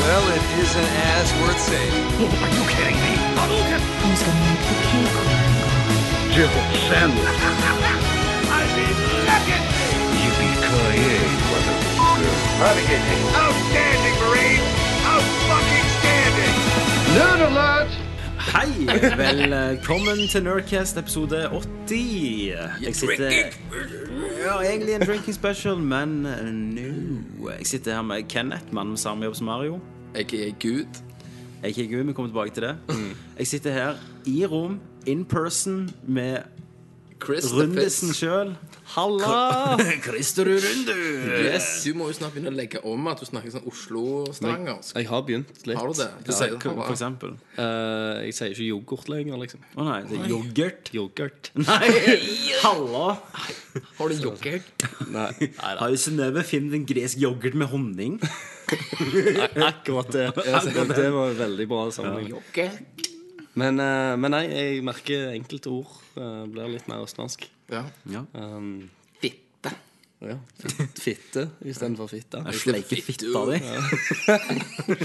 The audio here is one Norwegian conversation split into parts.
Well, it isn't as worth saying. Are you kidding me? Hadouken! Who's gonna make the cake run? Triple sandwich. I mean, legendary! Yippee-ki-yay, motherfucker. Outstanding, Marine! Out-fucking-standing! Nerd alert! Hei! Velkommen til Nerdcast episode 80. Jeg sitter Ja, egentlig en drinking special, men uh, no. Jeg sitter her med Kenneth, mannen med samme jobb som Mario. Jeg er Gud. Jeg er Gud, vi kommer tilbake til det. Jeg sitter her i rom, in person, med Rundesen sjøl. Halla! Christerud Rundu! Yes, du må jo snart begynne å legge om at du snakker sånn Oslo-stanger. Jeg har begynt litt. Har du det? Du sier det For eksempel. Eh, jeg sier ikke yoghurt lenger, liksom. Å nei, det er yoghurt. Yoghurt. Nei! Halla! Har du yoghurt? Nei, nei Har du Synnøve funnet en gresk yoghurt med honning? akkurat det. det. Det var veldig bra sammenheng. Yoghurt? Men, eh, men nei, jeg merker enkelte ord eh, blir litt mer østlandsk. Ja. Ja. Um, Fitte. ja. Fitt- Fitte istedenfor fitte. Sleike fitta di.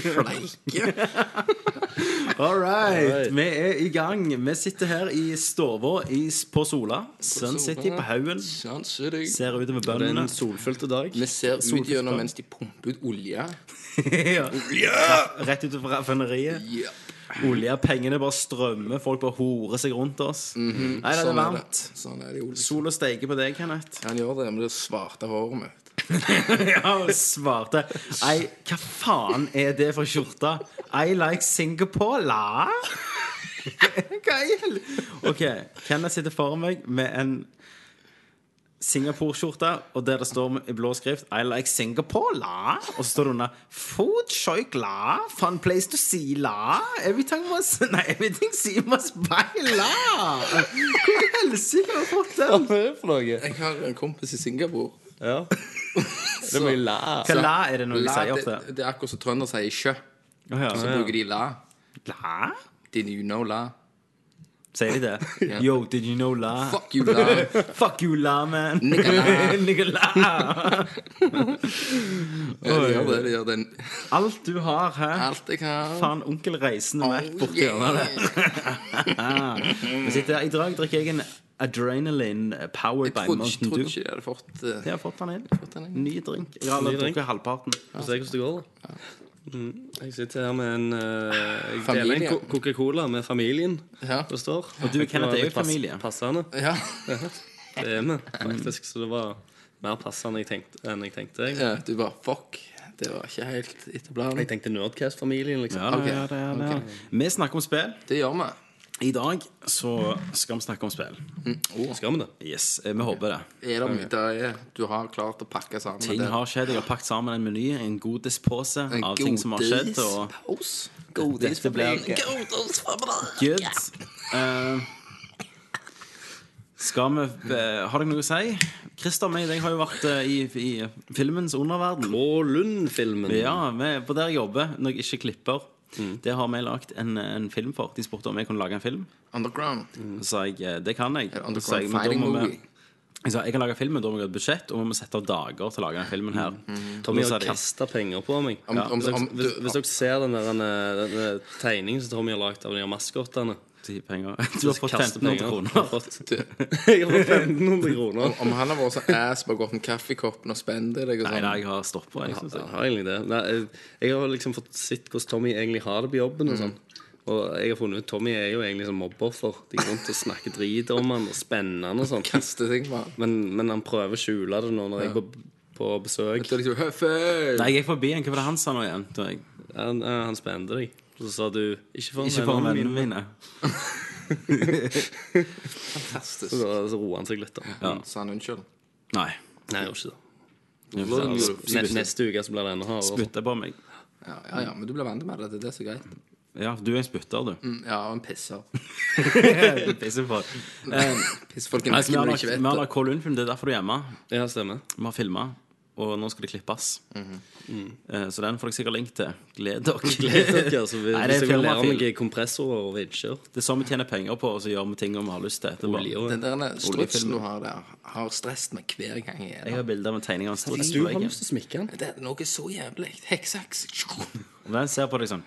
Fleike. All right. Alright. Vi er i gang. Vi sitter her i stua på Sola. Sun City på haugen. Ser utover Det er bøndene. en solfylt dag. Vi ser ut gjennom mens de pumper ut olje. ja. Rett utover raffineriet. Ja. Olje, pengene bare strømmer. Folk bare horer seg rundt oss. Nei, det er Sånn det. varmt. Sånn er det jo. Sol og steike på deg, Kenneth. Han gjør det men det svarte håret mitt. Ja, svarte. Ei, hva faen er det for skjorte? I like Singapore, la? Hva i helvete? OK, Kenneth sitter foran meg med en Singapore-skjorte, og der det står i blå skrift I like Singapore, la? Og så står det under Food choik la? Fun place to see, la? Everything must Nei, everything see must buy, la? Hvor i helsike har du fått den? Hva er det for noe? Jeg har en kompis i Singapore. Ja. Det er mye læ. Hva la er det når de La, sier det, ofte? det er akkurat som trønder sier sjø. Oh, ja. Så bruker de la. La? Did you know la? Sier de det? Yo, did you know la? Fuck you, la. Fuck you, la, man. Nigga, la. Nigga, la. Ja, de gjør det. De gjør den. Alt du har her. Alt jeg har. Faen, onkel Reisende Mac Oh, borti hjørnet der. I dag drikker jeg en Adrenaline powered Jeg by trodde, Mountain trodde Dew. ikke jeg hadde fått uh, Jeg har fått den inn. Ny drink. Jeg har allerede drukket halvparten. Få se hvordan det går, da. Mm. Jeg sitter her med en uh, Jeg deler en Co- Coca-Cola med familien. Ja. Det står. Og du, Kenneth, er jo familie. Passende. Ja. Det er vi, faktisk. Så det var mer passende jeg tenkte, enn jeg tenkte. Jeg, ja. Du bare fuck. Det var ikke helt etter planen. jeg tenkte Nerdcast-familien, liksom. Ja, okay. ja, det det. Vi snakker om spill. Det gjør vi. I dag så skal vi snakke om spill. Skal vi det? Yes, eh, vi håper det. Er det mye det du har klart å pakke sammen Ting det? har skjedd. Jeg har pakket sammen en meny, en godispose En av ting som har skjedd. Og Godispose. dette blir good. Eh, skal vi eh, Har dere noe å si? Christer og meg jeg har jo vært uh, i, i filmens underverden. På Lund-filmen. Ja, vi, på der jeg jobber når jeg ikke klipper. Mm. Det har vi lagd en, en film for. De spurte om jeg kunne lage en film. Underground. Så sa jeg eh, det kan jeg. Underground Så jeg, fighting vi- movie? Jeg sa jeg kan lage film, men da må vi ha et budsjett, og vi må sette av dager til å lage den filmen her. Tommy Mm. Tommy har kasta penger på meg. Om- om- hvis, dere, om- hvis, du- hvis dere ser den der den, den tegningen som Tommy har lagd av de maskottene De penger. Du har fått Kaster 1500 kroner. jeg har fått 1500 kroner. Om han har vært så ass på å gå opp med kaffekoppen og spende deg og Nei, sånn nei, jeg har stoppa. Jeg, synes Jeg jeg. har egentlig det. Nei, jeg, jeg har liksom fått sett hvordan Tommy egentlig har det på jobben. Og sånn Og jeg har funnet ut Tommy er jo egentlig som mobbeoffer. De går rundt og snakker drit om han og spenner han og sånn. Kaster ting på han. Men, men han prøver å skjule det nå når jeg er på, på besøk. Så liksom! Nei, jeg gikk forbi han. Hva var det han sa nå igjen? Han, eh, han spente deg. Og så sa du 'ikke for ikke vennene mine'. mine. Fantastisk. Så, så roer han seg litt. da Ja. Sa han unnskyld? Nei. Nei, jeg gjør ikke det. Spytte. Ne- Neste uke så blir det enda hardere. Spytte på meg. Ja, ja, ja, men du blir vant med det. Det er det som er greit. Ja, du er en spytter, du. Mm, Ja, og en pisser. Pisser på. Eh, altså, vi har når de lagt- ikke vi vet har det. lagt Kål Lundfilm, det er derfor du er hjemme. Ja, stemmer. Vi har filma. Og nå skal det klippes. Mm -hmm. mm. Så den får dere sikkert link til. Gled dere. Gled dere, altså. vi, Nei, det er lære meg kompressorer og vinsjer. Det er sånn vi tjener penger på, og så gjør vi ting vi har lyst til. Det er bare- Den der strutsen du har der, har stresset meg hver gang jeg er Jeg har bilder av en tegning av struts Du har lyst til å smikke den? Det er noe så jævlig. Heksaks. Og den ser på deg sånn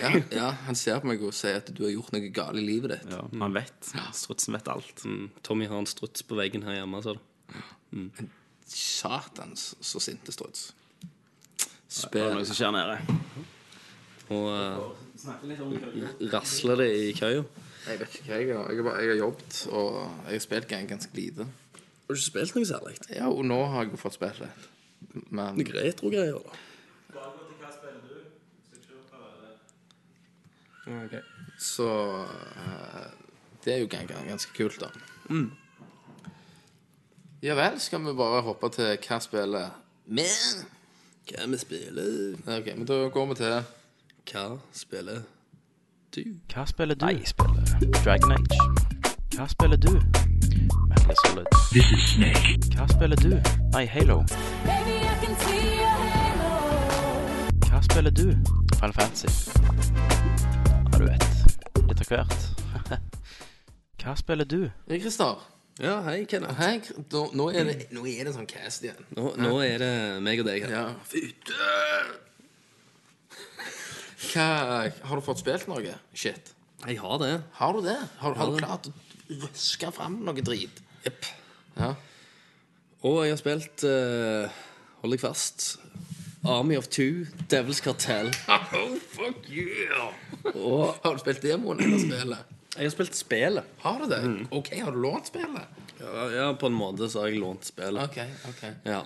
Ja, ja, han ser på meg og sier at du har gjort noe galt i livet ditt. Ja, han vet. Strutsen vet alt. Mm. Tommy har en struts på veggen her hjemme, sa du. Satans så sinte struts. Noe som skjer nede. Og uh, rasler det i køya. Jeg vet ikke hva jeg har. Jeg har, bare, jeg har jobbet, og jeg har spilt gang ganske lite. Har du ikke spilt noe særlig? Ja, og nå har jeg jo fått spilt litt. Men Noe retro-greier, da? Så eh, Det er jo gang, gang, ganske kult, da. Ja vel, skal vi bare hoppe til hva spillet vi Hva vi spiller? Ok, men da går vi til Hva spiller du? Hva spiller du? Jeg spiller Dragon Age. Hva spiller du? Metal Solid. This is Snake. Hva spiller du? Nei, Halo. Baby, I can see your halo. Hva spiller du? Final Fantasy. Ja, du vet. Litt av hvert. Hva spiller du? Christer. Ja, hei, Kenneth. Hei, nå, nå, er det, nå er det sånn cast igjen. Nå, nå er det meg og deg her. Ja, fytte! Hva Har du fått spilt noe? Shit. Jeg har det. Har du det? Har, har du klart å røske fram noe drit? Jepp. Ja. Og jeg har spilt eh, Hold deg fast. Army of Two, Devil's Cartel. Oh, fuck yeah! Og Har du spilt demoen eller spillet? Jeg har spilt spillet. Har du det? OK, har du lånt spillet? Ja, ja, på en måte så har jeg lånt spillet. OK. ok Ja.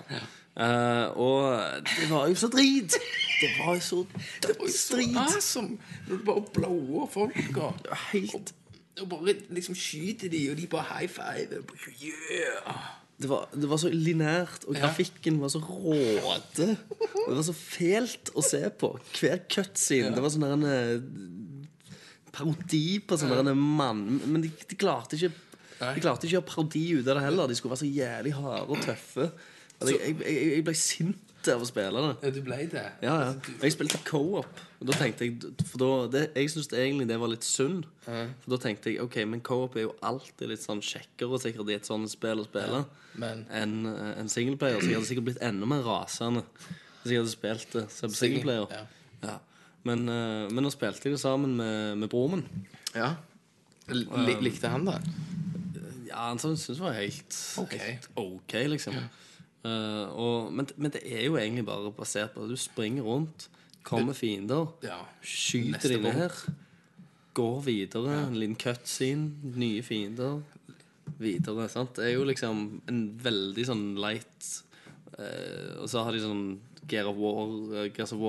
Eh, og det var jo så drit! Det var jo så var dødsdrit. awesome når du bare blower og, Helt og bare liksom skyter de, og de bare high five. Yeah! det var, det var så linært, og grafikken var så råte. Og det var så fælt å se på. Hver cutscene. Det var sånn der en eh, parodi på sånn en mann Men de, de klarte ikke De klarte ikke å gjøre parodi ut av det heller. De skulle være så jævlig harde og tøffe. Og jeg, jeg, jeg, ble sint av å spille det. Ja, du ble det? Ja, ja. Jeg spilte co-op. Da tenkte jeg For da, det, Jeg syns egentlig det var litt synd. For da tenkte jeg OK, men co-op er jo alltid litt sånn kjekkere sikkert i et sånt spill å spille enn eh, en singleplayer. Så jeg hadde sikkert blitt enda mer rasende hvis jeg hadde spilt det som singleplayer. ja. Men, eh, men nå spilte jeg det sammen med, med broren min. Ja. Lik, likte han det? Ja, han syntes det var helt Ok. helt OK, liksom. Eh, og, men, men det er jo egentlig bare basert på at du springer rundt, kommer fiender, Ja. skyter de punkt. ned, går videre, en liten cutscene, nye fiender, videre. sant? Det er jo liksom en veldig sånn light eh, Og så har de sånn Gear of War, uh, Gears of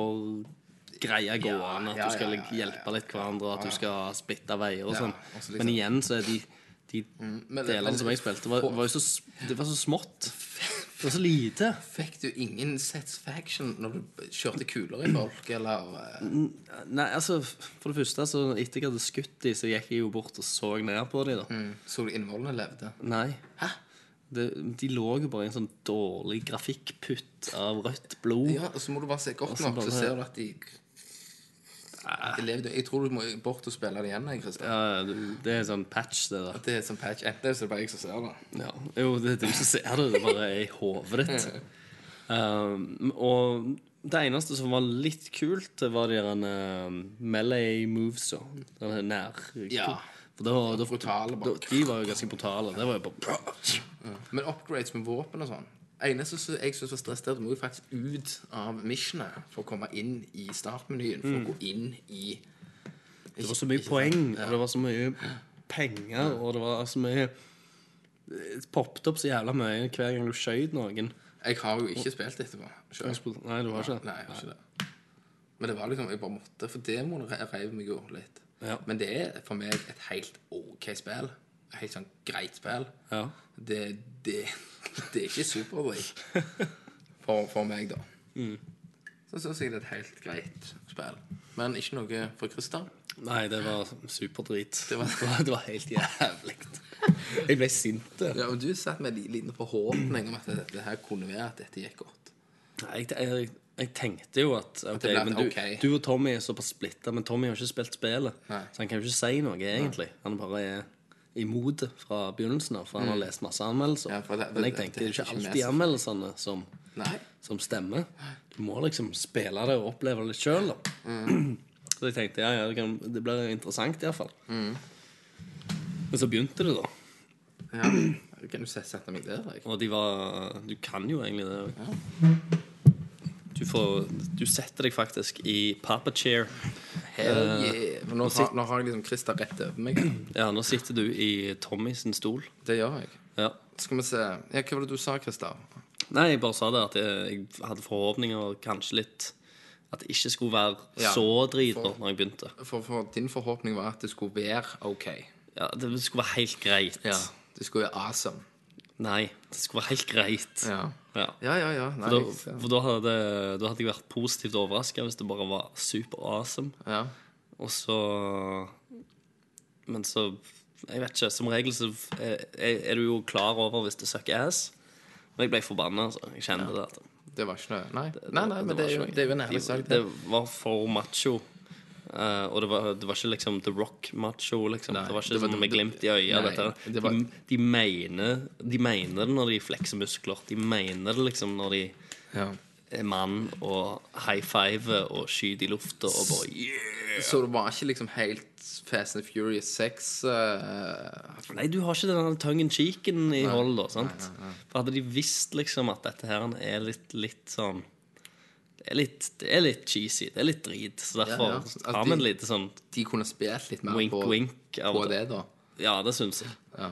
War-greia gående. At du skal hjelpe litt hverandre, at du skal splitte veier og sånn. liksom- Men igjen så er de, de men- delene som jeg spilte, var, var jo så, det var så smått. Det var så lite. Fikk du ingen satisfaction når du kjørte kuler i folk, eller eh, Nei, altså, for det første, så etter jeg hadde skutt de, så gikk jeg jo bort og så ned på de da. så du innvollene levde? Nei. Hæ? Det, de lå jo bare i en sånn dårlig grafikkputt av rødt blod. Ja, og så må du bare se godt nok, så ser du at de. Jeg tror du må bort og spille det igjen. Christian. Ja, det- er sånn patch, det der. Det er sånn patch. Enten er det bare jeg som ser det. Ja. Jo, det er du som ser det. Det bare er i hodet ditt. Um, og det eneste som var litt kult, det var de der uh, melee movesa. Den nær... Ja. For det var, det, Brutale de var jo ganske brutale. Det var jo bare Men upgrades med våpen og sånn eneste som jeg synes var stress, er at du må jo faktisk ut av missionet for å komme inn i startmenyen. For å gå inn i Det var så mye poeng, og det var så mye penger, og det var så mye Det poppet opp så jævla mye hver gang du skjøt noen. Jeg har jo ikke spilt etterpå. selv. Nei, du har ikke? Nei, jeg har ikke det. Men det var liksom, jeg bare måtte For demoen re- reiv meg jo litt. Ja. Men det er for meg et helt OK spill. Et helt sånn greit spill. Ja. Det, det, det er ikke superdrit for, for meg, da. Mm. Så syns jeg det er et helt greit spill. Men ikke noe for Christer. Nei, det var superdrit. Det var- det, var, helt jævlig. Jeg ble sint. Ja, og Du satt med en liten forhåpning om at dette her kunne være at dette gikk godt. Jeg, jeg, jeg tenkte jo at okay, at ble- men du, okay. du og Tommy er såpass splitta, men Tommy har ikke spilt spillet. Nei. Så han kan jo ikke si noe, egentlig. Han bare er imot det fra begynnelsen av, for han har lest masse anmeldelser. Mm. Ja, for det- men jeg det- tenker det det er ikke alltid anmeldelsene som, som stemmer. Du må liksom spille det og oppleve det sjøl. Mm. Så jeg tenkte ja, ja, det, kan, det blir interessant iallfall. Mm. Men så begynte det, da. Ja. Kan du sette meg der, jeg. Og de var Du kan jo egentlig det òg. Du, får, du setter deg faktisk i papa chair. Hell Eh, yeah. Nå, har, nå har jeg liksom Christer rett over meg. Ja, nå sitter du i Tommy sin stol. Det gjør jeg. Ja. Skal vi se ja, Hva var det du sa, Christer? Nei, jeg bare sa det at jeg, jeg hadde forhåpninger kanskje litt At det ikke skulle være Ja, så drit for- når jeg begynte. For, for din forhåpning var at det skulle være OK. Ja, Det skulle være helt greit. Det skulle være awesome. Nei, det skulle være helt greit. Ja, Ja. ja, ja. ja. Nei, For, da, for da, hadde, da hadde jeg vært positivt overraska hvis det bare var super awesome. ja. Og så Men så Jeg vet ikke. Som regel så er, er du jo klar over hvis det sucker ass. Men jeg ble forbanna. Altså. Jeg kjente det. At Det var ikke noe Nei, nei, nei men det, er jo, var det er jo en ærlig sak. Det Det. var for macho. Eh, og det var, det var ikke liksom The Rock-macho. Liksom. Nei, det var ikke det var- sånn med glimt i øyet. Nei, de, de, mener, de mener det når de flekser muskler. De mener det liksom når de Ja. er mann og high five og skyter i lufta og bare yeah! Så det var ikke liksom helt Fast and Furious 6 Uh... Nei, du har ikke den tongue in cheeken i hold, da. sant? For hadde de visst liksom at dette her er litt, litt sånn det er, litt, det er litt cheesy. Det er litt drit. Så derfor Ja, ja. Altså, har vi en de- lite sånn De kunne spilt litt mer wink, på, wink av på det, da. Ja, det syns jeg. Ja.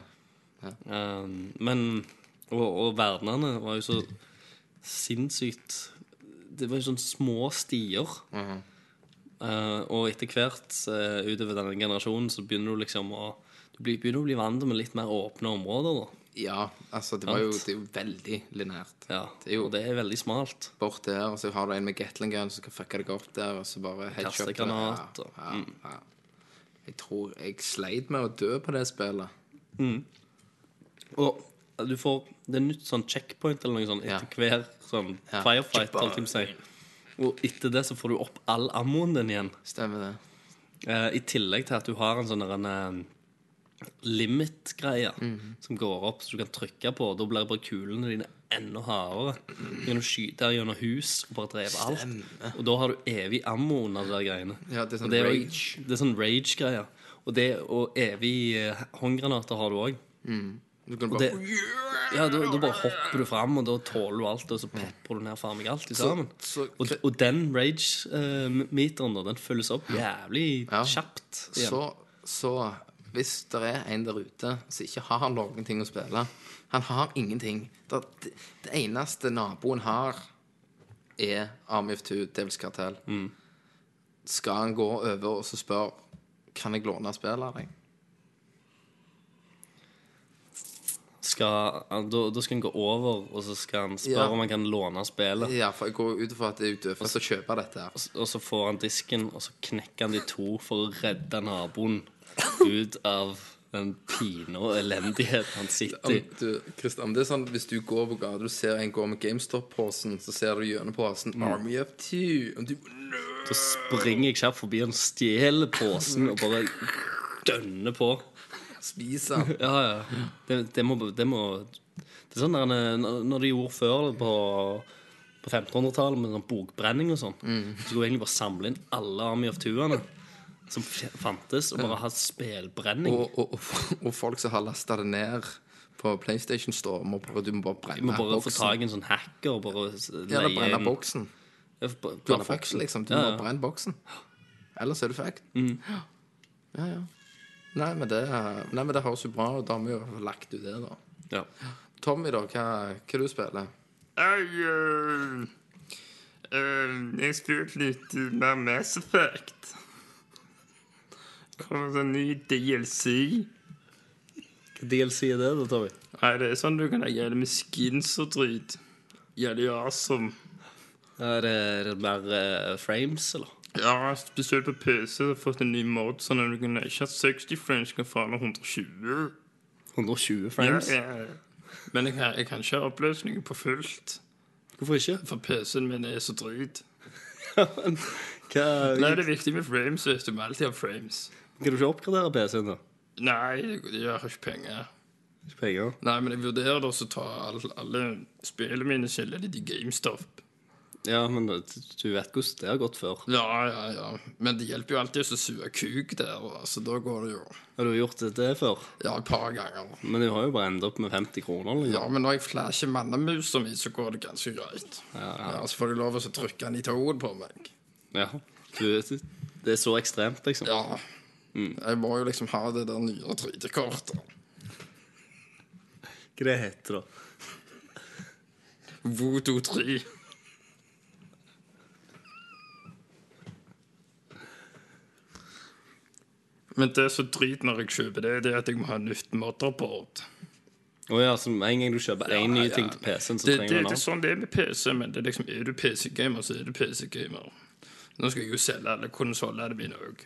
Um, men Og, og verdenene var jo så sinnssykt Det var jo sånne små stier. Mhm. Uh, og etter hvert uh, utover denne generasjonen så begynner du liksom å Du blir- begynner å bli vant med litt mer åpne områder, da. Ja, altså, det var jo, det er jo veldig linært. Ja, Det jo- og det er veldig smalt. Bort der, og så har du en med Gatling gun som kan fucke deg opp der, og så bare headshot Kaste granat, Ja, ja, ja. Jeg tror jeg sleit med å dø på det spillet. Og du får Det er nytt sånn checkpoint eller noe sånt etter hver sånn firefight. Og etter det så får du opp all ammoen din igjen. Stemmer det. Eh, I tillegg til at du har en sånn derre en limit-greie mm. som går opp, så du kan trykke på. Da blir bare kulene dine enda hardere. Du kan skyte gjennom hus og bare drepe alt. Og da har du evig ammo under de greiene. Ja, det er sånn Og rage. Det er sånn rage-greier. Og, det, og evig eh, håndgranater har du òg. Du kan bare det, ja, da, da bare hopper du fram, og da tåler du alt, og så pepper du ned meg alt i sammen. så- og, og den rage-meteren, da, den følges opp jævlig Ja. kjapt. igjen. Så, så hvis det er en der ute som ikke har noen ting å spille Han har ingenting. Det, det, eneste naboen har, er of Two, Devils Kartell. Mm. Skal han gå over og så spørre Kan jeg låne spillet av deg? skal, da, da skal han gå over, og så skal han spørre Ja. om han kan låne spillet. Ja, for jeg går ut ifra at det er for å kjøpe dette her. Og så får han disken, og så knekker han de to for å redde naboen ut av den pine og elendigheten han sitter Om, i. du, Christian, det er sånn Hvis du går på gata og ser en gå med GameStop-posen, så ser du gjennom posen Mm. Army of Two. Og du Så springer jeg kjapt forbi han, stjeler posen og bare dønner på. spiser den. Ja, ja. Det, det, må, det må Det er sånn der når- de gjorde før på, på 1500-tallet med sånn bokbrenning og sånn, så skulle du egentlig bare samle inn alle Army of Two-ene som fantes, og bare ha spelbrenning. Og, og, og, og folk som har lasta det ned på PlayStation Store, må bare, du må bare brenne boksen. Du må bare få boksen. tak i en sånn hacker og bare leie eller brenne en... boksen. Ja, f- Du har fucked, boksen. liksom. Du Ja, må brenne boksen. Ellers er du fucked. Mm. Ja, ja. Nei, men det, nei, men det høres jo bra ut. Da har vi jo lagt ut det, da. Ja. Tommy, da, hva, hva du spiller Jeg spilte litt mer Mass Effect. Kommer det en ny DLC? Hva DLC er det, da, Tommy? Nei, det er sånn du kan gjøre det med skins og drit. Jævlig awesome. Er det, er det mer eh, frames, eller? Ja, spesielt på PC har fått en ny mod, sånn at du kan ikke ha 60 frames, du kan få ned 120. 120 Ja, frames? ja. Men jeg kan, jeg kan ikke ha oppløsningen på fullt. Hvorfor ikke? For PC-en min er så drit. Hva, Nei, det er viktig med frames, hvis du. Må alltid ha frames. Kan du ikke oppgradere PC-en, da? Nei, jeg har ikke penger. Ikke penger? Nei, men jeg vurderer også å ta alle, alle spillene mine skille litt i GameStop. Ja, men du du vet hvordan det har gått før. Ja, ja, ja. Men det hjelper jo alltid å suge kuk der, så da går det jo Har du gjort det før? Ja, et par ganger. Men du har jo bare endt opp med 50 kroner. Liksom. Ja, men når jeg flasher mannemusa mi, så går det ganske greit. Ja, Så får de lov å trykke den i toet på meg. Ja. Du, det er så ekstremt, liksom. Ja. Jeg må jo liksom ha det der nye 3D-kortet. Hva det heter da? Voto 3. Men det er så drit når jeg kjøper det, det er at jeg må ha nytt motherboard. Å ja, så med en gang du kjøper én ny ja. ting til PC-en, så Det, det, trenger du en det er annen. sånn det er med PC, men det er liksom, er du PC-gamer, så er du PC-gamer. Nå skal jeg jo selge alle konsollene mine òg.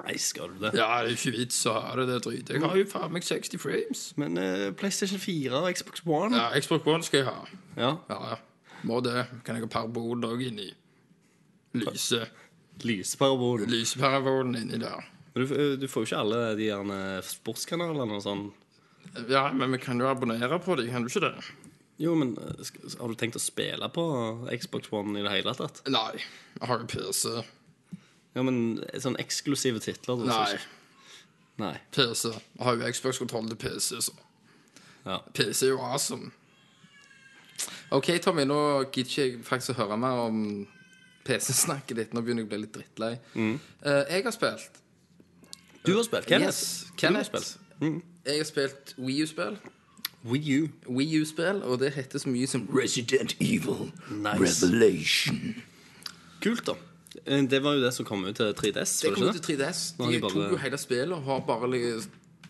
Nei, skal du det? Ja, det er ikke vits å ha det, det drit. Jeg har jo faen meg 60 frames. Men eh, PlayStation 4 og Xbox One Ja, Xbox One skal jeg ha. Ja. Ja, ja. Må det. Kan jeg ha parabol òg inni? Lyse. Lyseparabolen. Lyseparabolen inni der. Men du, du får jo ikke alle de gjerne sportskanalene og sånn. Ja, men vi kan jo abonnere på dem, kan du ikke det? Jo, men eh, sk- har du tenkt å spille på Xbox One i det hele tatt? Nei. Jeg har jo PC. Ja, men sånn eksklusive titler Du, Nei. Nei. PC. Jeg har jo Xbox-kontroll til PC, så Ja. PC er jo awesome. OK, Tommy, nå gidder ikke jeg faktisk å høre mer om PC-snakket ditt. Nå begynner jeg å bli litt drittlei. Eh, jeg har spilt Du har spilt Kenneth. Yes, Kenneth. har spilt. Mm. Jeg har spilt Wii U-spill. Wii U. Wii U-spill, og det heter så mye som Resident Evil Nice. Revelation. Kult, da. Eh, Det var jo det som kom ut til 3DS. Det kom ut til 3DS. De de bare- tok jo hele spillet og har bare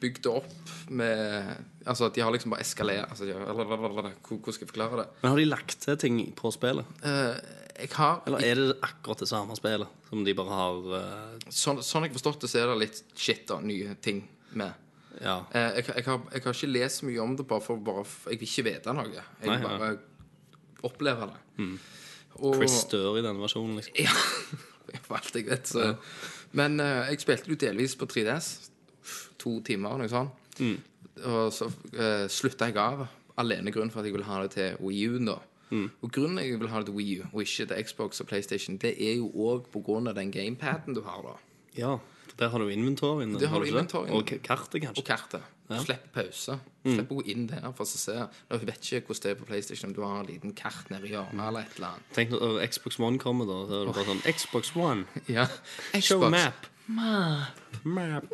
bygd det opp med Altså, de har liksom bare eskalert altså, Hvordan skal jeg forklare det? Men har de lagt til ting på spillet? Uh, jeg har Eller er det akkurat det samme spillet som de bare har uh... sånn, sånn jeg har forstått det, så er det litt shit og nye ting med. Ja. Eh, jeg, jeg, har, jeg har ikke lest så mye om det, bare for bare, Jeg vil ikke vite noe. Jeg vil bare oppleve det. Og, Chris dør i denne versjonen, liksom. Ja, for alt jeg vet. Så. Men eh, jeg spilte jo delvis på 3DS. To timer, noe sånt. Mm. Og så uh, slutta jeg av. Alene grunn for at jeg ville ha det til Wii U. da Mm. Og grunnen jeg vil ha det til Wii U, og ikke til Xbox og PlayStation, det er jo òg pga. den gamepaden du har. da Ja, der har du har du ikke. Og kartet, kanskje. Og kartet. Du Slipp pause. Slipp å gå inn der for å se. Jeg vet ikke hvordan det er på PlayStation, om du har en liten kart nede i hjørnet eller et eller annet. Tenk når Xbox One kommer, da. Så er det bare sånn Xbox One. Ja. Xbox. Show map. map. Map.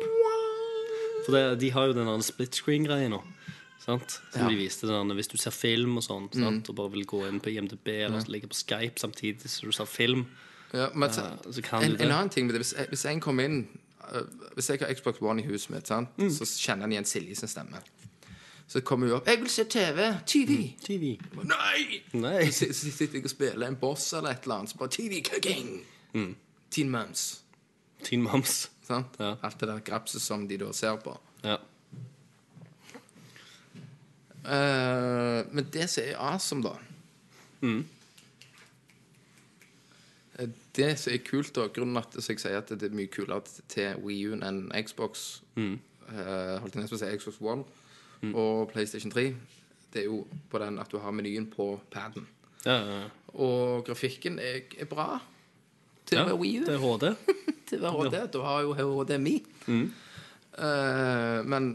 For det, de har jo den der split screen-greia nå. Sant? Som Ja. de viste den, Hvis du ser film og sånn, sant? og bare vil gå inn på IMDb eller ligge på Skype samtidig som du ser film Ja, men uh, så kan en, du det. en annen ting med det Hvis, hvis en kommer inn Hvis jeg har Xbox One i huset mitt? Mm. så kjenner han igjen Silje sin stemme. Så kommer hun opp 'Jeg vil se TV! TV!' TV. Nei! Nei. Så, så sitter jeg og spiller en boss eller et eller annet, så bare 'TV cooking!' Teen Mums. Teen Moms. Sant? Mm. Ja. Alt det der grapset som de da ser på. Ja. Uh, men det som er awesome, da Mm. Det som er kult, da grunnen at jeg sier at det er mye kulere til Wii U enn Xbox Mm. uh, Holdt jeg nesten på å si Xbox One og PlayStation 3, det er jo på den at du har menyen på paden. Ja, ja, ja. Og grafikken er, er bra til å være Wii U. Det er HD. til å være HD. Du har jo HDMI. Eh, men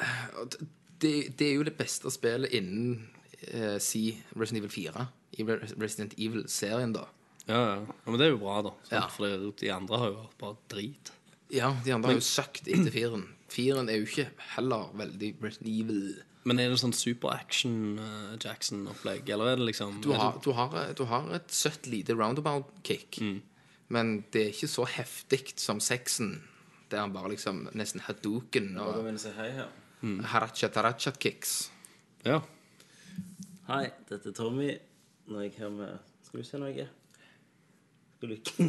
eh, det, det er jo det beste spillet innen uh, si Resident Evil 4. I Resident Evil-serien, da. Ja, ja. ja, Men det er jo bra, da. Ja. For de andre har jo vært bare drit. Ja, de andre har jo søkt etter firen. Firen er jo ikke heller veldig Resident Evil. Men er det sånn super action uh, Jackson-opplegg, eller er det liksom Du har, du har, du har et søtt lite roundabout-kick, men det er ikke så heftig som sexen, der han bare liksom nesten hadouken og her. haracha-taracha-kicks. Ja. Hei, dette er Tommy. Nå er jeg med Skal du se noe? Skal Lykke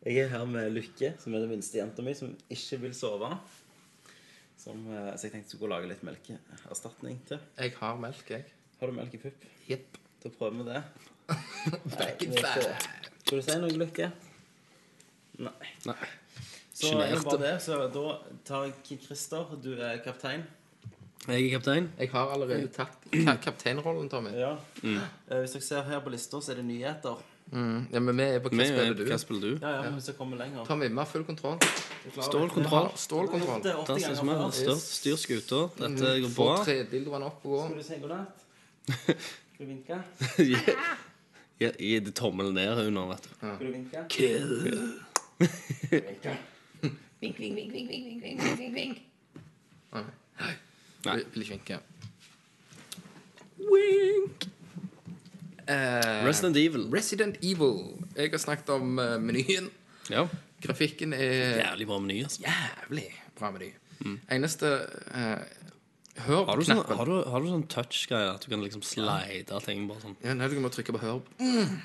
Jeg er her med Lykke, som er den minste jenta mi, som ikke vil sove. Som, eh, så jeg tenkte jeg skulle lage litt melkeerstatning til. Jeg har melk, jeg. Har du melk i pupp? Jepp. Da prøver vi det. Skal du si noe, Lykke? Nei. Nei. Så er det bare det. Så da tar jeg Christer. Du er kaptein. Jeg er kaptein. Jeg har allerede tatt ka- kapteinrollen, Tommy. Ja. Eh, hvis dere ser her på lista, så er det nyheter. Ja, men vi er på hva Vi spiller er du? Hva spiller du? Ja, ja, men hvis jeg kommer lenger Tommy, vi har full kontroll. Stålkontroll. Stålkontroll. Det er 80 Fantastisk. ganger men før. Styr, styr skuta. Dette går Få bra. tredildoene opp og Skal du si god natt? Skal du vinke? Ja, Gi det tommelen ned under, vet du. Skal du vinke? Nei. Vil- Vil ikke vinke. Wink. Eh, Resident Evil. Resident Evil. Jeg har snakket om eh, menyen. Ja. Grafikken er Jævlig bra meny, altså. jævlig bra meny. Eneste eh, Hør Har på du sånn, har du, har du sånn touch-greie at du kan liksom slide ting bare sånn? Ja, nei, du må trykke på hør mm,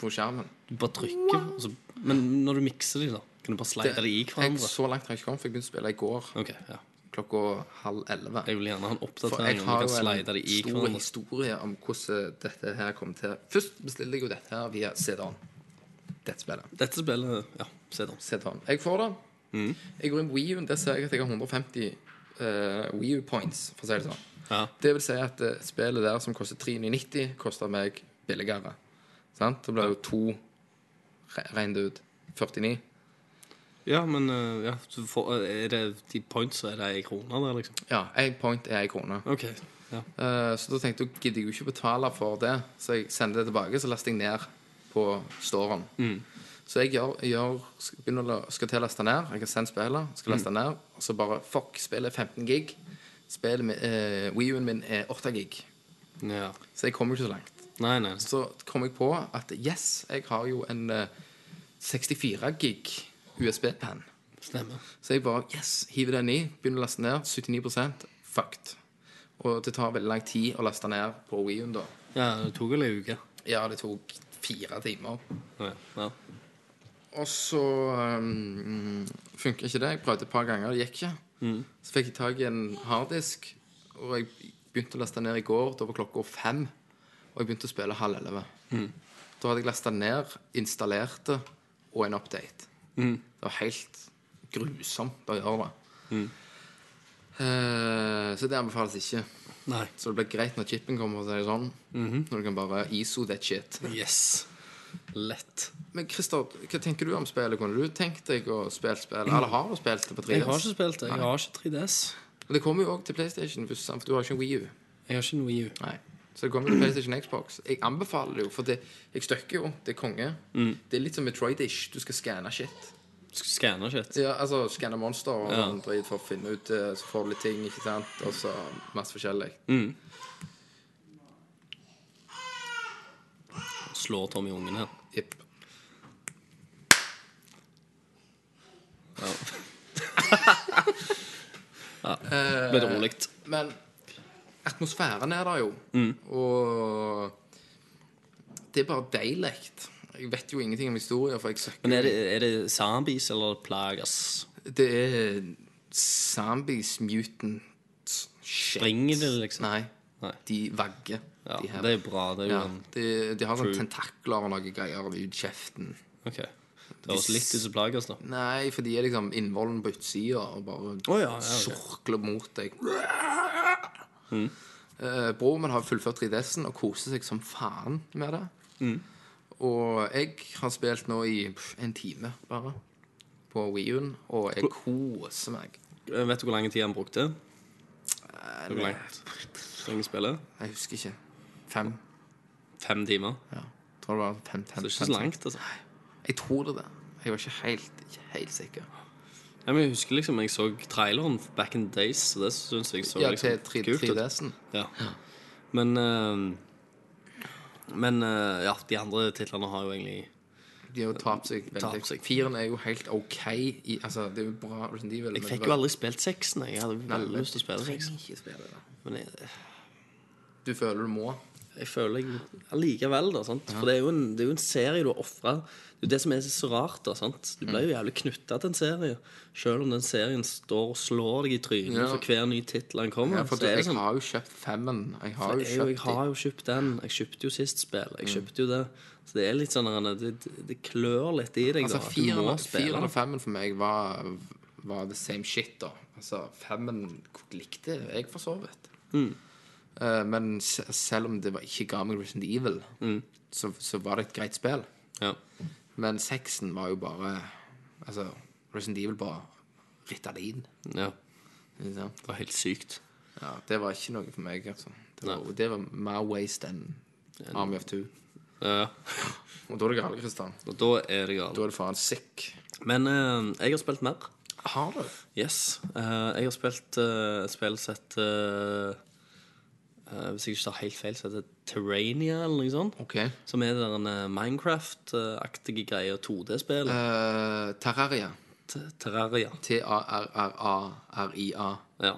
på skjermen. Du bare trykker, og så, men når du mikser de da, kan du bare slide de i jeg, hverandre? så langt har jeg ikke kommet, for jeg begynte å spille i går Ok, ja. Klokka halv elleve. Jeg vil gjerne ha en oppdatering. For jeg har jo en stor historie om hvordan dette her kom til. Først bestilte jeg jo dette her via CD-en. Dette spillet. Dette spillet, ja. CD-en. Jeg får det. Mm. Jeg går inn på Wii U, der ser jeg at jeg har 150 uh, Wii U-points, for å si det sånn. Ja. Det vil si at uh, spillet der som koster 390, koster meg billigere. Sant? Det blir jo to re- regnet ut 49. Ja, men eh, ja, får, er det de points, så er det ei krone der, liksom? Ja, én point er ei krone. Okay, ja. uh, så da tenkte jeg gidder jeg jo ikke betale for det, så jeg sender det tilbake, så laster jeg ned på storen. Så jeg gjør, gjør skal, begynner skal til å laste ned. Jeg har sendt spillet, skal laste ned, og så bare fuck, spillet er 15 gig. Spillet med, eh, Wii U-en min er 8 gig. ja. Så jeg kommer ikke så langt. Nei, nei. Så kom jeg på at yes, jeg har jo en uh, 64 gig USB-penn. Så jeg bare yes, hiver den i, begynner å laste ned. 79% fucked. Og det tar veldig lang tid å laste ned på Wii-en da. Ja, det tok vel ei uke. Ja, det tok fire timer. Ja, ja. Og så um, funker ikke det. Jeg prøvde et par ganger, det gikk ikke. Så fikk jeg tak i en harddisk, og jeg begynte å laste ned i går. Da var klokka fem, og jeg begynte å spille halv elleve. Da hadde jeg lasta ned, installerte og en update. Det var helt grusomt å gjøre det. Eh, så det anbefales ikke. Nei. Så det blir greit når chipen kommer, for å si det sånn. Når du kan bare ISO that shit. Yes. Lett. Men Christer, hva tenker du om spillet? Kunne du tenkt deg å spille spillet? Eller har du spilt det på 3DS? Jeg har ikke spilt det. Jeg har ikke 3DS. Men det kommer jo òg til PlayStation, for du har ikke en Wii U. Jeg har ikke en Wii U. Nei. Så det kommer til PlayStation Xbox. Jeg anbefaler det jo, for det, jeg støkker jo. Det er konge. Det er litt som Metroid-ish. Du skal skanne shit. Skanne shit. Ja, altså Skanne monster og Ja. sånn drit for å finne ut eh, Så får du litt ting, ikke sant? Og så masse forskjellig. Slår Tommy ungen her. Jepp. Ble det rolig. Men atmosfæren er der jo. Og det er bare deilig. Jeg vet jo ingenting om historie, for jeg søker Men er det, er det zombies eller plagas? Det er zombies, mutants, shit. Springer det, liksom? Nei. Nei. De vagger. Ja, de her. det er bra. Det er Ja, de, de har sånne tentakler og noe greier ut kjeften. Okay. Det høres litt ut som plagas, da. Nei, for de er liksom innvollen på utsida og bare oh, ja, ja, okay. sorkler mot deg. Mm. Eh, min har fullført 3DS-en og koser seg som faen med det. Mm. Og jeg har spilt nå i pff, en time bare på Wii-en, og jeg koser meg. Eh, Vet du hvor lang tid han brukte? Hvor langt? trenger spillet? Jeg husker ikke. Fem. Fem timer? Ja. Tror det var fem, fem, Så det er ikke fem, så langt, altså. Jeg tror det. det. Jeg var ikke helt, ikke helt sikker. Ja, men jeg husker liksom Jeg så traileren back in the days, så det syns jeg så Ja, liksom til kult ut. 3DS-en. Ja. Men uh, Men uh, ja, de andre titlene har jo egentlig De har jo tapt seg veldig. Firen er jo helt OK i Altså, det er jo bra Resident Evil. Jeg fikk jo aldri spilt seksen. Jeg hadde veldig lyst til å spille seksen. Men jeg, Du føler du må. Jeg føler jeg allikevel, da. Sant? For det er, en, det er jo en serie du har ofra. Det er jo det som er så rart. da, sant? Du blir jo jævlig knytta til en serie. Selv om den serien står og slår deg i trynet Ja. for hver ny tittel han kommer. Ja, for er jeg sånn, har jo kjøpt femmen. Jeg har jo jeg, jeg, kjøpt har jo kjøpt den. Jeg kjøpte jo sist spill. Jeg kjøpte jo det. Så det er litt sånn det, det- det klør litt i deg. Altså, da, du firen og femmen for meg var, var the same shit, da. Altså, femmen likte jeg for så vidt. Mm. Eh, men se- selv om det var, ikke ga meg Resident Evil, Mm. så, så var det et greit spill. Ja. Men sexen var jo bare Altså, Resident Evil bare Ritalin. ja. Ikke sant? Det var helt sykt. Ja, det var ikke noe for meg, altså. Det var, det var mer waste enn Army of Two. Ja. Og da er det galt, Kristian. Og da er det galt. Da er det faen sick. Men eh, jeg har spilt mer. Har du? Yes. Eh, jeg har spilt uh, spill som heter eh, Hvis jeg ikke tar helt feil, så heter det Terrania eller noe sånt. Okay. Som er den uh, Minecraft-aktige greia 2D-spill. Uh, Terraria. Terraria. T-a-r-r-a-r-i-a. Ja.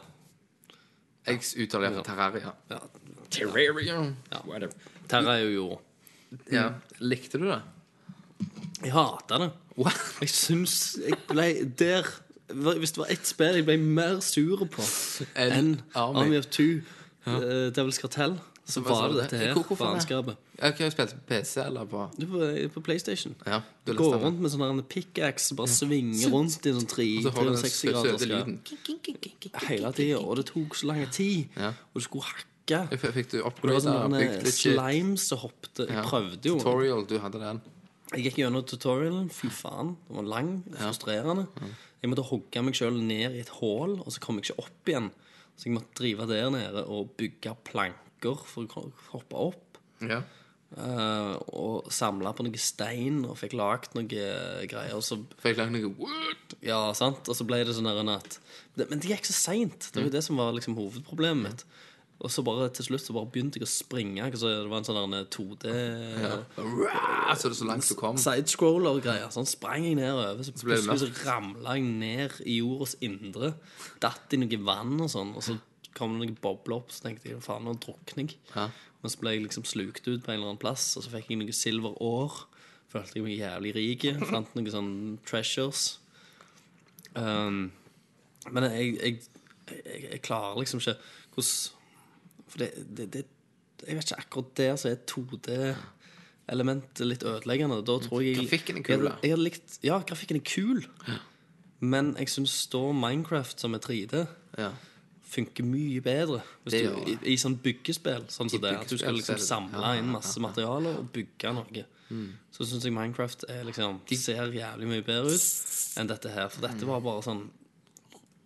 Jeg uttaler det Terraria. ja. Terraria. ja. Terra er jo Ja. Likte du det? Jeg hata det. What? Jeg syns jeg ble der Hvis det var ett spill jeg ble mer sur på En enn. Army of Two, uh, Devil's Cartel, så Hva var det det? dette her faenskapet. Jeg har spilt på PC eller på Du på, på PlayStation. Ja, Du du går rundt med sånn pickaxe, bare svinger rundt i sånn tre- Og så har du den 360 grader hele tida. Og det tok så lang tid. Ja. Og du skulle hakke. F- Fikk du var upgrade sånn og der bygd en litt shit? slime som hoppet. Jeg prøvde jo. Tutorial, du hadde den. Jeg gikk gjennom tutorialen. Fy faen. Den var lang. Frustrerende. Jeg måtte hogge meg sjøl ned i et hull, og så kom jeg ikke opp igjen. Så jeg måtte drive der nede og bygge planker for å hoppe opp. Ja. Uh, og samle på noe stein og fikk lagd noe greier. Og så Fikk lagd noe wood? Ja, sant? Og så ble det sånn at Men det gikk så seint. Det var jo det som var liksom hovedproblemet mitt. Og så bare til slutt så bare begynte jeg å springe. Så det var en sånn 2D ja. Så det så langt du kom. sidescroller-greier. Sånn sprang jeg nedover. Så så plutselig så ramla jeg ned i jordas indre. Datt i noe vann og sånn. Og så kom det noen bobler opp, så tenkte jeg faen, nå drukner jeg. Ja. Men så ble jeg liksom slukt ut på en eller annen plass, og så fikk jeg noe silver år. Følte jeg meg jævlig rik. Fant noen sånne treasures. Um, men jeg, jeg, jeg, jeg klarer liksom ikke hvordan For det, det, det Jeg vet ikke akkurat der så er 2D-elementet litt ødeleggende. Da tror jeg Grafikken er kul, da. Likt, ja, grafikken er kul. Men jeg syns da Minecraft, som er 3D, Ja. funker mye bedre Det du, i, i sånn byggespill. Sånn som så det, at du skal liksom samle ja, ja, inn masse materialer og bygge noe. Så syns jeg Minecraft er liksom ser jævlig mye bedre ut enn dette her. For dette var bare sånn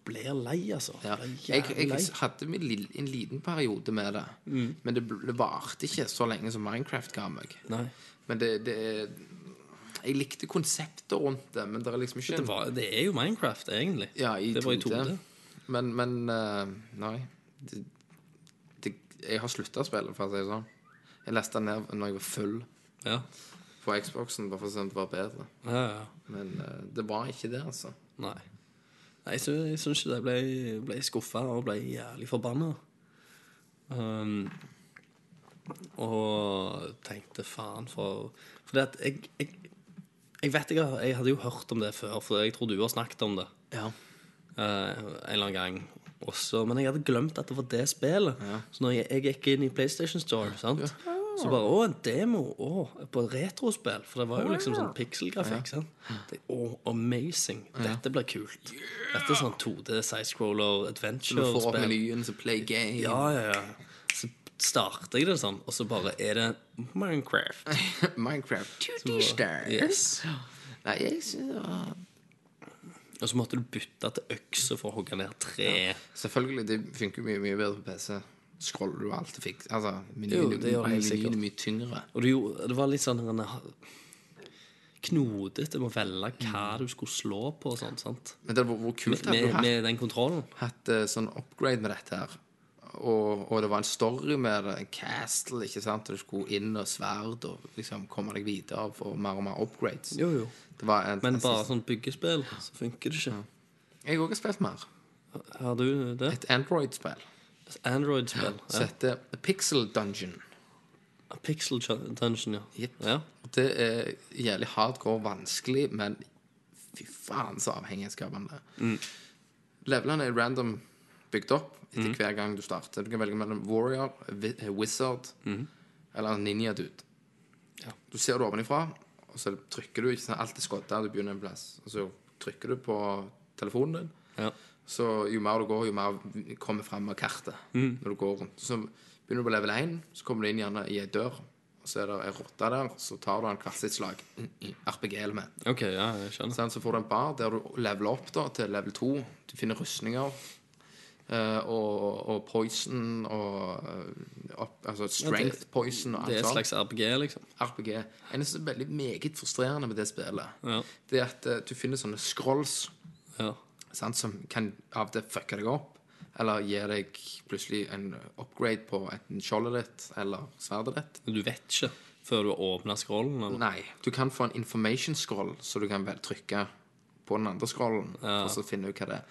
Blir lei, altså. Ja. Jeg, jeg hadde en liten periode med det, men det, det varte ikke så lenge som Minecraft ga meg. Nei. Men det, det Jeg likte konseptet rundt det, men det er liksom ikke Det, var, det er jo Minecraft, egentlig. Ja, i det var i 2D. 2D. Men, men uh, Nei. Det, det, jeg har slutta å spille, for å si det sånn. Jeg leste den ned når jeg var full Ja. på Xboxen, bare for å se om det var bedre. Ja, ja. Men uh, det var ikke det, altså. Nei. Nei, syns, jeg syns ikke det. Jeg ble, ble skuffa og ble jævlig forbanna. Um, og tenkte faen for For det at jeg, jeg Jeg vet ikke, jeg hadde jo hørt om det før, for jeg tror du har snakket om det Ja. uh, en eller annen gang også. Men jeg hadde glemt at det var det spillet. Så når jeg, jeg gikk inn i PlayStation Store, sant? Så bare Å, en demo å, på et retrospill. For det var jo liksom sånn pikselgrafikk. sant? Å, amazing. Dette blir kult. Dette er sånn 2D sidescroller Du får opp adventure-spill. menyen, så play game. Ja, ja, ja. Så starter jeg det sånn, og så bare er det Minecraft. Minecraft 2D stars. Yes. Nei, jeg synes Og så måtte du bytte til økse for å hogge ned tre. Selvfølgelig, det funker mye, mye bedre på PC. Scroller du alt fikk Altså, menyen, er mye tyngre. Og det, det var litt sånn knodete med å velge hva du skulle slå på og sånn, sant? Men det var hvor kult Med, du hatt, med den kontrollen. hatt eh, sånn upgrade med dette her. Og, og det var en story med det, en castle, ikke sant? Og du skulle inn og sverd og liksom komme deg videre og få mer og mer upgrades. Jo, jo. Det var en, Men en bare sånn byggespill, så funker det ikke. Jeg òg har spilt mer. Har du det? Et Android-spill Android-spill? som Ja. heter Pixel Dungeon. Pixel Dungeon, ja. Yep. ja. Det er jævlig hardcore vanskelig, men fy faen så avhengighetsskapende. Mm. Levelene er random bygd opp etter hver gang du starter. Du kan velge mellom warrior, eh, wizard Mm. eller ninja dude. Du ser det ovenifra, og så trykker du ikke sant? Alt er skodda, du begynner en plass. Og så trykker du på telefonen din. Ja. Så jo mer du går, jo mer kommer frem av kartet Mm. når du går rundt. Så begynner du på level 1, så kommer du inn gjerne i ei dør, og så er det ei rotte der, så tar du en hvert sitt slag. RPG-element. OK, ja, jeg skjønner. Så får du en bar der du leveler opp da, til level 2. Du finner rustninger. eh, og, og poison og eh, opp, Altså strength poison og alt Det er et slags RPG, liksom. RPG. En som er veldig meget frustrerende med det spillet, Ja. det er at eh, du finner sånne scrolls Ja. Sant, som kan av og til fucke deg opp. Eller gi deg plutselig en upgrade på enten skjoldet ditt eller sverdet ditt. Men du vet ikke før du åpner scrollen, eller? Nei, du kan få en information scroll, så du kan vel trykke på den andre scrollen Ja. og så finne ut hva det er.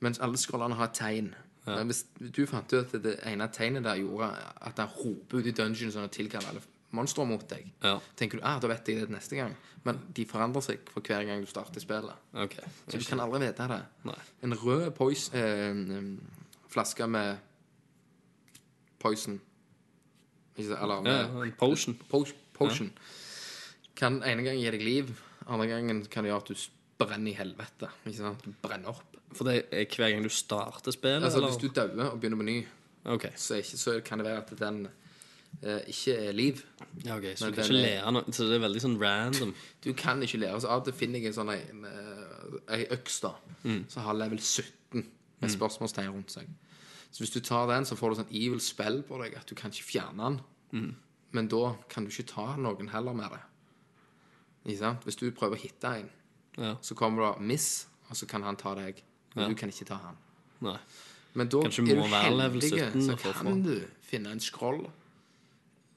Mens alle scrollene har et tegn. Men hvis du fant ut at det ene tegnet der gjorde at han roper ut i dungeon sånn og tilkaller alle monstre mot deg, Ja. tenker du ah, da vet jeg det neste gang. Men de forandrer seg for hver gang du starter spillet. Okay. Så du kan aldri vite det. Nei. En rød pois, eh, em, flaske med poison Eller med Ja, en potion. potion. potion. Kan ene gang gi deg liv, andre gangen kan det gjøre at du brenner i helvete. Du brenner opp. For det er hver gang du starter spillet, Altså, eller? hvis du dauer og begynner på ny, okay. så, ikke, så kan det være at den ikke er liv. Ja, ok, Så Men du kan den ikke er- lære noe Så det er veldig sånn random. Du kan ikke lære. Så av og til finner jeg en sånn en, eh, ei øks da som har level 17 med spørsmålstegn rundt seg. Så hvis du tar den, så får du sånn evil spell på deg at du kan ikke fjerne den. Men da kan du ikke ta noen heller med det. Ikke sant? Hvis du prøver å hitte en, Ja. så kommer det miss, og så kan han ta deg. Men Ja. du kan ikke ta han. Nei. Men da Kanskje er du være level heldig, 17 så kan du finne en scroll.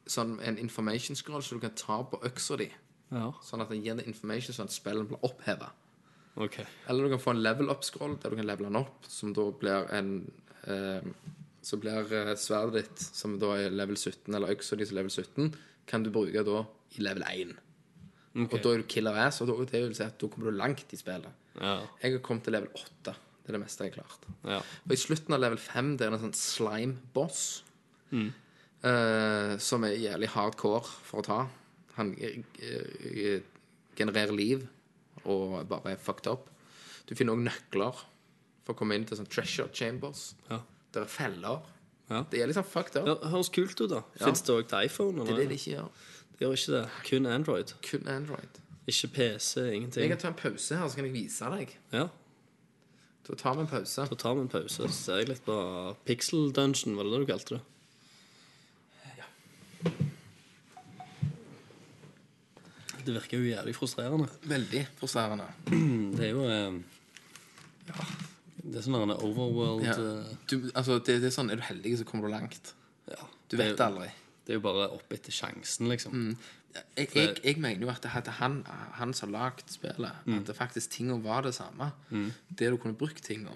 Sånn en information scroll, så du kan ta på øksa di. Ja. Sånn at den gir deg information sånn at spillet blir oppheva. OK. Eller du kan få en level up-scroll der du kan levele den opp, som da blir en eh, Så blir eh, sverdet ditt, som da er level 17, eller øksa di som er level 17, kan du bruke da i level 1. Ok. Og da er du killer ass, og da, det vil si at da kommer du langt i spillet. Ja. Jeg har kommet til level 8. Det er det meste jeg har klart. ja. Og i slutten av level 5 det er det en sånn slime-boss. Eh, som er jævlig hardcore for å ta. Han eh, genererer liv og bare er fucked up. Du finner òg nøkler for å komme inn til sånn treasure chambers. Ja. Der er feller. Ja. Det er liksom fucked up. Ja, høres kult ut, da. Fins det òg til iPhone? Det er det de ikke gjør. Det gjør ikke det. Kun Android. Kun Android. Ikke PC, ingenting. Jeg kan ta en pause her, så kan jeg vise deg. Ja, Da tar vi en pause. Da tar vi en pause, så ser jeg litt på Pixel Dungeon, var det det du kalte det? Det virker jo jævlig frustrerende. Veldig frustrerende. Det er jo eh, Ja, det er sånn en overworld Ja. eh, Du, altså, det, det er sånn, er du heldig, så kommer du langt. ja. Du vet det, aldri. Det er jo bare opp etter sjansen, liksom. Jeg, jeg, jeg mener jo at det hadde han, han som lagd spillet, at det faktisk tingene var det samme. Det du kunne brukt tingene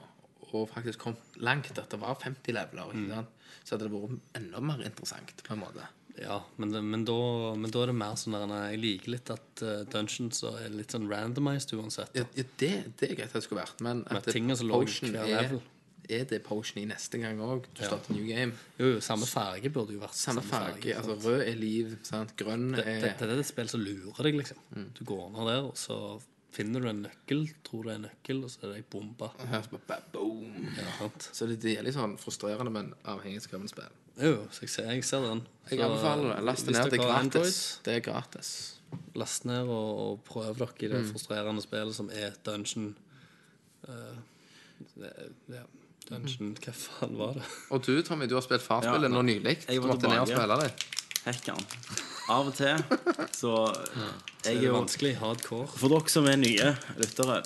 og faktisk kommet langt, at det var 50 leveler, mm. så hadde det vært enda mer interessant, på en måte. Ja, men, men, da, men da er det mer sånn der Jeg liker litt at uh, dungeons er litt sånn randomized uansett. Ja, ja det, det er greit at det skulle vært, men at at det- potion er, level. er det potion i neste gang òg? Du starter new game. Jo, jo, samme farge burde jo vært Samme farge. altså? Rød er liv, sant? grønn er er det, det er et spill som lurer deg, liksom. Du går ned der, og så finner du en nøkkel, tror det er en nøkkel, og så er det ei bombe. Ja, så bare boom. Ja, sant? Så det det er litt sånn frustrerende, men avhengig av avhengighetsskapende spill. Jo, så jeg ser, jeg ser den. Jeg Så anbefaler det. Last det ned. Det er gratis. Android, gratis. Det er gratis. Last ned og, og prøv dere i Mm. det frustrerende spillet som er Dungeon Uh, det- ja, Dungeon Hva faen var det? Og du, Tommy, du har spilt farspillet Ja, nå nylig. jeg Du var måtte ned og spille det. Hacker'n. Av og til. Så Det jeg er er jo vanskelig. Hardcore. For dere som er nye lyttere,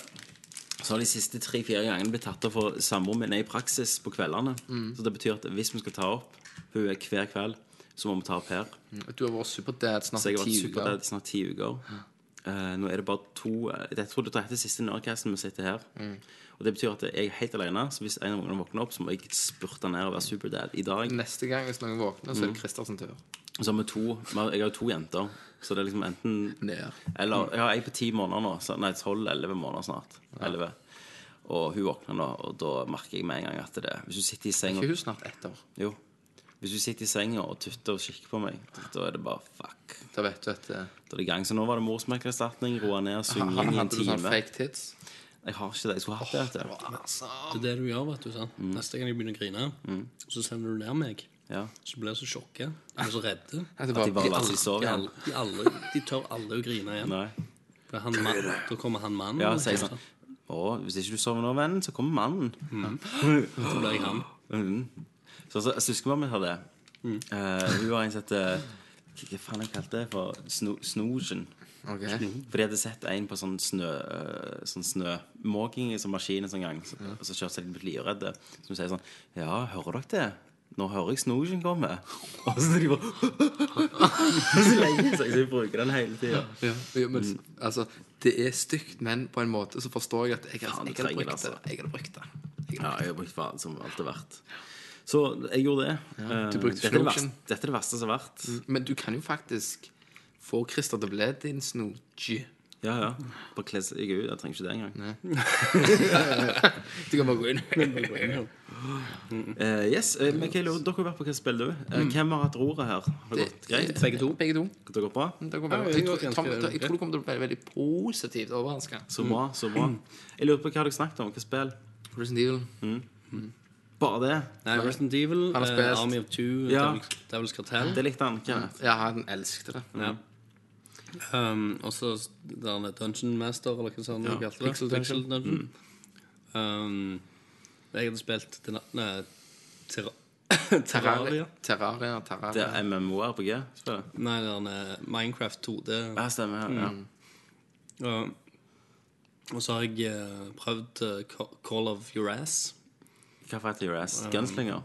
så har de siste tre-fire gangene blitt tatt opp for samboeren min er i praksis på kveldene. Så det betyr at hvis vi skal ta opp hun er hver kveld, så må vi ta opp her. Du har vært superdad snart Så jeg har vært uker. superdad i snart ti uker. Uh, nå er det bare to Jeg tror det er siste Nerdcasten vi sitter her. Og det betyr at jeg er helt alene, så hvis en av ungene våkner opp, så må jeg spurte ned og være superdad i dag. Neste gang hvis noen våkner, så er det Christer sin tur. Så har vi to Jeg har jo to jenter, så det er liksom enten Ned. Eller jeg har ei på ti måneder nå. Så, nei, tolv-elleve måneder snart. 11. Og hun våkner nå, og da merker jeg med en gang at det Hvis du sitter i Er ikke hun snart ett år? Jo. Hvis du sitter i senga og tutter og kikker på meg, da er det bare fuck. Da vet du at eh, Da er det i gang. Så nå var det morsmelkerstatning, roa ned, ha- synging i en Hadde du sånn time. fake tits? Jeg har ikke det. Jeg skulle hatt det. vet du. Det er det du gjør, vet du. sant? Mm. Neste gang jeg begynner å grine, så sender du ned meg. Ja. Så blir jeg så sjokket. Jeg blir så redde. At de bare, lar seg sove De, igjen. alle, de, alle, de tør alle å grine igjen. Nei. For han, mann, da kommer han mannen. Ja, og sier sånn. sånn Å, hvis ikke du sover nå, vennen, så kommer mannen. Så blir jeg han. Mm. Så, så søskenbarnet mitt har det. Mm. Eh, hun har en som heter Hva hva faen jeg kalte det for? Sno, Snogen. Ok. For de hadde sett en på sånn snø eh, Sånn snømåking som sånn maskin en sånn gang. Så, og så kjørte de litt livredde. Som sier sånn Ja, hører dere det? Nå hører jeg Snogen komme. Og så de bare Så lenge seg, så jeg bruker den hele tida. Ja, ja, men altså, det er stygt, men på en måte så forstår jeg at jeg, altså, jeg, du hadde brukt det. Jeg hadde brukt det. Ja, jeg har brukt faen som alt er verdt. Så jeg gjorde det. Ja, du brukte dette, er det verste, dette er det verste som har vært. Men du kan jo faktisk få Christer til å bli din snoge. Ja, ja. Bare kle seg ut. Jeg trenger ikke det engang. Du kan bare gå inn. uh, yes, uh, Mikael, dere har vært på hvilket spill du? Uh, Hvem har hatt roret her? Har det gått greit? Begge to. Begge to. Det går bra? Det går bra. Jeg, tror- Tom, jeg tror du kommer til å bli veldig positivt overraska. Så bra, så bra. Jeg lurer på hva dere snakket om? Hvilket spill? Resident Evil. Bare det? Nei, Resident Evil, Han har eh, spilt. Army of Two, Ja. Devil's, Devil's Cartel. Det likte han. Kenneth. Ja, han elsket det. Ja. Um, og så Dungeon Master, eller hva sånn Ja, kalte det. Pixel Dungeon. Dungeon. Um, jeg hadde spilt den, nei, Terra Terraria. Terraria. Terraria. Det Terraria. er MMO-RPG-spillet. Nei, den er Minecraft 2D. Ja, stemmer. Ja. ja. Og, og så har jeg eh, prøvd eh, Ca- Call of Your Ass. Hva for heter your ass? Gunslinger?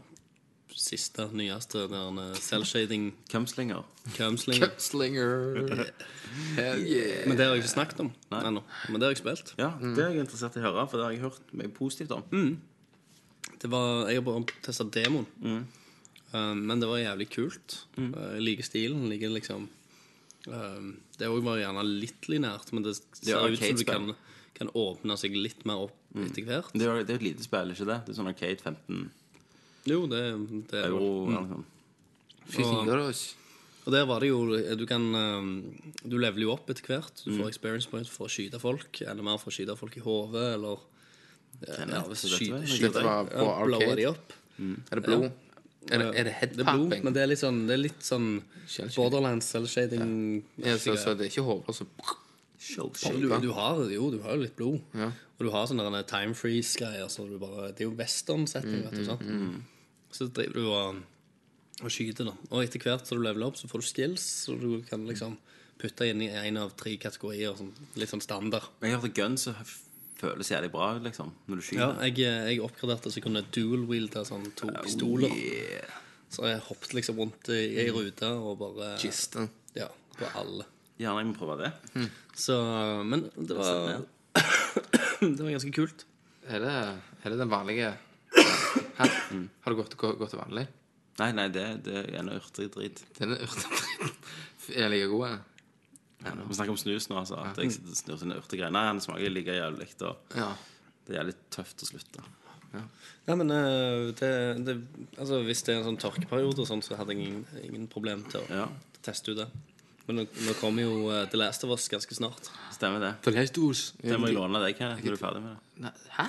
Siste, nyeste. Der uh, Cell-shading Cumslinger? Cumslinger. Slinger. Hell yeah. Men det har jeg ikke snakket om Nei. ennå. Men det har jeg spilt. Ja, det er jeg interessert i å høre, for det har jeg hørt mye positivt om. Det var, jeg har bare testa demoen. Um, men det var jævlig kult. Uh, Jeg liker stilen. Liker liksom um, Det òg var gjerne litt linært, men det ser ser ut som du kan, kan åpne seg litt mer opp etter hvert. Det er jo et lite spill, ikke det? Det er sånn Arcade 15 Jo, det, det er euro noe. Fy finger, Og der var det jo Du kan um, Du leveler jo opp etter hvert. Du får experience point for å skyte folk, eller mer for å skyte folk i hodet, eller ja, ja, skyte, skyte, ja, blowe de opp. Er det blod? Er det, er det Det er blod, men det er litt sånn, det er litt sånn borderlands eller shading. Ja, så, så det er ikke hodet som Du, du har jo, du har litt blod. Ja. Og du har sånne time freeze-greier. Så det er jo western-setting, vet du. sant? Så driver du og, og skyter, da. Og etter hvert som du leveler opp, så får du skills, så du kan liksom putte inn i en av tre kategorier. Sånn, litt sånn standard. Jeg hørte guns så føles jævlig bra liksom, når du Ja, jeg, jeg oppgraderte så jeg kunne dual-wielde sånn to pistoler. Yeah. Så jeg hoppet liksom rundt i ei rute og bare Kiste. Ja, på alle. Gjerne jeg må prøve det. Så Men det var Det var ganske kult. Er det, er det den vanlige Hæ? Har du gått, gått, gått til vanlig? Nei, nei, det, det er noe urtegrit. Den urtedritten. Er like god? Vi snakker om snus nå, altså. At jeg sitter og snur sine urtegreier. Nei, den smaker like jævlig. Og Ja. det er litt tøft å slutte. Ja, men eh, det, det Altså, hvis det er en sånn tørkeperiode og sånn, så hadde jeg ingen, ingen problem til å Ja, teste ut det. Men nå, nå kommer jo uh, The Last of Us ganske snart. stemmer det. The det of Us. Det må jeg låne deg her når du er ferdig med det. Nei, Hæ?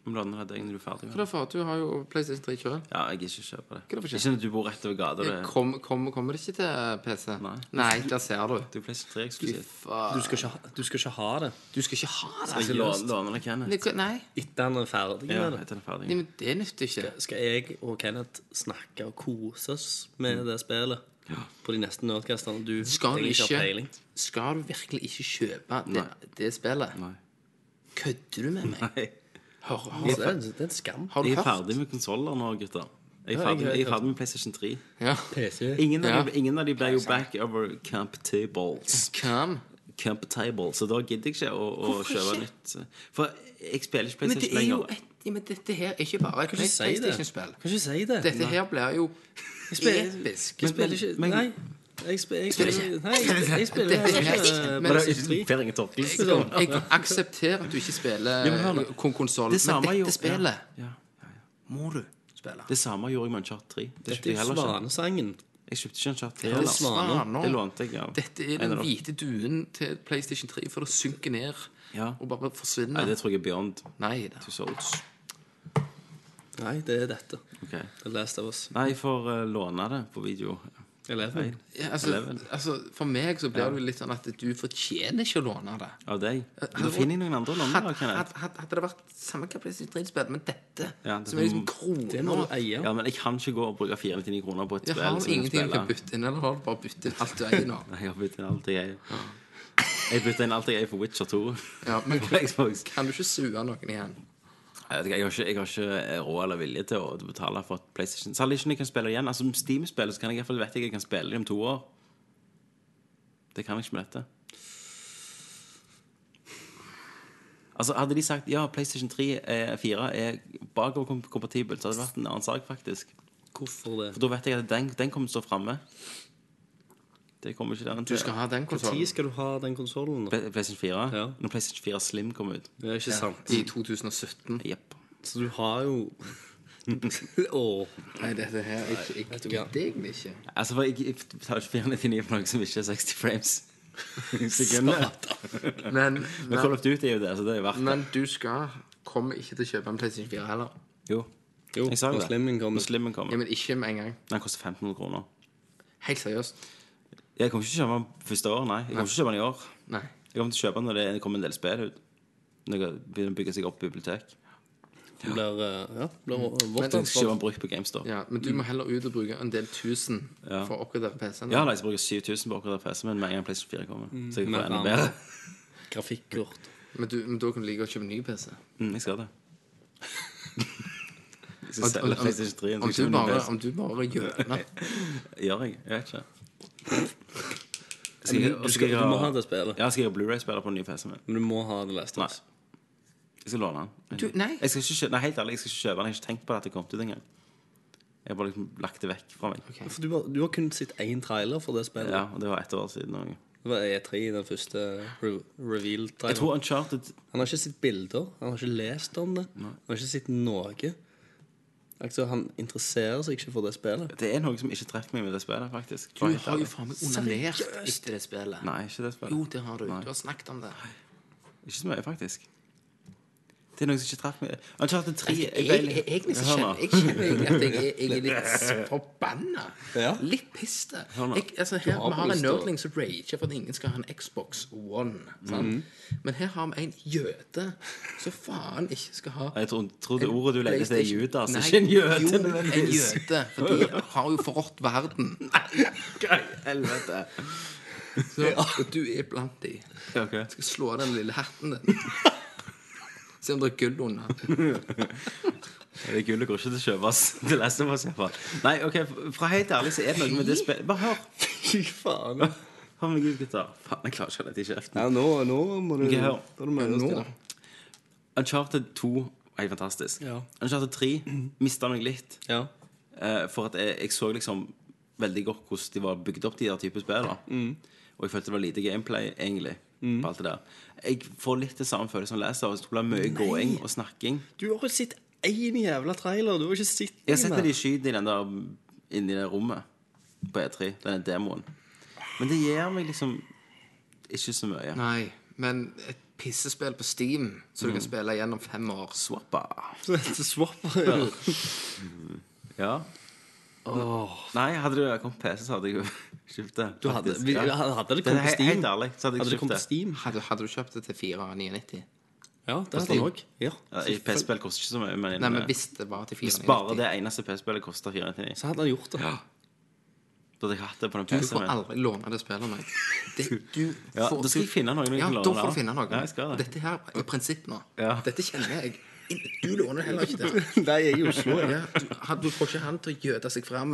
Jeg må låne deg når du er ferdig med Hva det. er det for? Du har jo PlayStation 3 sjøl. Ja, jeg gidder ikke kjøpe det. Hva er det for Ikke når du bor rett over gata. Det, Kom, kom, kommer det ikke til PC? Nei. Nei, der ser du. det er PlayStation 3 eksklusivt. Du skal ikke, ha- du skal ikke ha det Du skal ikke ha det. Jeg skal låne, låne deg Kenneth. Det- Nei, etter han er ferdig Ja, med det. etter den er ferdig. Nei, men det nytter ikke. Skal jeg og Kenneth snakke og kose oss med det spillet på de neste nerdcastene? Du Skal du ikke har peiling. Skal du virkelig ikke kjøpe det, det spillet? Nei. Kødder du med meg? Nei. Har, har, Det er, det er en skam. har du Jeg er hørt? ferdig med konsoller nå, gutter. Jeg er ferdig, jeg- er ferdig med PlayStation 3. Ja. PC. Ingen av, Ja. de, ingen av de ble jo back over. Camp tables Så da gidder jeg ikke å, å kjøpe ikke? nytt. For jeg spiller ikke PlayStation lenger. Men det er jo et ja, men dette her er ikke bare et. PlayStation-spill. Kan ikke si det. Dette her blir jo episk. Jeg spiller ikke Nei. Jeg spiller, ikke nei, jeg, jeg spiller Det- det- ikke men- PlayStation 3. Per Inge Torkelsen. Jeg aksepterer at du ikke spiller Ja, men konsoll, men dette spillet må du spille. Det samme gjorde jeg med Uncharted 3. Dette er. Svanesangen. Jeg kjøpte ikke Uncharted 3 Det Det lånte jeg av Dette er den hvite duen til PlayStation 3, for det synker ned Ja. og bare forsvinner. Nei, det tror jeg er Beyond Nei da. Two Souls. Nei, det er dette. Okay. Det er Last of Us. Nei, jeg får eh, låne det på video. Eleven. Ja, altså, Eleven. altså, for meg så blir det jo litt sånn at du fortjener ikke å låne det. Av deg. hadde Da finner jeg noen andre å låne. Hadde, da, Kenneth. hadde, hadde, hadde det vært samme PlayStation 3-spill, men dette, Ja, det som er liksom Det må kroner du eie. Ja, men jeg kan ikke gå og bruke 499 kroner på et Jeg spill har som jeg ingenting spiller. kan bytte inn, eller har du bare byttet inn alt du eier nå? Nei, jeg har byttet inn alt jeg eier. Jeg bytta inn alt jeg er for Witcher 2. Ja, men på Xbox. kan du ikke sue noen igjen? Jeg, vet ikke, jeg, har ikke, jeg har ikke råd eller vilje til å betale for et PlayStation. Særlig ikke når jeg kan spille igjen. Altså, Steam-spillet så kan jeg i hvert fall vet jeg kan spille det om to år. Det kan jeg ikke med dette. Altså, Hadde de sagt ja, PlayStation 3 er, 4 er bakoverkompatibel, så hadde det vært en annen sak, faktisk. Hvorfor det? For da vet jeg at den, den kommer til å stå framme. Det kommer ikke den Du skal ha den Når konsollen skal du ha den konsollen? PlayStation 4? Ja. Når PlayStation 4 Slim kommer ut. Det er ikke sant. i 2017. Jepp. Så du har jo Åh. Nei, dette her er jeg Vet du gidder egentlig ikke. Altså, for jeg, jeg betaler ikke 499 for noe som ikke er 60 frames. Sekundet. Men, Men Call men, of Duty er jo det, så det er verdt det. men du skal kommer ikke til å kjøpe en PlayStation 4 heller. Jo. Jo, Jeg sa jo det. Slimmen kommer. Når Slimmen Ja, men ikke med en gang. Den koster 1500 kroner. Helt seriøst. Jeg kommer ikke til å kjøpe den første år, nei. Jeg kommer ikke til å kjøpe den i år. Nei. Jeg kommer til å kjøpe den når det kommer en del spill ut. Når det begynner å bygge seg opp bibliotek. Ja. blir, eh, ja, blir vårt ansvar. brukt på GameStop. Ja, men du må heller ut og bruke en del tusen Ja. for å oppgradere PC-en. Ja, jeg bruker 7000 på å oppgradere PC, men med en gang PlayStation 4 kommer, så jeg får enda bedre. Grafikkort. Men, du, men da kan du like å kjøpe ny PC. Mm, jeg skal det. Jeg skal Om, selge om, PlayStation 3 om, du bare, om du bare gjør det Gjør jeg? Jeg vet ikke. Men du, og skal, jeg du må ha- det spillet. Ja, skal jeg ha Blu-ray-spiller på den nye PC-en min? Men du må ha det Last of Nei. Jeg skal låne den. Du, nei. Jeg skal ikke nei, helt ærlig, jeg skal ikke kjøpe den. Jeg har ikke tenkt på det at det kom ut engang. Jeg har bare liksom lagt det vekk fra meg. For du, har, du har kun sett én trailer for det spillet. Ja, og det var ett år siden. også. Det var E3, den første re Jeg tror reveal-traileren. Uncharted Han har ikke sett bilder, han har ikke lest om det. Han har ikke sett noe. Altså, han interesserer seg ikke for det spillet. Det er noe som ikke treffer meg med det spillet, faktisk. Du har jo faen meg onanert etter det spillet. Nei, ikke det spillet. Jo, det har du. Nei. Du har snakket om det. Ikke så mye, faktisk. Det er noe som ikke traff meg. Uncharted 3 Jeg, jeg, jeg, egentlig så kjenner jeg kjenner egentlig at jeg, jeg er litt forbanna. Ja. Litt. Jeg, altså, her, har vi har en nerdling som rager for at ingen skal ha en Xbox One. Sant? Men her har vi en jøde som faen ikke skal ha Jeg tror, tror det ordet du legger til, er. Judas, Nei, ikke en jøde. Jo, en jøde. For de har jo forrådt verden. Nei, helvete? Så, du er blant de. Jeg skal slå av den lille hatten din. Se om det er gull under. Det gullet går ikke til å kjøpes. Det leste jeg på iallfall. Nei, ok, fra helt ærlig så er det noe med det spillet Bare hør. Fy faen. Hør meg ut, gutter. Faen, jeg klarer ikke å holde det i kjeften. Ja, nå, nå må du okay, hør. Da må du Nå. Uncharted 2 er fantastisk. Ja. Uncharted 3 mista meg litt. Ja. Uh, for at jeg, jeg så liksom veldig godt hvordan de var bygd opp, de der type spill. Mm. Og jeg følte det var lite gameplay, egentlig. På alt det der. Jeg får litt det samme følelsen som leser. Det blir mye gåing og snakking. Du har jo sett én jævla trailer. Du har ikke sett Jeg har sett når de skyter i den der inni det rommet på E3, denne demoen. Men det gir meg liksom ikke så mye. Nei, men et pissespill på Steam så du kan spille gjennom fem år. Swappa. Så heter Swapper, ja. Ja. Nei, hadde du kommet PC, så hadde jeg jo kjøpt det. Du hadde, vi, Ja. hadde det kommet på Steam Helt ærlig, så hadde jeg Hadde det kjøpt det. Steam? Hadde, hadde du kjøpt det til 499? Ja, det hadde jeg òg. Ja. Ja, PC-spill koster ikke så mye, men, Nei, men hvis det var til hvis bare det eneste PC-spillet koster 499, Så hadde han gjort det. da hadde jeg hatt det på den Du PC-en får aldri låne det spillet av meg. Det, du Ja, får, da skal jeg finne noen jeg Ja, kan da får du finne noe. Ja, jeg skal det. Dette her er prinsipp nå. Ja. Dette kjenner jeg. Du låner heller ikke det. Nei, jeg er i Oslo. Ja. Ja, du, du får ikke han til å gjøte seg fram,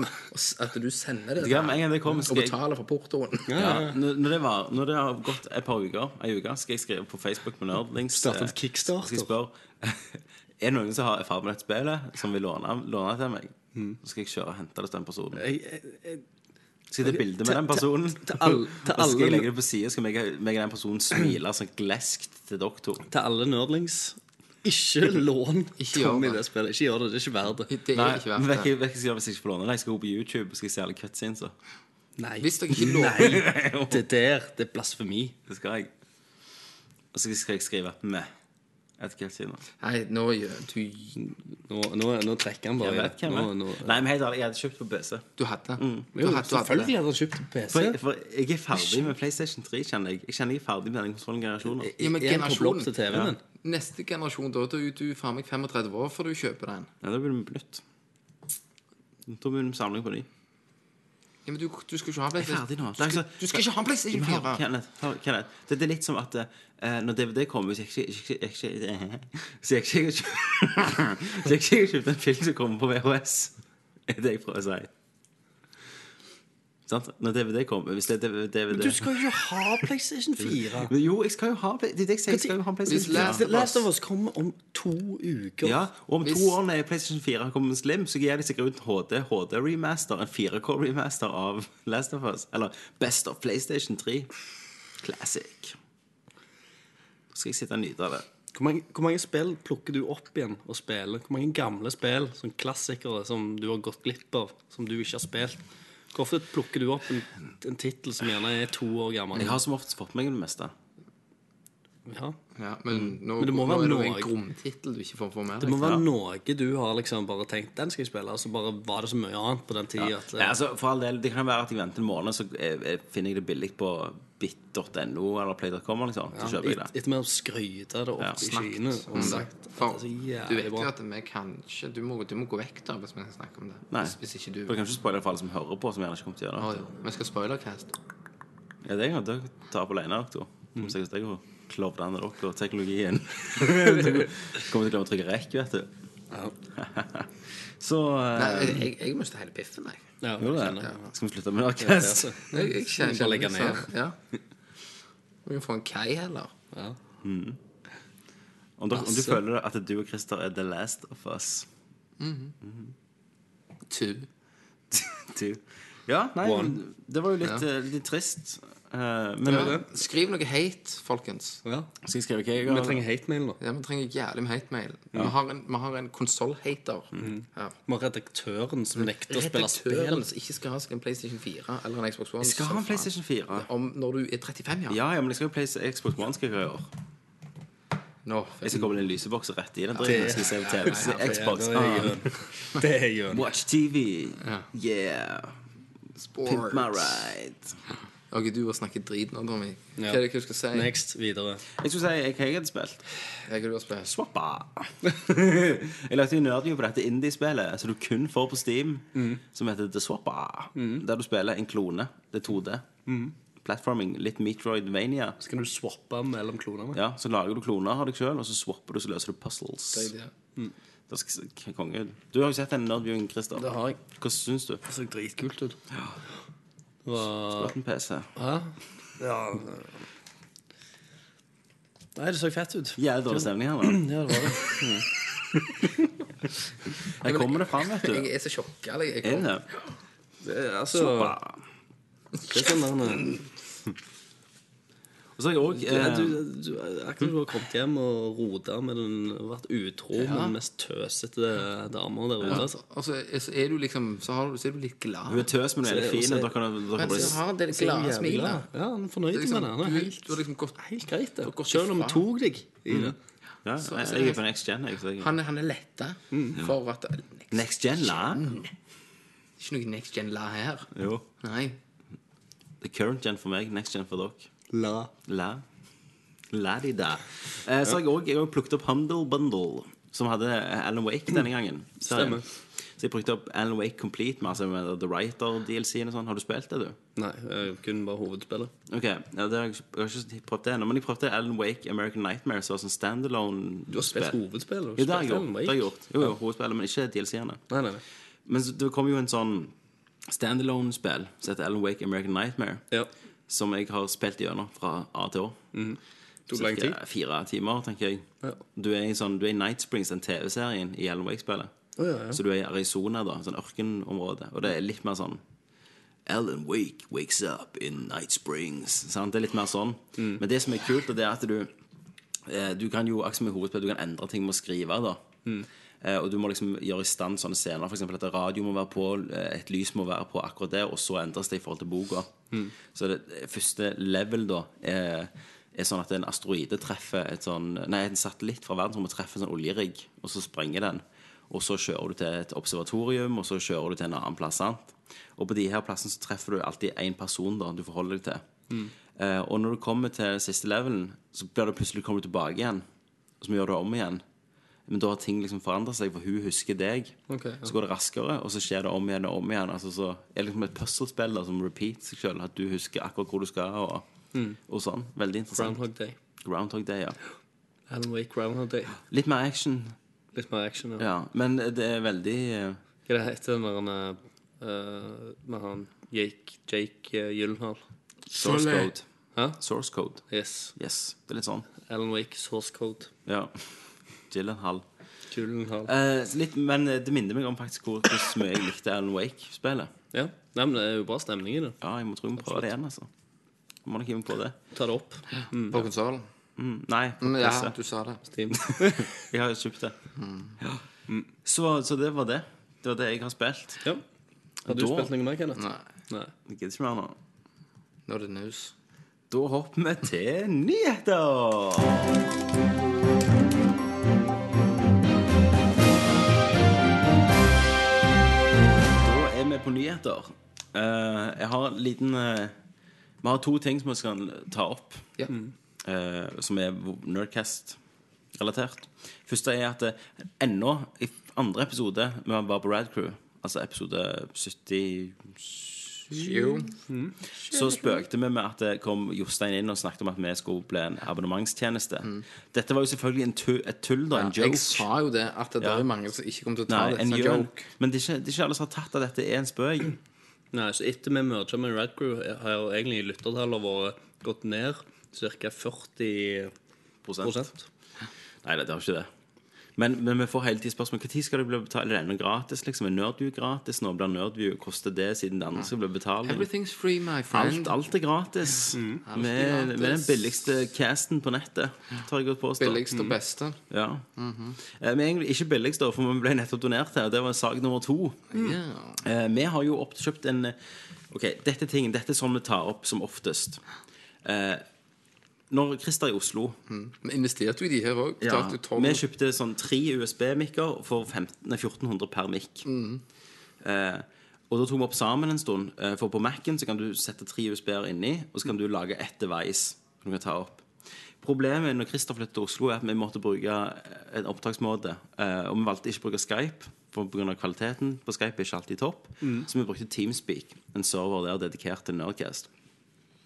at du sender det Ja, gang det kommer, og betaler for portoen. Ja, når, når, det var, når det har gått et par uker, en uke, skal jeg skrive på Facebook med Nerdlings Starte en eh, Kickstarter. Skal jeg spørre Er det noen som har erfaring med dette spillet, som vil låne, låne til meg? Mm. Så skal jeg kjøre og hente det til den personen. Jeg, jeg, jeg, Skal jeg ta bilde med den personen? til- til alle- til og skal jeg legge det på sida, skal meg meg og den personen smile sånn gleskt til dere to. til alle nerdlings Ikke lån Ikke Tommy det. spillet. Ikke gjør det. Det er ikke verdt det. Det er Nei, ikke verdt det. hva jeg skal gjøre hvis jeg ikke får låne det? Jeg skal gå på YouTube og skal se alle cutscenes. Nei. Hvis dere ikke låner Nei, det der det er blasfemi. Det skal jeg. Og så skal jeg skrive med et cutscene. Nei, nå gjør du Nå, nå, nå trekker han bare. Jeg vet hvem nå, nå. Nei, men helt ærlig, jeg hadde kjøpt på PC. Du hadde. Jo, Du hadde, hadde selvfølgelig hadde han kjøpt på PC. For, for jeg er ferdig med PlayStation 3, kjenner jeg. Jeg kjenner jeg er ferdig med den konsollen generasjonen. Ja, men Er generasjonen til TV-en din? Neste generasjon, da, er du faen meg 35 år før du kjøper den. Ja, da blir vi på nytt. Da begynner vi samling på ny. Ja, men du, du skal ikke ha Jeg er ferdig nå. Du skal, du skal ikke ha PlayStation 4. Kenneth, hør, Kenneth. Det, det er litt som at eh, når DVD kommer så jeg ikke, ikke, ikke, ikke, Så jeg ikke jeg ikke har kjøpt en film som kommer på VHS, er det jeg prøver å si. Sant? Når DVD kommer Hvis det er DVD Du skal jo ha PlayStation 4. Men Jo, jeg skal jo ha Det er det jeg sier. Jeg skal jo ha Hvis PlayStation 4. Last of Last Us- of Us kommer om to uker. Ja, og om to år når PlayStation 4 kommer Slim, så gir de sikkert ut HD, HD-remaster, en 4K-remaster av Last of Us. Eller Best of PlayStation 3. Classic. Så skal jeg sitte og nyte av det. Hvor, mange, hvor mange spill plukker du opp igjen og spiller? Hvor mange gamle spill, sånn klassikere som du har gått glipp av, som du ikke har spilt? Hvor ofte plukker du opp en, en tittel som gjerne er to år gammel? Jeg har som oftest fått meg det meste. Ja. Ja, men nå, Men det må nå være er det en gromtittel du ikke får få med Det må være noe du har liksom bare tenkt Den skal jeg spille, og så bare var det så mye annet på den tida Ja, altså, for all del, Det kan være at jeg venter en måned, så jeg, jeg finner jeg det billig på bit.no eller play.com. Liksom, så kjøper jeg et, det. Etter vi har skryta det opp Ja, i skyene om og det. sagt For det er så du vet jo at vi kanskje Du må, du må gå vekk da hvis vi snakker om det. Nei. Hvis, hvis ikke du kan ikke spoile for alle som hører på, som gjerne ikke kommer til å Å, gjøre det. Vi skal spoilercast. Ja, det kan dere ta opp alene, dere to. Kommer sikkert til å klovne dere og teknologien. Kommer til å glemme å trykke rekk, vet du. Så eh, Nei, jeg, jeg, mista hele piffen, jeg. Ja, jo, det? Skal vi slutte med Ja, Nerdcast? altså. Jeg, jeg kjenner, Bare legge ned. Ja. Vi kan få en Kai heller. Ja. Om, du, om du føler at du og Christer er the last of us Two. two. Ja, nei, One. det var jo litt, Ja. eh, litt trist. Eh, men Ja. Skriv noe hate, folkens. Ja. skal jeg skrive hva jeg Vi trenger hate-mail nå. Ja, Vi trenger jævlig med hate-mail. Vi har en, vi har en konsoll-hater. Ja. Vi har redaktøren som nekter å spille spill. Redaktøren som ikke skal ha seg en PlayStation 4 eller en Xbox One. Jeg skal ha en. PlayStation 4. Om når du er 35, ja. Ja, ja, men jeg skal jo play Xbox One skal jeg gjøre. No, Jeg skal komme med en lyseboks rett i den Ja, Det- Skal se på TV. Se Xbox. Det er Ah. Det er gjøn. Watch TV. Ja. Yeah. Pimp my ride. Ok, du har snakket drit nå, Tommy. Ja. Hva er det du skal si? Next, videre. Jeg skulle si hva jeg hadde spilt. Hva du har spilt? Swappa. jeg lagde jo nerdview på dette indie-spillet som du kun får på Steam, som heter The Swappa. Der du spiller en klone. Det er 2D. Platforming. Litt Metroidvania. Så kan du swappe mellom klonene? Ja, Så lager du kloner av deg sjøl, og så swapper du, så løser du puzzles. Det er det. Da skal. Du har jo sett den nerdviewen, Christer. Det har jeg. Hva syns du? Det så dritkult ut. Det var Fått en PC. Hæ? Ja Nei, det så fett ut. Jævlig dårlig stemning her da. Ja, det var det. Her kommer det fram, vet du. Jeg er så sjokka. eller? Jeg Er det? det er, altså, det er sånn der Og så har jeg òg du, du, du, Akkurat du har kommet hjem og rota med den Vært utro med den mest tøsete dama der ute. Altså. Og så er, så er du liksom Så, har, du- så er du litt glad. Hun er tøs, men hun er fin. og Da kan du, Men du så har det glade jævlig smilet. Ja, han er fornøyd Det er liksom, med det. Han er du, helt, du har liksom gått helt greit, det. gått Selv om hun tok deg i det. ja, Så- jeg, jeg er på next gen. Jeg, så jeg, Han, er- han er letta for at Next gen, la? Ikke noe next gen la her. Jo. Nei. The current gen for meg, next gen for dere. La. La. La de da. Eh, så har jeg òg plukket opp Humble Bundle, som hadde Alan Wake denne gangen. Så, Stemmer. Så jeg brukte opp Alan Wake Complete med, altså med The Writer-DLC-en og sånn. Har du spilt det, du? Nei, kun bare hovedspillet. Ok, ja, det har jeg, jeg har ikke prøvd det ennå, men jeg prøvde Alan Wake American Nightmare, som var sånn standalone Du har spilt hovedspillet? Ja, det har jeg gjort. Det har jeg gjort. Jo, jo, hovedspillet, men ikke DLC-ene. Nei, nei, nei. Men så- det kom jo en sånn standalone-spill som heter Alan Wake American Nightmare, Ja. Som jeg har spilt gjennom fra A til Å. Tok lang tid. Fire timer, tenker jeg. Ja. Du er i sånn, du er i Night Springs, den TV-serien i Ellen Wake-spillet. Oh, ja, ja. Så du er i Arizona, da, sånn ørkenområde. Og det er litt mer sånn Alan Wake wakes up in Night Springs. Sant? Det er litt mer sånn. Mm. Men det som er kult, det er at du eh, Du kan jo, akkurat som i hovedspill, du kan endre ting med å skrive. da Mm. Eh, Og du må liksom gjøre i stand sånne scener. Eksempel at radio må være på, eh, et lys må være på akkurat der, og så endres det i forhold til boka. Mm. Så det det første level da er, er sånn at en asteroide treffer et sånn Nei, en satellitt fra verdensrommet treffer en sånn oljerigg, og så sprenger den. Og så kjører du til et observatorium, og så kjører du til en annen plass. sant? Og på de her plassene så treffer du alltid én person da du forholder deg til. Eh, og når du kommer til siste levelen, så blir det plutselig kommer du tilbake igjen. Og så må du gjøre det om igjen. Men da har ting liksom forandret seg, for hun husker deg. Ok, ja. Så går det raskere, og så skjer det om igjen og om igjen. Altså, så er det liksom et puslespill som repeat seg selv, at du husker akkurat hvor du skal, og, og sånn. Veldig interessant. Groundhog Day. Groundhog Day, ja. Alan Wake Groundhog Day. Litt mer action, Litt mer action. Ja. ja. Men det er veldig eh, Hva det heter når han er uh, Med han Jake, Jake uh, Gyllenhaal? source code. Hæ? Source code. Yes. Yes, det er litt sånn. Alan Wake Source Code. Ja. Gyllenhaal. Gyllenhaal. Eh, litt, men det minner meg om faktisk hvor, hvor mye jeg likte Alan Wake-spillet. Ja. Nei, men det er jo bra stemning i det. Ja, jeg må tro vi prøver det igjen, altså. Jeg må nok hive på det. Ta det opp. På konsollen. Mm, nei, på Ja, PC. du sa det. Steam. Jeg har jo kjøpt det. Ja. Mm. Så, så det var det. Det var det jeg har spilt. ja. Har du Da- spilt noe mer, Kenneth? Nei. Nei. Jeg gidder ikke mer nå. Nå er det news. Da hopper vi til nyheter. På nyheter. Eh, jeg har en liten eh, Vi har to ting som vi skal ta opp, Ja. eh, som er Nerdcast-relatert. Første er at eh, ennå i andre episode vi var på Rad Crew, altså episode 70 Jo. så spøkte vi med at det kom Jostein inn og snakket om at vi skulle bli en abonnementstjeneste. Dette var jo selvfølgelig en tu et tull, da. En joke. Jeg sa jo det, at det Ja. er mange som ikke kommer til å ta Nei, det en som joke. Men det er, ikke, det er ikke alle som har tatt at dette er en spøk. Nei, så etter vi merga med Red Crew, har jo egentlig lyttertallene våre gått ned ca. 40 Prosent. Nei, det har ikke det. Men, men vi får hele tiden spørsmål Når skal det bli betalt? Er det gratis? liksom? Er Nerdview gratis? Nå blir Nerdview Koster det siden det andre skal bli betalt. Everything's free, my friend. Alt, alt er gratis. Er med den billigste casten på nettet, tar jeg godt påstå. Billigst og beste. Ja. Eh, Men egentlig ikke billigst, for vi ble nettopp donert her. det var sak nummer to. Mm. Eh, vi har jo oppkjøpt en eh, Ok, dette ting, dette er sånn vi tar opp som oftest. Eh, når Christer er i Oslo Vi investerte jo i de her òg. ja, Vi kjøpte sånn tre USB-mikker for 15, nei, 1400 per mikk. Eh, og da tok vi opp sammen en stund. Eh, for på Mac-en så kan du sette tre USB-er inni, og så kan du lage ett device som du kan ta opp. Problemet når Christer flyttet til Oslo, er at vi måtte bruke en opptaksmåte. Eh, og vi valgte ikke å bruke Skype, for pga. kvaliteten på Skype er ikke alltid topp. Så vi brukte Teamspeak, en server der dedikert til Nerdcast.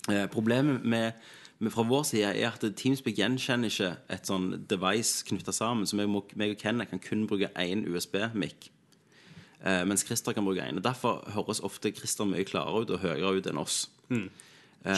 Eh, problemet med, med fra vår side er at Teamspeak gjenkjenner ikke et sånn device knytta sammen. Så meg og Kenneth kan kun bruke én USB-mic. Eh, mens Christer kan bruke én. Derfor høres ofte Christer mye klarere ut og høyere ut enn oss.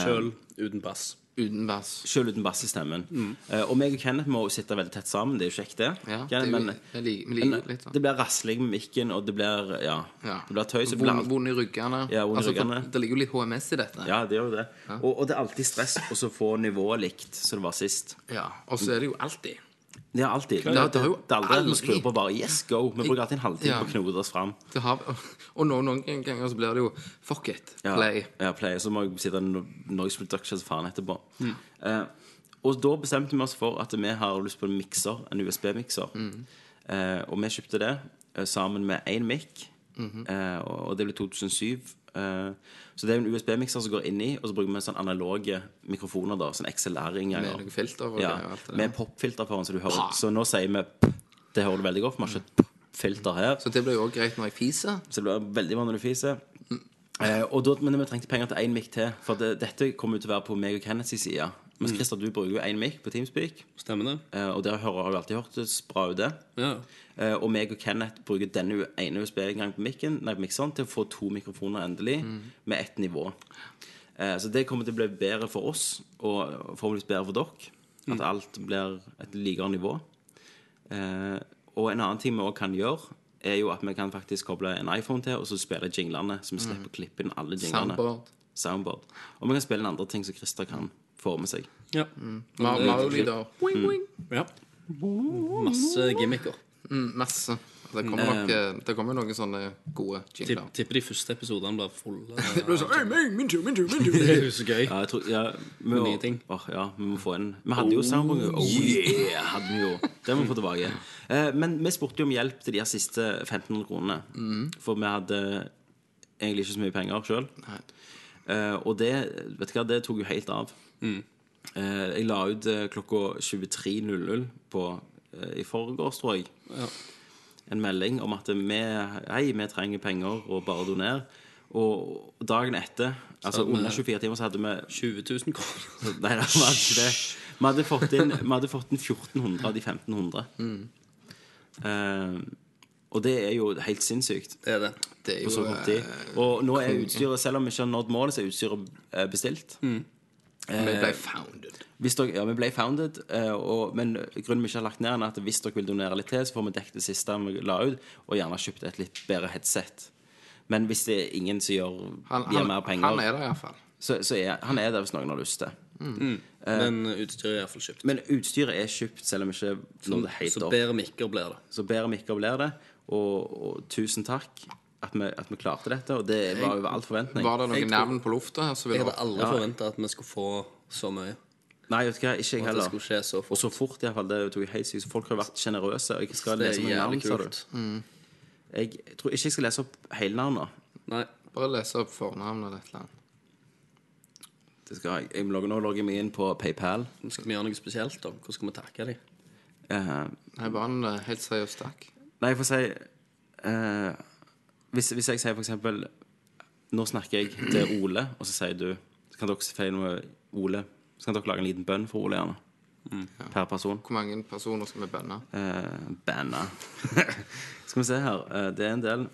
Sjøl uten bass. Uten bass. Selv uten bass i stemmen. Eh, og meg og Kenneth må sitte veldig tett sammen. Det er jo kjekt, det. Ja, det er men, liker, men litt. Det blir rasling med mikken, og det blir Ja. Ja. Det blir tøys. Vond, vond i ryggene. Ja, vond i altså, ryggene. Det ligger jo litt HMS i dette. Ja, det gjør jo det. Og, og det er alltid stress å få nivået likt som det var sist. Ja, Og så er det jo alltid Er alltid. Det det har jo det er aldri skrur på bare Yes, go. Vi bruker alltid en halvtime Ja. på å knote oss fram. det har, Og noen, noen ganger så blir det jo Fuck it, Ja, play. Ja, play. Så må jeg sitte no noise reduction så faen etterpå. Eh, og da bestemte vi oss for at vi har lyst på en mikser, en USB-mikser. Eh, og vi kjøpte det eh, sammen med én mic, eh, og, og det ble 2007. Eh, så det er en USB-mikser som går inni, og så bruker vi sånn analoge mikrofoner. da, sånn XLR-ringer. Med noen filter Ja, med popfilter foran, så du hører Så nå sier vi. Det hører du veldig godt. Vi har ikke filter her. Så det blir jo også greit når jeg fiser. Så det blir veldig bra når du fiser. Eh, og da, men vi trengte penger til én mic til, for det, dette kommer jo til å være på meg og Kenneths side. Mens Christer, du bruker jo én mic på Teamspeak, Stemmer det? eh, og det har har jo alltid hørtes bra ut. Ja. Eh, og meg og Kenneth bruker denne ene USB-inngangen på mikken Nei, på mikseren til å få to mikrofoner endelig, med ett nivå. Eh, så det kommer til å bli bedre for oss, og forhåpentligvis bedre for dere. At alt blir et likere nivå. Eh, og en annen ting vi også kan gjøre, er jo at vi kan faktisk koble en iPhone til, og så spille jinglene, så vi slipper å klippe inn alle jinglene. Soundboard. Soundboard. Og vi kan spille inn andre ting som Christer kan få med seg. ja. Mm. Mario-lyder. ja. Masse gimmicker. Mm, masse. Det kommer nok eh, Det kommer noen sånne gode Tipp, jingler. tipper de første episodene blir fulle. Det blir sånn, «Hey, min, min tur, min tur, min tur». Det er jo så gøy. Ja, jeg tror, ja, vi, må, nye ting. Åh, ja, vi må få en Vi hadde jo soundboard. Oh yeah, hadde vi jo. Det må vi få tilbake. Eh, men vi spurte jo om hjelp til de her siste 1500 kronene. For vi hadde egentlig ikke så mye penger sjøl. og det vet du hva, det tok jo helt av. Eh, jeg la ut eh, klokka 23.00 på eh, i forgårs, tror jeg. En melding om at vi, hei, vi trenger penger, og bare doner. Og dagen etter, altså under 24 timer, så hadde vi 20 000 kroner. Nei, det hadde ikke det. Vi hadde fått inn, hadde fått inn 1400 av de 1500. Eh, og det er jo helt sinnssykt Det er det. Det er jo Og nå er utstyret, selv om vi ikke har nådd målet, så er utstyret bestilt. bestilt. Vi ble founded. Hvis dere, ja, vi ble founded, eh, og, men grunnen vi ikke har lagt ned, er at hvis dere vil donere litt til, så får vi dekket det siste vi la ut, og gjerne kjøpt et litt bedre headset. Men hvis det er ingen som gjør, Han, gir han, mer penger, han er der iallfall. så, så er han er der hvis noen har lyst til. Men utstyret er iallfall kjøpt. Men utstyret er kjøpt, selv om ikke det helt Så bedre mikker blir det. Så bedre mikker blir det. Og, og tusen takk at vi, at vi klarte dette. Og det var over all forventning. Var det noen navn på lufta her? Jeg hadde aldri Ja. forventa at vi skulle få så mye. Nei, vet du hva, ikke jeg heller. så Og fort. så fort, iallfall. Det tok jeg helt sykt. Folk har vært sjenerøse. Og jeg skal lese noen navn, sa du. Mm. Jeg tror ikke jeg skal lese opp hele navnet. Nei. bare lese opp fornavnet eller et eller annet. Det skal jeg. jeg logger, nå logger jeg meg inn på PayPal. Skal vi gjøre noe spesielt, da. Hvordan skal vi takke dem? Uh, Nei, bare en eh, helt seriøs takk. nei, jeg får si eh, hvis, hvis jeg sier eksempel Nå snakker jeg til Ole, og så sier du Så kan dere feile noe Ole. Så kan dere lage en liten bønn for Ole, gjerne. Per person. Hvor mange personer skal vi bønne? Eh, banna. Skal vi se her. Eh, det er en del.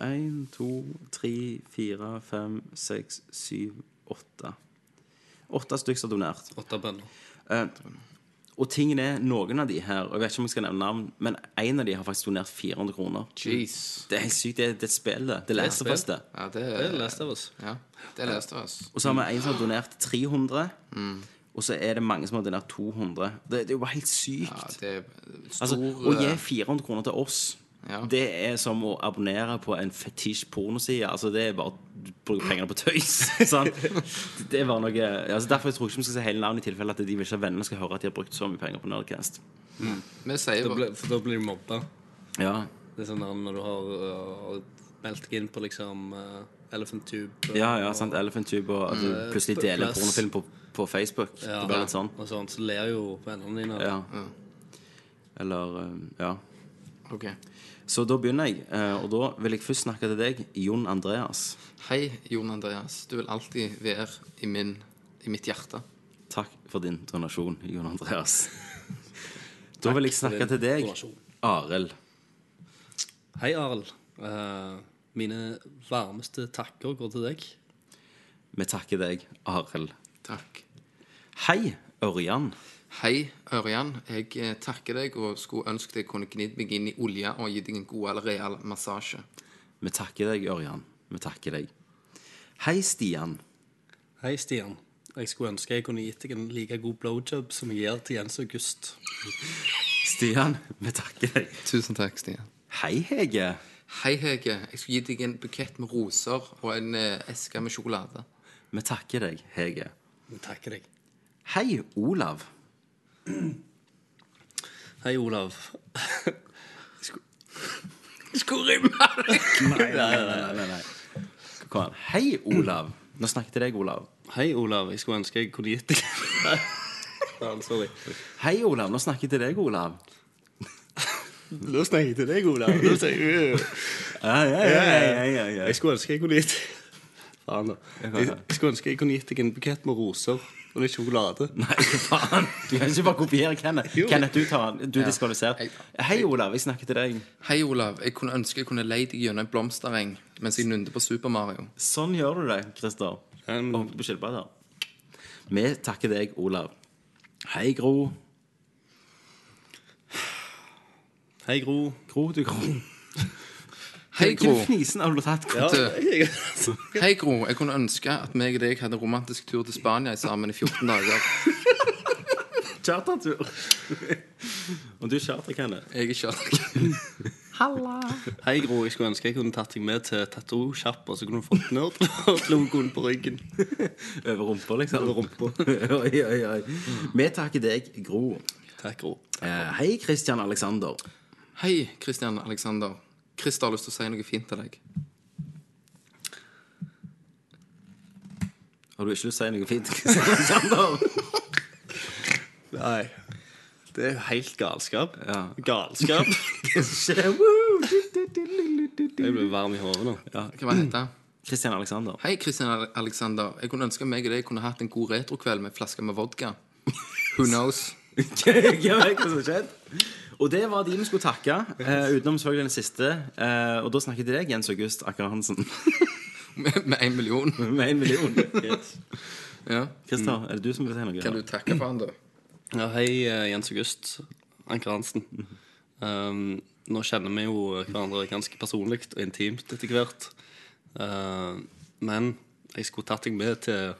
Én, to, tre, fire, fem, seks, syv, åtte. Åtte stykker som har donert. Åtte bønner. Eh, og tingen er, noen av de her Og jeg vet ikke om jeg skal nevne navn, men en av de har faktisk donert 400 kroner. Jeez. Det er helt sykt. Det, er- det er et spill, det. Det leser spill. først, det. Ja, det Det er lest av oss. Ja, det leste vi oss. Og så har vi en som har donert 300. Og så er det mange som har donert 200. Det, det er jo bare helt sykt. Ja, det er stor Altså, Å gi eh, 400 kroner til oss, Ja. det er som å abonnere på en fetisj pornoside. Altså, det er bare å bruke pengene på tøys. sant? Det er bare noe altså, Derfor jeg tror jeg ikke vi skal si hele navnet i tilfelle at de vil ikke at vennene skal høre at de har brukt så mye penger på Nerdcast. Vi sier Da ble, for da blir de mobba. Ja, Det er sånn når du har uh, meldt deg inn på liksom uh, Elephant Tube. ja, ja sant. Elephant Tube og at du plutselig deler en Plus. pornofilm på, på Facebook. Ja. Det blir litt sånn. Og sånt, så ler jo vennene dine. Ja. Eller um, Ja. OK. Så da begynner jeg, eh, og da vil jeg først snakke til deg, Jon Andreas. Hei, Jon Andreas. Du vil alltid være i, min, i mitt hjerte. Takk for din donasjon, Jon Andreas. Da vil jeg snakke til deg. Arild. Hei, Arild. Uh, mine varmeste takker går til deg. Vi takker deg, Arild. Takk. Hei, Ørjan. Hei, Ørjan. Jeg eh, takker deg og skulle ønske jeg kunne gnidd meg inn i olje og gitt deg en god eller real massasje. Vi takker deg, Ørjan. Vi takker deg. Hei, Stian. Hei, Stian. Jeg skulle ønske jeg kunne gitt deg en like god blowjob som jeg gir til Jens August. Stian, vi takker deg. Tusen takk, Stian. Hei, Hege. Hei, Hege. Jeg skulle gitt deg en bukett med roser og en eh, eske med sjokolade. Vi takker deg, Hege. Vi takker deg. Hei, Olav. Hei, Olav. Skulle rimme deg! Nei, nei, nei. nei, nei. Kom an. Hei, Olav. Nå snakker jeg til deg, Olav. Hei, Olav. Jeg skulle ønske jeg kunne gitt deg Sorry. Hei, Olav. Nå snakker jeg til deg, Olav. Nå snakker jeg til deg, Olav. Nå snakker jeg- Ja, ja, ja, ja, ja, ja. Jeg skulle ønske jeg kunne gitt Faen, da. Jeg, jeg skulle ønske jeg kunne gitt deg en bukett med roser og litt sjokolade. Nei, faen. Du kan ikke bare kopiere Kenneth. Jo. Kenneth, du tar den. Du er diskvalifisert. Hei. Olav. Jeg snakker til deg. Hei, Olav. Jeg kunne ønske jeg kunne leid deg gjennom en blomstereng mens jeg nynnet på Super Mario. Sånn gjør du det, Christer. Um. Og på skilpadder. Vi takker deg, Olav. Hei, Gro. Hei, Gro. Gro, du Gro. Hei, Gro. Fnisen har du tatt? Ja, Du. Hei, Gro. Jeg kunne ønske at meg og deg hadde en romantisk tur til Spania sammen i 14 dager. Chartertur. Og du er Kenneth. Jeg er ikke Hei, Gro. Jeg skulle ønske jeg kunne tatt deg med til tattoo-sjappa, så kunne du fått nerdlogoen på ryggen. Over rumpa, liksom. Over rumpa. oi, oi, oi. Vi takker deg, Gro. Takk, Gro. Eh, hei, Christian Alexander. Hei, Christian Alexander. Christer har lyst til å si noe fint til deg. Har du ikke lyst til å si noe fint, Alexander? Nei. Det er jo helt galskap. Ja. Galskap. Woo! Jeg blir varm i hodet nå. Hva var det heter? Christian Alexander. Hei, Christian Alexander. Jeg kunne ønske meg og deg kunne hatt en god retrokveld med en flaske med vodka. Who knows? Hva vet hva som skjedde? Og det var de vi skulle takke, eh, utenom selvfølgelig den siste. Eh, og da snakket jeg til deg, Jens August Akker Hansen, Med én en million. med en million. Ja. Christer, er det du som vil si noe? Kan du takke for han, da? Ja, hei, eh, Jens August Anker Hansen. Um, nå kjenner vi jo hverandre ganske personlig og intimt etter hvert. Uh, men jeg skulle tatt deg med til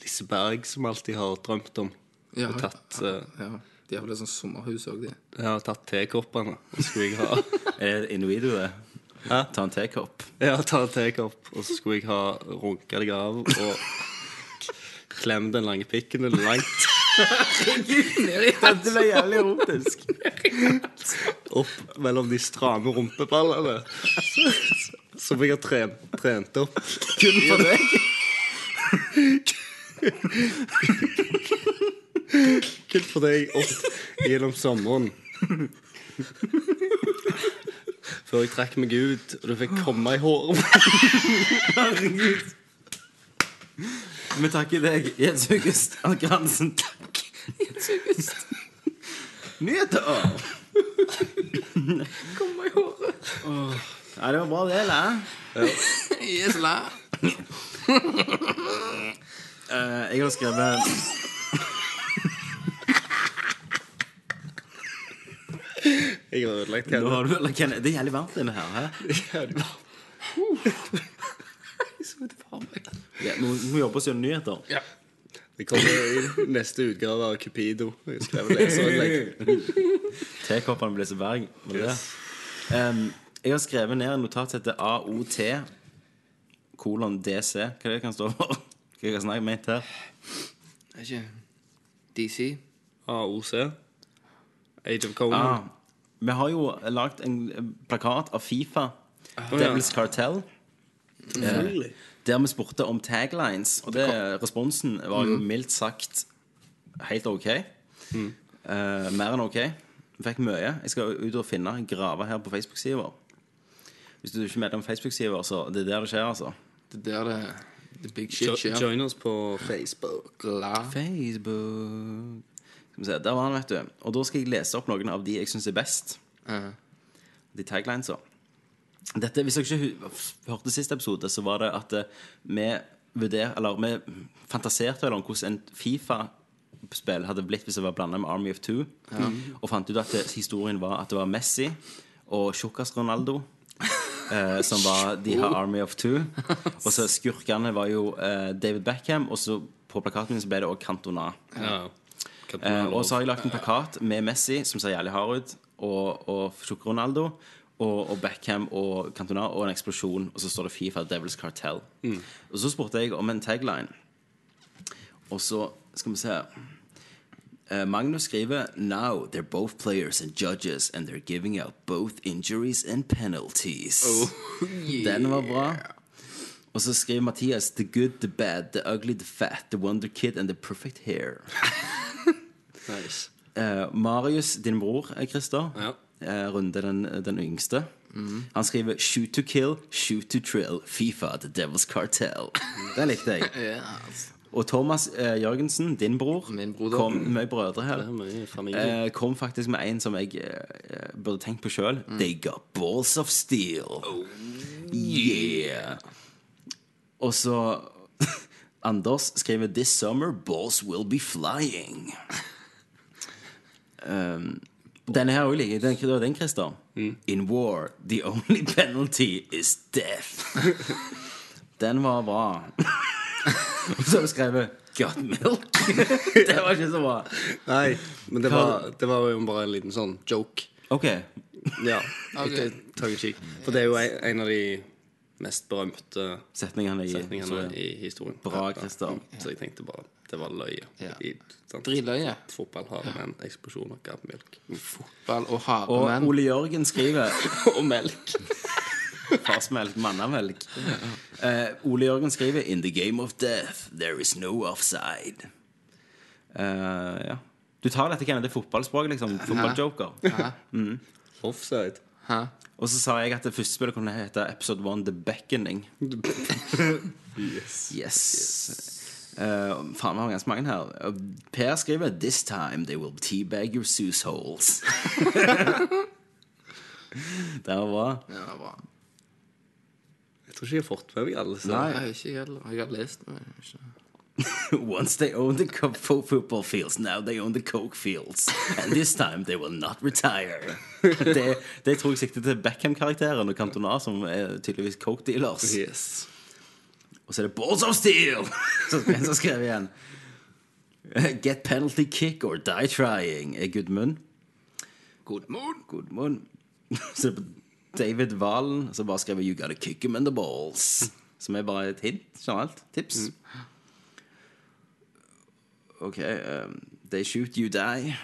Liseberg, som alltid har drømt om. Ja, og tatt, eh, ja. De har vel et sånt sommerhus òg, de. jeg har tatt tekoppene. Og så skulle jeg ha Er det Inuido, det? Hæ? Ta en tekopp. Ja, ta en tekopp, og så skulle jeg ha runka deg av og klem den lange pikken din langt Dette ble jævlig erotisk. opp mellom de stramme rumpeballene. Som jeg har trent, trent opp. Kun for deg. Kun for deg opp gjennom sommeren. Før jeg trakk meg ut, og du fikk komme i håret. Herregud. Vi takker deg, Jens August Anker Takk, Jens August. Nyheter. Kom meg i håret. Ja, det var bra del, Ja. Yes, la. uh, jeg har skrevet Jeg har ødelagt Nå har du, Det er jævlig varmt inne her. hæ? Ja, nå må vi jobbe oss gjennom nyheter. Det kommer i neste utgave av Cupido. Jeg leserinnlegg. Tekoppene ble så berg. Var det det? Um, jeg har skrevet ned en notat som heter AOT kolon DC. Hva er det kan stå for? Hva jeg har snakket med her? Er ikke DC? AOC. Age of Conan. Ah, vi har jo lagd en plakat av Fifa, Devils Cartel. Selvfølgelig. Der vi spurte om taglines, og det, responsen var jo mildt sagt helt OK. Eh, mer enn OK. Vi fikk mye. Jeg skal ut og finne, grave her på Facebook-sida vår. Hvis du ikke er medlem på Facebook-sida vår, så det er der det skjer, altså. Det er der det The big shit Jo- skjer. Join oss på Facebook. La. Facebook Skal vi se, Der var han, vet du. Og da skal jeg lese opp noen av de jeg syns er best. Eh, De taglinesa. Dette, Hvis dere ikke hørte siste episode, så var det at eh, vi vurder, eller vi fantaserte vel om hvordan en Fifa-spill hadde blitt hvis det var blanda med Army of Two. Og fant ut at det, historien var at det var Messi og Tjukkas Ronaldo. eh, som var De har Army of Two. Og så skurkene var jo eh, David Beckham, og så på plakaten min så ble det også Cantona. Ja. Eh, og så har jeg lagt en plakat med Messi, som ser jævlig hard ut, og, og Tjukk Ronaldo, og, og Beckham og Cantona, og en eksplosjon, og så står det Fifa Devils Cartel. Og så spurte jeg om en tagline. Og så skal vi se uh, Magnus skriver Now they're both players and judges And they're giving out both injuries and penalties. Den var bra. Og så skriver Mathias The good, the bad, the ugly, the fat The wonder kid and the perfect hair Nice. Eh, Marius, din bror, eh, Christer Ja. eh, runde, den, den yngste. Han skriver 'Shoot to kill, shoot to trill, Fifa, the devil's cartel'. Den likte jeg. Altså. Og Thomas eh, Jørgensen, din bror, Min bror kom med brødre her. Er. Eh, kom faktisk med en som jeg eh, burde tenkt på sjøl. They got balls of steel. Yeah. Og så Anders skriver This summer balls will be flying. Um, denne her òg liker jeg. Den, det var den, Christer. In war, the only penalty is death. Den var bra. Og så har du skrevet Got milk. det var ikke så bra. Nei, men det var, det var jo bare en liten sånn joke. OK. Ja, ikke tongue in cheek. For det er jo en, en av de mest berømte Setningene i setningene i historien. Bra, Christer. Så jeg tenkte bare det var løye. Ja. I, sant? Drittløye. Fotball har en eksplosjon av gammmelk. Fotball og Og haremenn. Ole Jørgen skriver Og melk. Farsmelk, mannamelk. Eh, Ole Jørgen skriver In the game of death there is no offside. Eh, ja. Du tar dette Kenneth, det er fotballspråket, liksom. Fotballjoker. Offside. Hæ? Og så sa jeg at det første spillet kunne hete Episode 1 The Beckoning. Yes Yes. Eh, faen, vi har ganske mange her. Per skriver This time they will teabag your Zeus holes. det var bra. Ja, det var bra. Jeg tror ikke jeg har fått med meg alle. Så. Nei. Ikke heller. Jeg har lest ikke- Once they own the football fields, now they own the coke fields. And this time they will not retire. det, det tror jeg sikter til Beckham-karakteren og Cantona, som er tydeligvis coke-dealers. Yes. Og så er det Balls of Steel! En som skrev igjen. Get penalty kick or die trying er Gudmund. Gudmund. Gudmund. Så er det David Valen, som bare skrev You gotta kick him in the balls. Som er bare et hint generelt. Tips. OK. Um, they shoot, you die.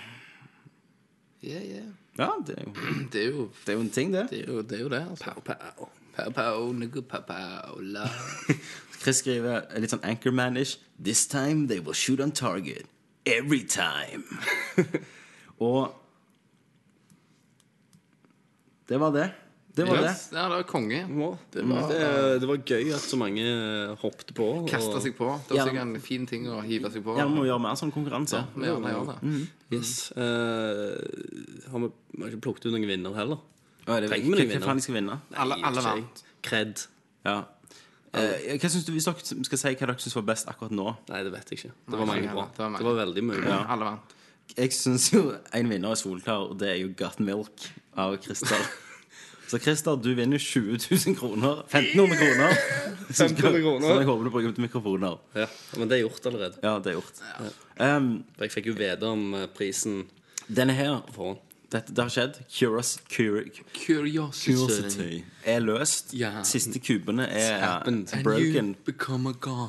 Yeah, yeah. Ja, det er jo, Det er jo det er jo en ting, det. det. Er jo, det, er jo det altså. Pow, pow. Pow, pow, nigga, pow, pow, la. Chris skriver litt sånn Anchorman-ish. This time they will shoot on target. Every time. Og det var det. Det var det. Ja, det var konge. Det var, det, det var gøy at så mange hoppet på. og- Kasta seg på. Det Ja. var sikkert en fin ting å hive seg på. Ja, vi må gjøre mer sånne konkurranser. Vi gjerne gjør det. Yes. Uh, har vi, vi har ikke plukket ut noen vinner heller. Ja, er Trenger vi hva, noen vinner? Alle, alle vant. Kred. Ja. Eh, hva synes du, Hvis dere skal si hva dere syns var best akkurat nå Nei, det vet jeg ikke. Det var mange bra. Det var mange. Det var veldig mye. Ja. Alle vant. Jeg syns jo en vinner er solklar, og det er jo Got Milk av Christer. Så Christer, du vinner 20 000 kroner. 1500 kroner. Som, 1500 kroner. som jeg håper du bruker til mikrofoner. Ja, men det er gjort allerede. Ja, det er gjort. Um, jeg fikk jo vite om eh, prisen denne her på forhånd. Dette, Det har skjedd. Curious, curi, Curiosity. curiosity er løst. Yeah. Siste kubene er broken And you become a god.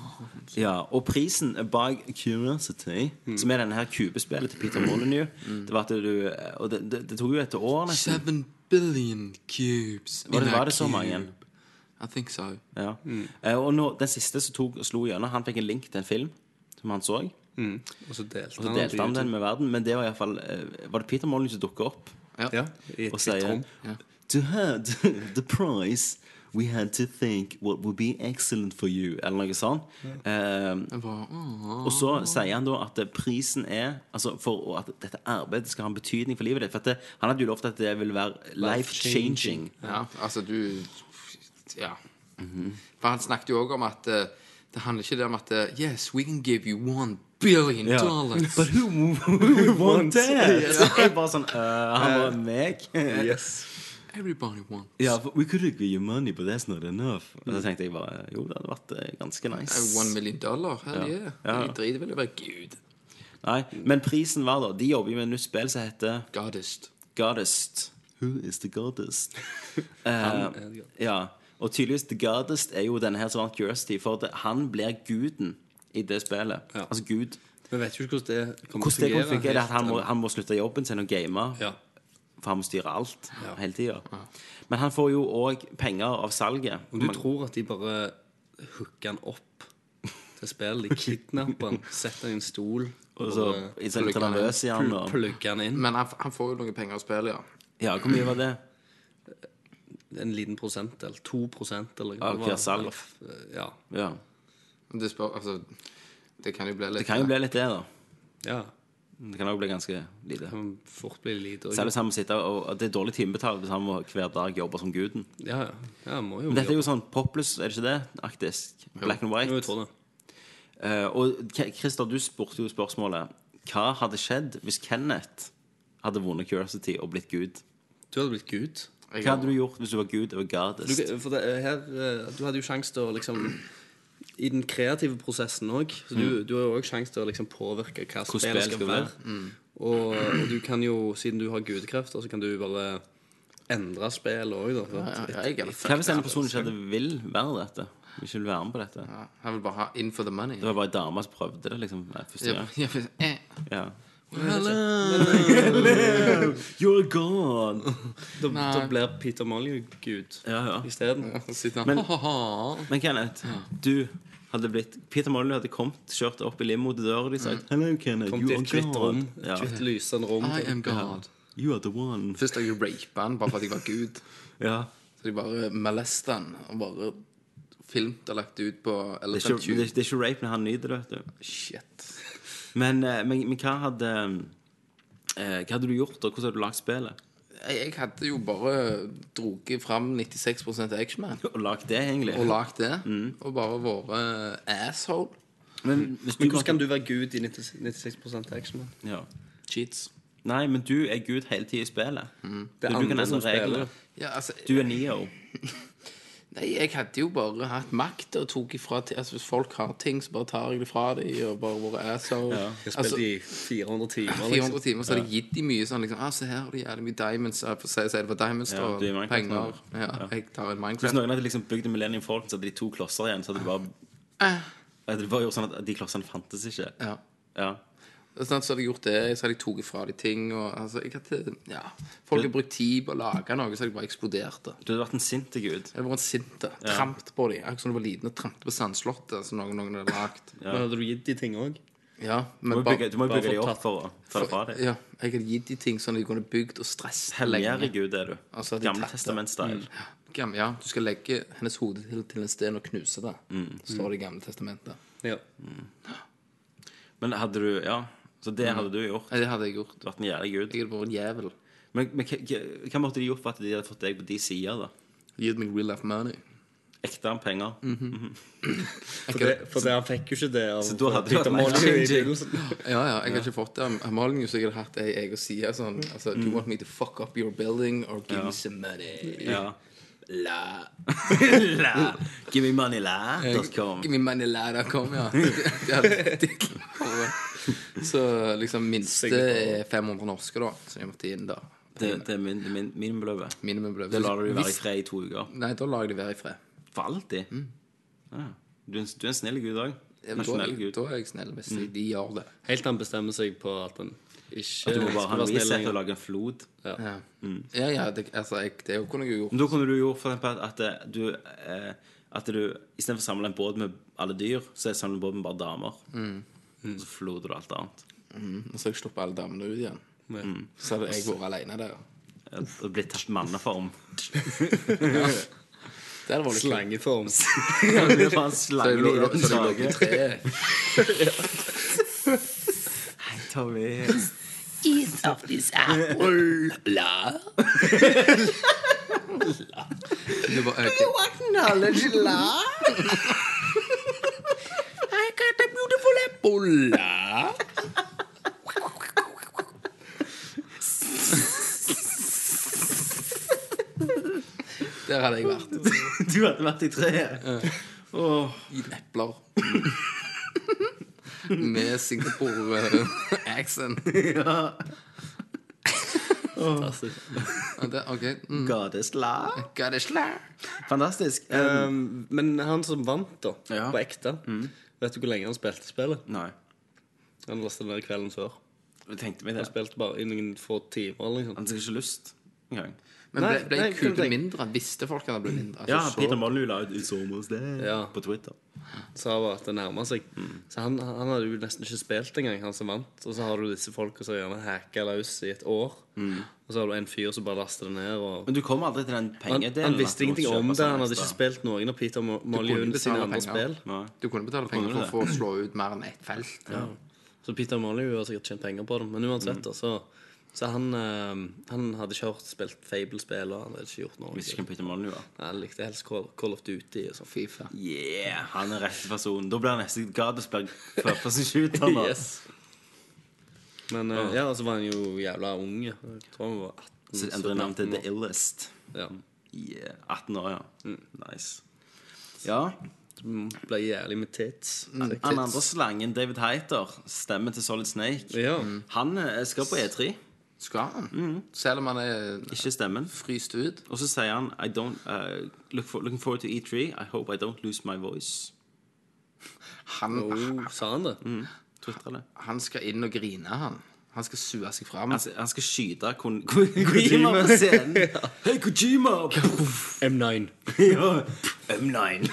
Ja, og prisen bak Curiosity, som er denne her kubespillet til Peter Molyneux Det var at du Og det, det, det tok jo et år, nesten. Seven billion cubes. Var det- var det så cube. mange? I think so. Ja. Eh, Og nå, den siste som tok, slo gjennom, han fikk en link til en film som han så. Og Og så delte så delte han den med verden. Men det var iallfall uh, Var det Peter Molyneux som dukka opp Ja, i et og sier rom. To have the price We had to think what would be excellent for you, eller noe sånt. Eh, Um, og så sier han da at prisen er Altså For at dette arbeidet skal ha en betydning for livet ditt. For at det, han hadde jo lovt at det ville være life-changing. Ja, altså du Ja. For han snakket jo òg om at eh, det handler ikke om at eh, Yes, we can give you one billion Ja. dollars. But who, who who want that? Så jeg bare sånn øh, Han var meg. Yes. Everybody wants. Ja, for we could give you money, but that's not enough. Og så tenkte jeg bare Jo, det hadde vært eh, ganske nice. Uh, One million dollar? Hell Ja. yeah. Ja. De driter vel i å være gud. Nei, Men prisen var da De jobber jo med et nytt spill som heter Goddest. Goddest. Who is the goddest? uh, ja. Og tydeligvis The Goddest er jo denne her som vant Curiosity, for det, han blir guden i det spillet. Ja. Altså Gud. Vi vet jo ikke hvordan det kommer Hvordan det kan til å fungere, er at han må, helt, han må slutte jobben sin og game, Ja. for han må styre alt hele tida. Men han får jo òg penger av salget. Om du tror at de bare hooker han opp til spillet, de kidnapper han, setter han i en stol Og så plugger nervøs i han. pl- Og, plugger han inn. Men han, han får jo noen penger av spillet, ja. Ja, hvor mye var det? En liten prosentdel. To prosent, eller Av det var- salg. eller Ja. Ja. Det, spør, altså, det kan jo bli litt Det kan jo bli litt det, da. ja. Det kan òg bli ganske lite. Det kan fort bli lite. Selv hvis han må sitte og og Det er dårlig timebetalt hvis han må hver dag jobbe som guden. Ja, ja. ja må jo Men dette er jo sånn poplus, er det ikke det? Aktisk. Black and white. Jo, jeg tror det. Uh, og Christer, du spurte jo spørsmålet Hva hadde skjedd hvis Kenneth hadde vunnet Curiosity og blitt gud? Du hadde blitt gud. Hva hadde du gjort hvis du var gud og Du, goddess? for det, her, eh, du hadde jo sjanse til å liksom I den kreative prosessen òg. Du, du har jo òg sjanse til å liksom påvirke hva spillet spill skal skal være. Og, og du kan jo, siden du har gudekrefter, så kan du bare endre spillet òg. Ja, Hva hvis en person ikke hadde vil være dette? Ikke vil være med på dette? Ja, Han vil bare ha in for the money. Det var bare ei dame som prøvde det liksom første Ja, gang. ja, for- eh. Ja. Hello, you're gone. Da, da blir Peter Molyneux gud Ja, ja. isteden. Men- Men Kenneth, du hadde blitt Peter Molyneux hadde kommet, kjørt opp i limo til døra di og sagt Hello, Kenneth. Kom you til are hvitt rom. Ja. Et hvitt lysende rom. I am God. You are the one. Først jeg rapa han bare fordi jeg var gud. Ja. Så de bare molesta han og bare filmt og lagt ut på Det Elephant Tube. det er ikke rape når han nyter det, vet du. Shit. Men, eh, men, men hva hadde eh, Hva hadde du gjort, og hvordan hadde du lagd spillet? Jeg, hadde jo bare drukket fram 96% Actionman Og lagd det, egentlig? og lagd det. Og bare vært asshole. Men hvis du Men hvordan kan du være gud i 90, 96 action? da? ja. Cheats. Nei, men du er gud hele tida i spillet. Det er Du andre som spiller. Ja, altså Du er Neo. Nei, jeg hadde jo bare hatt makt og tok ifra Altså, hvis folk har ting, så bare tar jeg det fra dem og bare vært asshole. Jeg har Altså, i 400 timer. 400 Liksom. timer, så hadde jeg gitt dem mye sånn liksom ah, Se her de det mye diamonds. Jeg får si si det var diamonds Ja, og er penger. Ja, Ja, jeg tar en Minecraft. Hvis noen hadde liksom bygd en Millennium Falcon, så hadde de to klosser igjen. Så hadde de bare hadde de bare gjort sånn at de klossene fantes ikke. Ja. Ja. Sånn, så hadde jeg gjort det, så hadde jeg tatt fra de ting. Og, altså, jeg hadde, ja. Folk har brukt tid på å lage noe, så hadde jeg bare eksplodert. Du hadde vært en sinte gud. Jeg hadde vært sint. Trampet på dem. Akkurat som du var liten og trampet på sandslottet som noen, noen hadde lagd. Men hadde du gitt de ting òg? Ja, Du men må, bare, bygge, du må bare bygge de opp for å ta det fra deg. ja, jeg hadde gitt de ting sånn at de kunne bygd og stresset Helligere gud er du. Altså, Gamle testament-style. Gam- Ja, du skal legge hennes hode til, til en sten og knuse det. Mm. Står det i Gamle testamentet. Ja. Men hadde du Ja, så det hadde du gjort. Ja, det hadde jeg gjort. Vært en jævlig gud. Jeg hadde vært en jævel. Men, men hva, hva- måtte de gjort for at de hadde fått deg på de sider, da? Gitt meg real life money. Ekte penger? For, det, for det, han fikk jo ikke det av Så da hadde Peter det Molyneux i begynnelsen. Ja, ja, jeg har ikke fått det så jeg hadde hatt ei egen side sånn altså, Do you want me to fuck up your building or give me some money? Ja. La. la. Give me money, la. Dot com. Give me money, la. Der kom, ja. Så liksom minste er 500 norske, da. Så jeg måtte inn da. Det, det er min, min, minimumbeløpet? Minimumbeløpet. Det lar du være i fred i to uker. Nei, da lar jeg det være i fred. For alltid. Ja. Du, er en, du er en snill gud òg. Da, da er jeg snill hvis de gjør det. Helt til han bestemmer seg på at han ikke At du må bare ha en reset og lage en flod. Ja, ja, ja det, altså, jeg, det kunne jeg jo gjort. Men da kunne du gjort for eksempel at eh, du eh, At du istedenfor å samle en båt med alle dyr, så samler du en båt med bare damer. Så floder du alt annet. Og så har jeg sluppet alle damene ut igjen. Så hadde jeg vært alene der. Ja, Og blitt tatt manneform. Det hadde vært Slangeform. Slangeform. Det bare en slange i en så jeg lå i sage. treet. Tommy. Eat of this apple. La. Det var okay. I got a beautiful apple. La. Der hadde jeg vært. Du hadde vært i treet. Åh. I epler. Med Singapore-accent. Fantastisk. OK. Mm. Gadesla. Gadesla. Fantastisk. Um, men han som vant, da, Ja. på ekte Vet du hvor lenge han spilte spillet? Nei, Han lastet det ned kvelden før. jeg tenkte meg det. Han spilte bare i noen få timer. eller noe sånt. Han hadde ikke lyst engang. Men Nei, ble, ble nei, tenke- mindre? Visste folk at han ble mindre? Altså, Ja, så- Peter Molly la ut 'It's almost there' Ja. på Twitter. Sa bare at det nærma seg. Så han, han hadde jo nesten ikke spilt engang, han som vant. Og så har du disse folka som gjerne hacker løs i et år. Og så har du en fyr som bare laster det ned. Og Men du kom aldri til den pengedelen. han visste du må ingenting om det. Han hadde ikke spilt noen av Peter Mo- Molyneux sine andre penger. spill. Nei. Du kunne betale penger Kunne for å få slå ut mer enn ett felt. Så Peter Molyneux har sikkert tjent penger på det. Men uansett, mm. så, så han, eh, han hadde ikke hørt spilt Fable-spill, og han hadde ikke gjort noe. Visste ikke hvem Peter Molyneux var. Nei, Han likte helst Call, Call of Duty og sånn. Fifa. Yeah, han er rette person. Da blir han neste Gadesberg for, for sin shooter. nå. Yes. Men eh, ja, så var han jo jævla ung. Jeg tror han var 18. Så endrer navn til 17, The Illest. Ja. Yeah, 18 år, ja. Nice. Ja. Ble jævlig med tits. Han andre slangen, David Heiter, stemmer til Solid Snake, Ja. han eh, skal på E3, Skal han? Selv om han er ikke stemmen. fryst ut. Og så sier han I don't, uh, look for, Looking forward to E3. I hope I don't lose my voice. Han, Oh, sa han det? Twittra det. han skal inn og grine, han. Han skal sue seg fram. Han, han skal skyte Kon Ko Kojima på scenen. Hei, Kojima! M9. ja. M9.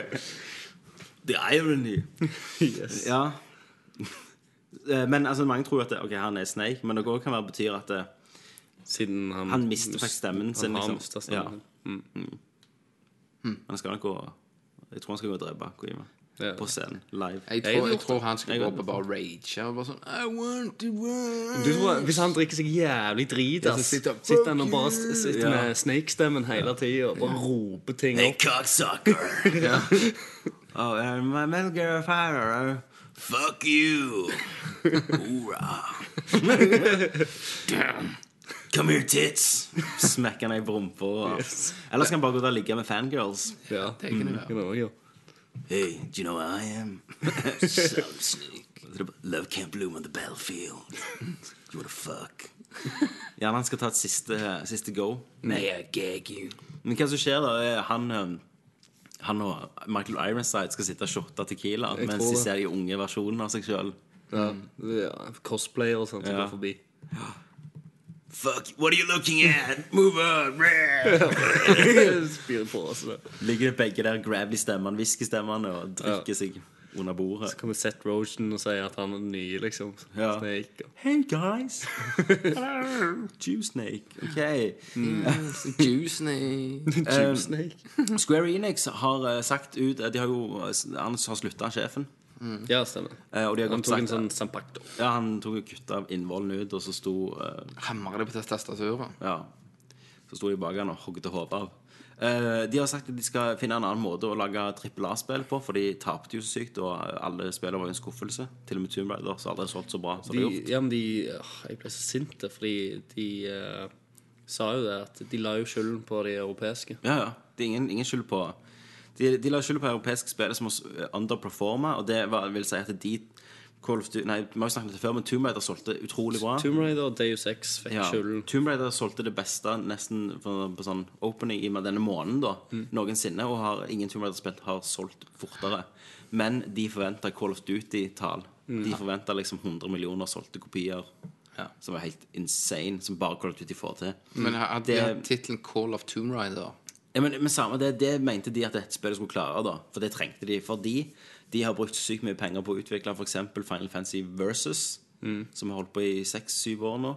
The irony. Yes. Ja. Eh, Men altså, mange tror at det, ok, han er Snake, men det også kan være betyr at det, Siden han han mister faktisk stemmen sin. Han har Liksom. stemmen. Ja. Han skal nok gå Jeg tror han skal gå og drepe Kojima Ja. på scenen live. Jeg tror, jeg tror han skal Jeg gå på opp og bare rage. Og bare sånn I want to. Du tror, hvis han drikker seg jævlig drit, Ja, sitter- sitter han og bare sitter yeah. med Snake-stemmen hele tida og bare roper ting Hey, cocksucker! cocksucker! oh, uh, my Metal Gear Fire. Fuck you! Hoorah! Come here, tits! Smekker han i rumpa. Yes. Eller skal han bare gå der og ligge med fangirls? Ja, Det kan det være. Hey, do you know who I am? so Snake. Love can't bloom on the battlefield. You wanna fuck? Ja, han skal ta et siste, siste go. May I gag you? Men hva som skjer da, er han Han og Michael Ironside skal sitte og shotte Tequila Jeg mens tror de det. ser de unge versjonene av seg sjøl. Ja, ja, cosplayer og sånt som Ja. går forbi. Fuck, what are you looking at? Move on! Spyr på oss. det. Ligger begge der gravelly-stemmene, whiskystemmene, og drikker seg under bordet. Så kommer Seth Rogen og sier at han er ny, liksom. Ja. Snake. Hey guys! Hello! Jew Snake. OK. Mm. Tube Snake. Square Enix har eh, sagt ut eh, De har jo Han har slutta, sjefen. Ja, stemmer. Eh, og de har Han tok tok en sånn sampakto. Ja, han tok og kutta innvollen ut, og så sto eh, Hamrer det på testaturet. Ja. Så sto de bak han og hogde hodet av. Eh, de har sagt at de skal finne en annen måte å lage trippel A-spill på, for de tapte jo så sykt, og alle spillene var en skuffelse. Til og med Tomb Raider, har aldri solgt så bra som det De, har gjort. ja, men de Jeg ble så sint, fordi de uh, sa jo det at de la jo skylden på de europeiske. Ja, ja. Det er ingen, ingen skyld på De, de la skyld på europeiske spillere som underperforma, og det var, vil si at de Call of Duty Nei, vi har jo snakket om det før, men Tomb Raider solgte utrolig bra. Tomb Raider og Deus Ex fikk Ja, skylden. Tomb Raider solgte det beste nesten på, på sånn opening i denne måneden da, noensinne, og har, ingen Tomb Raider-spill har solgt fortere. Men de forventa Call of Duty-tall. De forventa liksom 100 millioner solgte kopier. Som var helt insane, som bare Call of Duty får til. Men hadde de Det- hatt tittelen Call of Tomb Raider Ja, men, men samme det, det mente de at dette spillet skulle klare, da. For det trengte de. Fordi de har brukt sykt mye penger på å utvikle f.eks. Final Fantasy Versus, som har holdt på i seks-syv år nå.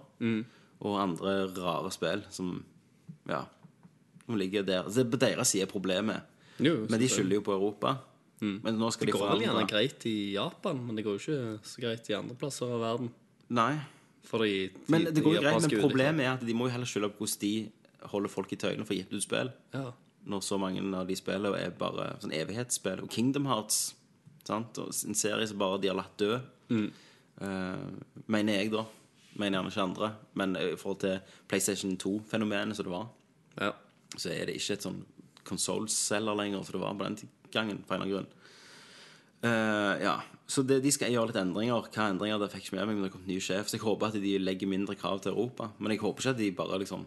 Og andre rare spill som Ja. Som ligger der. Det er på deres side problemet. Jo, Men de skylder jo på Europa. Men nå skal Det de går vel gjerne greit i Japan, men det går jo ikke så greit i andre plasser av verden. Nei. Fordi de, Men det går jo greit, men problemet er at de må jo heller skylde på hvordan de holder folk i tøylene for å gi ut spill. Ja. når så mange av de spillene er bare sånn evighetsspill. Og Kingdom Hearts, sant? Og en serie som bare de har latt dø. Eh, mener jeg, da. Mener gjerne ikke andre. Men i forhold til PlayStation 2-fenomenet som det var, ja. så er det ikke et sånn konsollselger lenger som det var på den gangen, på en eller annen grunn. Eh, ja, Så det, de skal gjøre litt endringer. Hva endringer det fikk ikke med meg, men det kom ny sjef. Så jeg håper at de legger mindre krav til Europa. Men jeg håper ikke at de bare liksom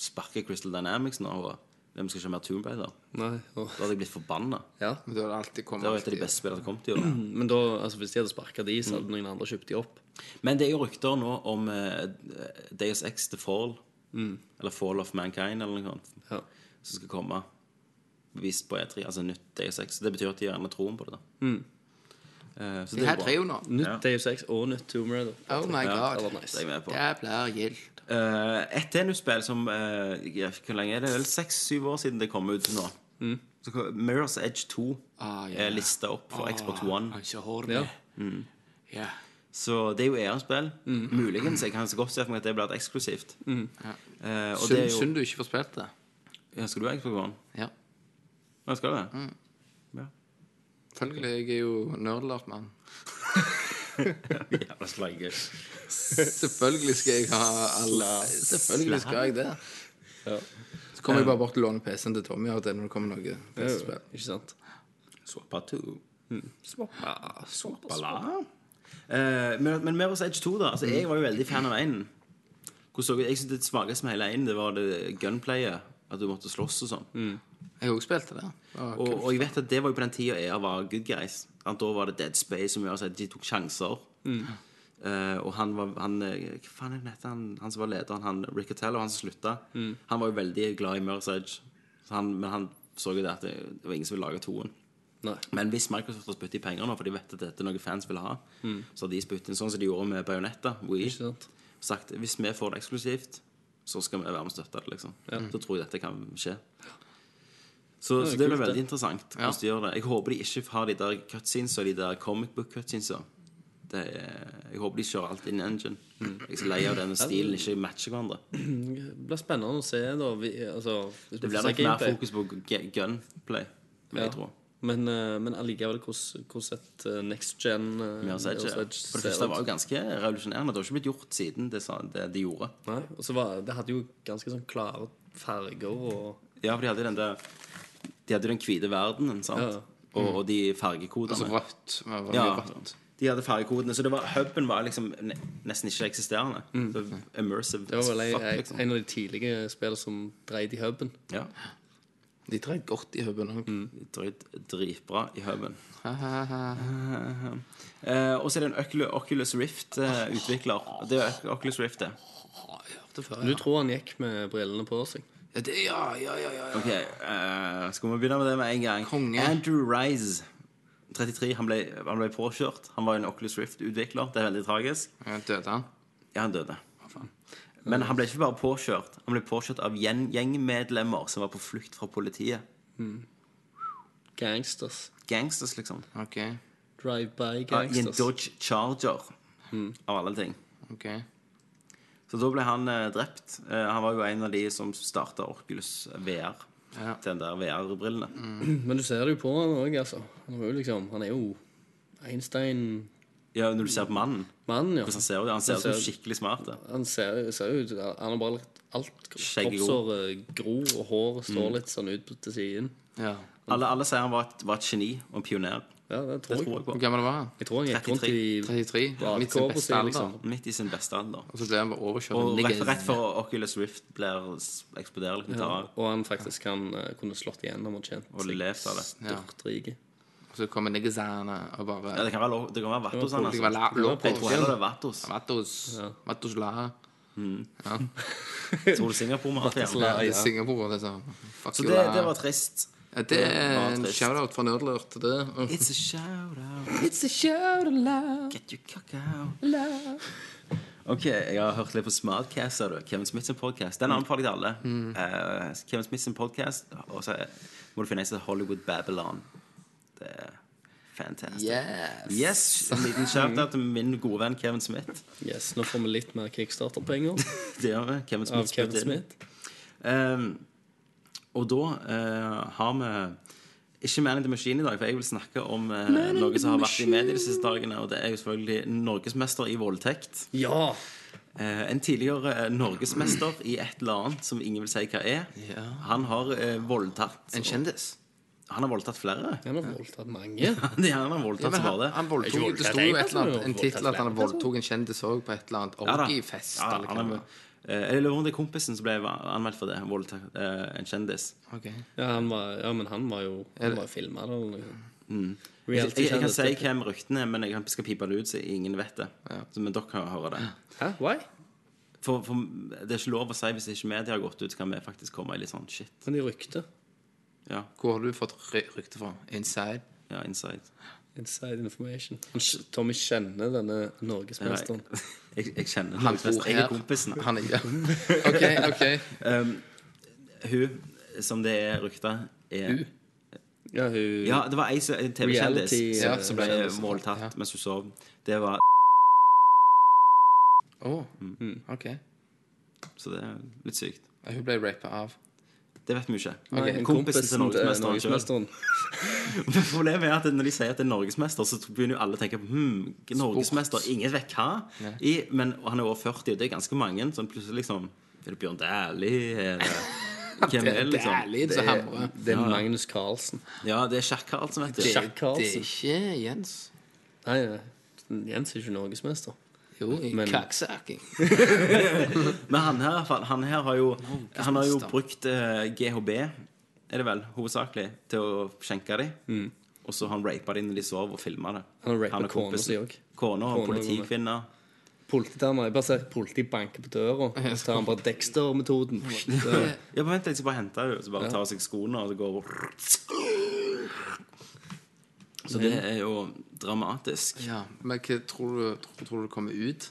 sparker Crystal Dynamics nå. Og de skal ikke ha mer Tomb Raider. Nei, og, Da hadde jeg blitt forbanna. ja. Men det alltid kommet Det var et av de beste spillene som kom til i år. Men da, altså, hvis de hadde sparka de, så hadde noen andre kjøpt de opp. Men det er jo rykter nå om uh, Deus Ex The Fall. Eller Fall of Mankind, eller noe sånt. Ja. Som skal komme. vist på E3. Altså nytt Deus Ex. Det betyr at de gjerne troen på det. da Eh, så det er bra. Nytt Ja. Deus Ex og nytt Tomb Raider. Oh my Ja, god. Det nice. Det blir gildt. Eh, et tennisspill som uh, Hvor lenge er det? Vel seks-syv år siden det kom ut nå. Så Mirror's Edge 2 Ah, yeah. er lista opp for Xbox One. Ja. Ja. Så det er jo EA-spill. Muligens. Jeg kan så godt se for meg at det blir et eksklusivt. Mm. Ja. det er Synd, jo du ikke får spilt det. ja, Skal du ha Xbox One? Ja. Ja, skal du det? Ja. Følgelig. Jeg er jo nerdlert, mann. Jævla slagge. Selvfølgelig skal jeg ha alle Selvfølgelig skal jeg det. Så kommer jeg bare bort og låner PC-en til Tommy og det når det kommer noe PC-spill. Ikke sant? Swappa 2. Swappa, swappa, swappa. Eh, men, men Mirror's Edge 2, da. Altså, jeg var jo veldig fan av 1. Jeg synes det svakeste med hele 1 det var det gunplayet. At du måtte slåss og sånn. Jeg har også spilt det. det Og, og jeg vet at det var jo på den tida EA var good guys. Da var det Dead Space som gjør at de tok sjanser. Eh, og han var han, eh, Hva faen er det han, han som var lederen? Han, Rick Otello, han som slutta. Han var jo veldig glad i Mirror's Edge. Han, men han så jo det at det, det var ingen som ville lage toen. Nei. Men hvis Microsoft har spyttet i penger nå, for de vet at dette er noe fans vil ha, så har de spyttet inn sånn som de gjorde med Bajonetta. Sagt hvis vi får det eksklusivt, så skal vi være med og støtte det. liksom Så tror jeg dette kan skje. Så, det, så det blir veldig det. interessant hvordan de gjør det. Jeg håper de ikke har de der cutscenes og de der comic book cutscenes. Det er, jeg håper de kjører alt in engine. Jeg er så lei av denne stilen ikke matcher hverandre. Det blir spennende å se, da. Vi, altså, Det blir nok mer fokus på gunplay, vil Ja. jeg tro. Men, eh, men allikevel hvordan et eh, next gen Edge, ja. For det første var jo ganske revolusjonerende. Det har ikke blitt gjort siden det, det de gjorde. Nei, og så var Det hadde jo ganske sånn klare farger og Ja, for de hadde den der De hadde den hvite verdenen, sant? Ja. Og, og de fargekodene. Altså rødt. Det var ja, rødt. de hadde fargekodene. Så det var, huben var liksom ne nesten ikke eksisterende. Det var immersive Mm. Det var vel as en, fuck, liksom. en av de tidlige spillene som dreide i huben. Ja. De dreide godt i huben òg. Mm. De dreide dritbra i huben. Eh, og så er det en Ocul- Oculus Rift-utvikler. det er Oculus Rift, det. Du tror han gikk med brillene på seg? Ja, det, ja, ja, ja, ja. Ok, eh, Skal vi begynne med det med en gang? Konge. Andrew Rise, 33, han ble, han ble påkjørt. Han var en Oculus Rift-utvikler. Det er veldig tragisk. Ja, Døde han? Ja, han døde. Men han ble ikke bare påkjørt. Han ble påkjørt av gjen- gjengmedlemmer som var på flukt fra politiet. Gangsters. Gangsters, liksom. OK. Drive-by Ja, I en gangsters. Dodge Charger, av alle ting. ok Så da ble han eh, drept. Eh, han var jo en av de som starta Oculus VR. Ja. Til den der VR-brillene. Men du ser det jo på han òg, altså. Han er jo liksom Han er jo Einstein-mann, Ja, når du ser på mannen. ja. Hvordan han ser ut. Han ser ut som ser- skikkelig smart. ja. Han ser, ser jo ut Han har bare lagt alt Skjegget Kroppshåret gror, og håret står litt sånn ut til siden. Ja. Alle, alle sier han var et, var et geni og en pioner. Ja, det Det tror jeg. tror jeg på. Hvor gammel var han? Jeg tror han gikk rundt i 33? Ja, Midt sin beste alder. liksom. Midt i sin beste alder. Og så ble han bare overkjørt. Og rett, rett før Oculus Rift blir eksploderer litt, ja, Og han faktisk kan eh, kunne slått igjennom og tjent og levd av det. Ja. styrtrike. Og så kommer niggasene og bare Ja, det kan være, lov- det kan være Vatos, han. Det kan være Altså. la- på Jeg tror heller det er Vatos. Vatos. Vatos la. Tror du Singapore må ha det? Ja. ja. Singapore, det sa Fuck Så det, det var trist. Ja, Det er en shout-out fra Nerdlurt til det. It's a shout-out. It's a shout-out. Get your cock out. Ok, jeg har hørt litt på Smartcast, du. Kevin Smith sin podcast. Den anbefaler jeg til alle. Eh, Kevin Smith sin podcast, og så må du finne en som heter Hollywood Babylon. Det er fantastisk. Yes. Yes, En liten shout-out til min gode venn Kevin Smith. Yes, Nå får vi litt mer kickstarter-penger Det gjør vi. Kevin Smith av Kevin. Smith. Ehm, og da eh, har vi ikke Man in the Machine i dag, for jeg vil snakke om eh, noe som har vært i media de siste dagene, og det er jo selvfølgelig norgesmester i voldtekt. Ja! Eh, en tidligere eh, norgesmester i et eller annet som ingen vil si hva er. Ja. Han har eh, voldtatt En kjendis. Han har voldtatt flere. Han har voldtatt mange. Ja, han har voldtatt ja, han, han voldtog, Det sto jo en et eller annet En tittel at han voldtok en kjendis òg på et eller annet da. orgiefest. Ja, eller han var. eh, jeg lurer på om det er kompisen som ble anmeldt for det. Voldtatt eh, en kjendis. Okay. Ja, han var, ja, men han var jo Han var filma eller noe. Jeg, jeg, jeg kan si hvem ryktene er, men jeg skal pipe det ut så ingen vet det. Så, men dere kan høre det. Hæ? Why? For, for det er ikke lov å si hvis ikke media har gått ut, så kan vi faktisk komme i litt sånn shit. Men de rykte. Ja, Hvor har du fått ry- rykte fra? Inside? ja Inside. Inside information. Tommy kjenner denne norgesmesteren. jeg, jeg kjenner Han Norgesmester. Jeg er kompisen. Han er, ja. OK, OK. Hun som det er rykta, er Hun? Ja, hun Ja, det var ei en TV-kjendis ja, som ble måltatt ja. mens hun sov. Det var Å, Mm. OK. Så det er litt sykt. Hun ble rapa av. Det vet vi jo ikke. Okay, Ok, Kompisen til norgesmesteren sjøl. norgesmesteren. Problemet er at når de sier at det er norgesmester, så begynner jo alle å tenke på hm, norgesmester, ingen vet hva. I, men og han er over 40, og det er ganske mange. Så plutselig liksom Er det Bjørn Dæhlie? Hvem er liksom? Dæhlig, så hamrer. Det er Magnus Carlsen. Ja, det er Sjakk Karlsen, vet du. Det, det er ikke Jens. Nei, nei. Jens er ikke norgesmester. Jo, Men-. Men han her, han her har jo Han har jo brukt eh, GHB, er det vel, hovedsakelig, til å skjenke dem. Og så har han rapa dem når de sov, og filma det. Han har og kona si òg. Kona og Kona politikvinner. Politidamer. Jeg bare ser politi banke på døra, og så tar han bare Dexter-metoden. Ja, men vent, jeg skal bare hente henne, så bare tar hun seg skoene, og så går Så det er jo dramatisk. Ja, men hva tror du, tror, tror du kommer ut?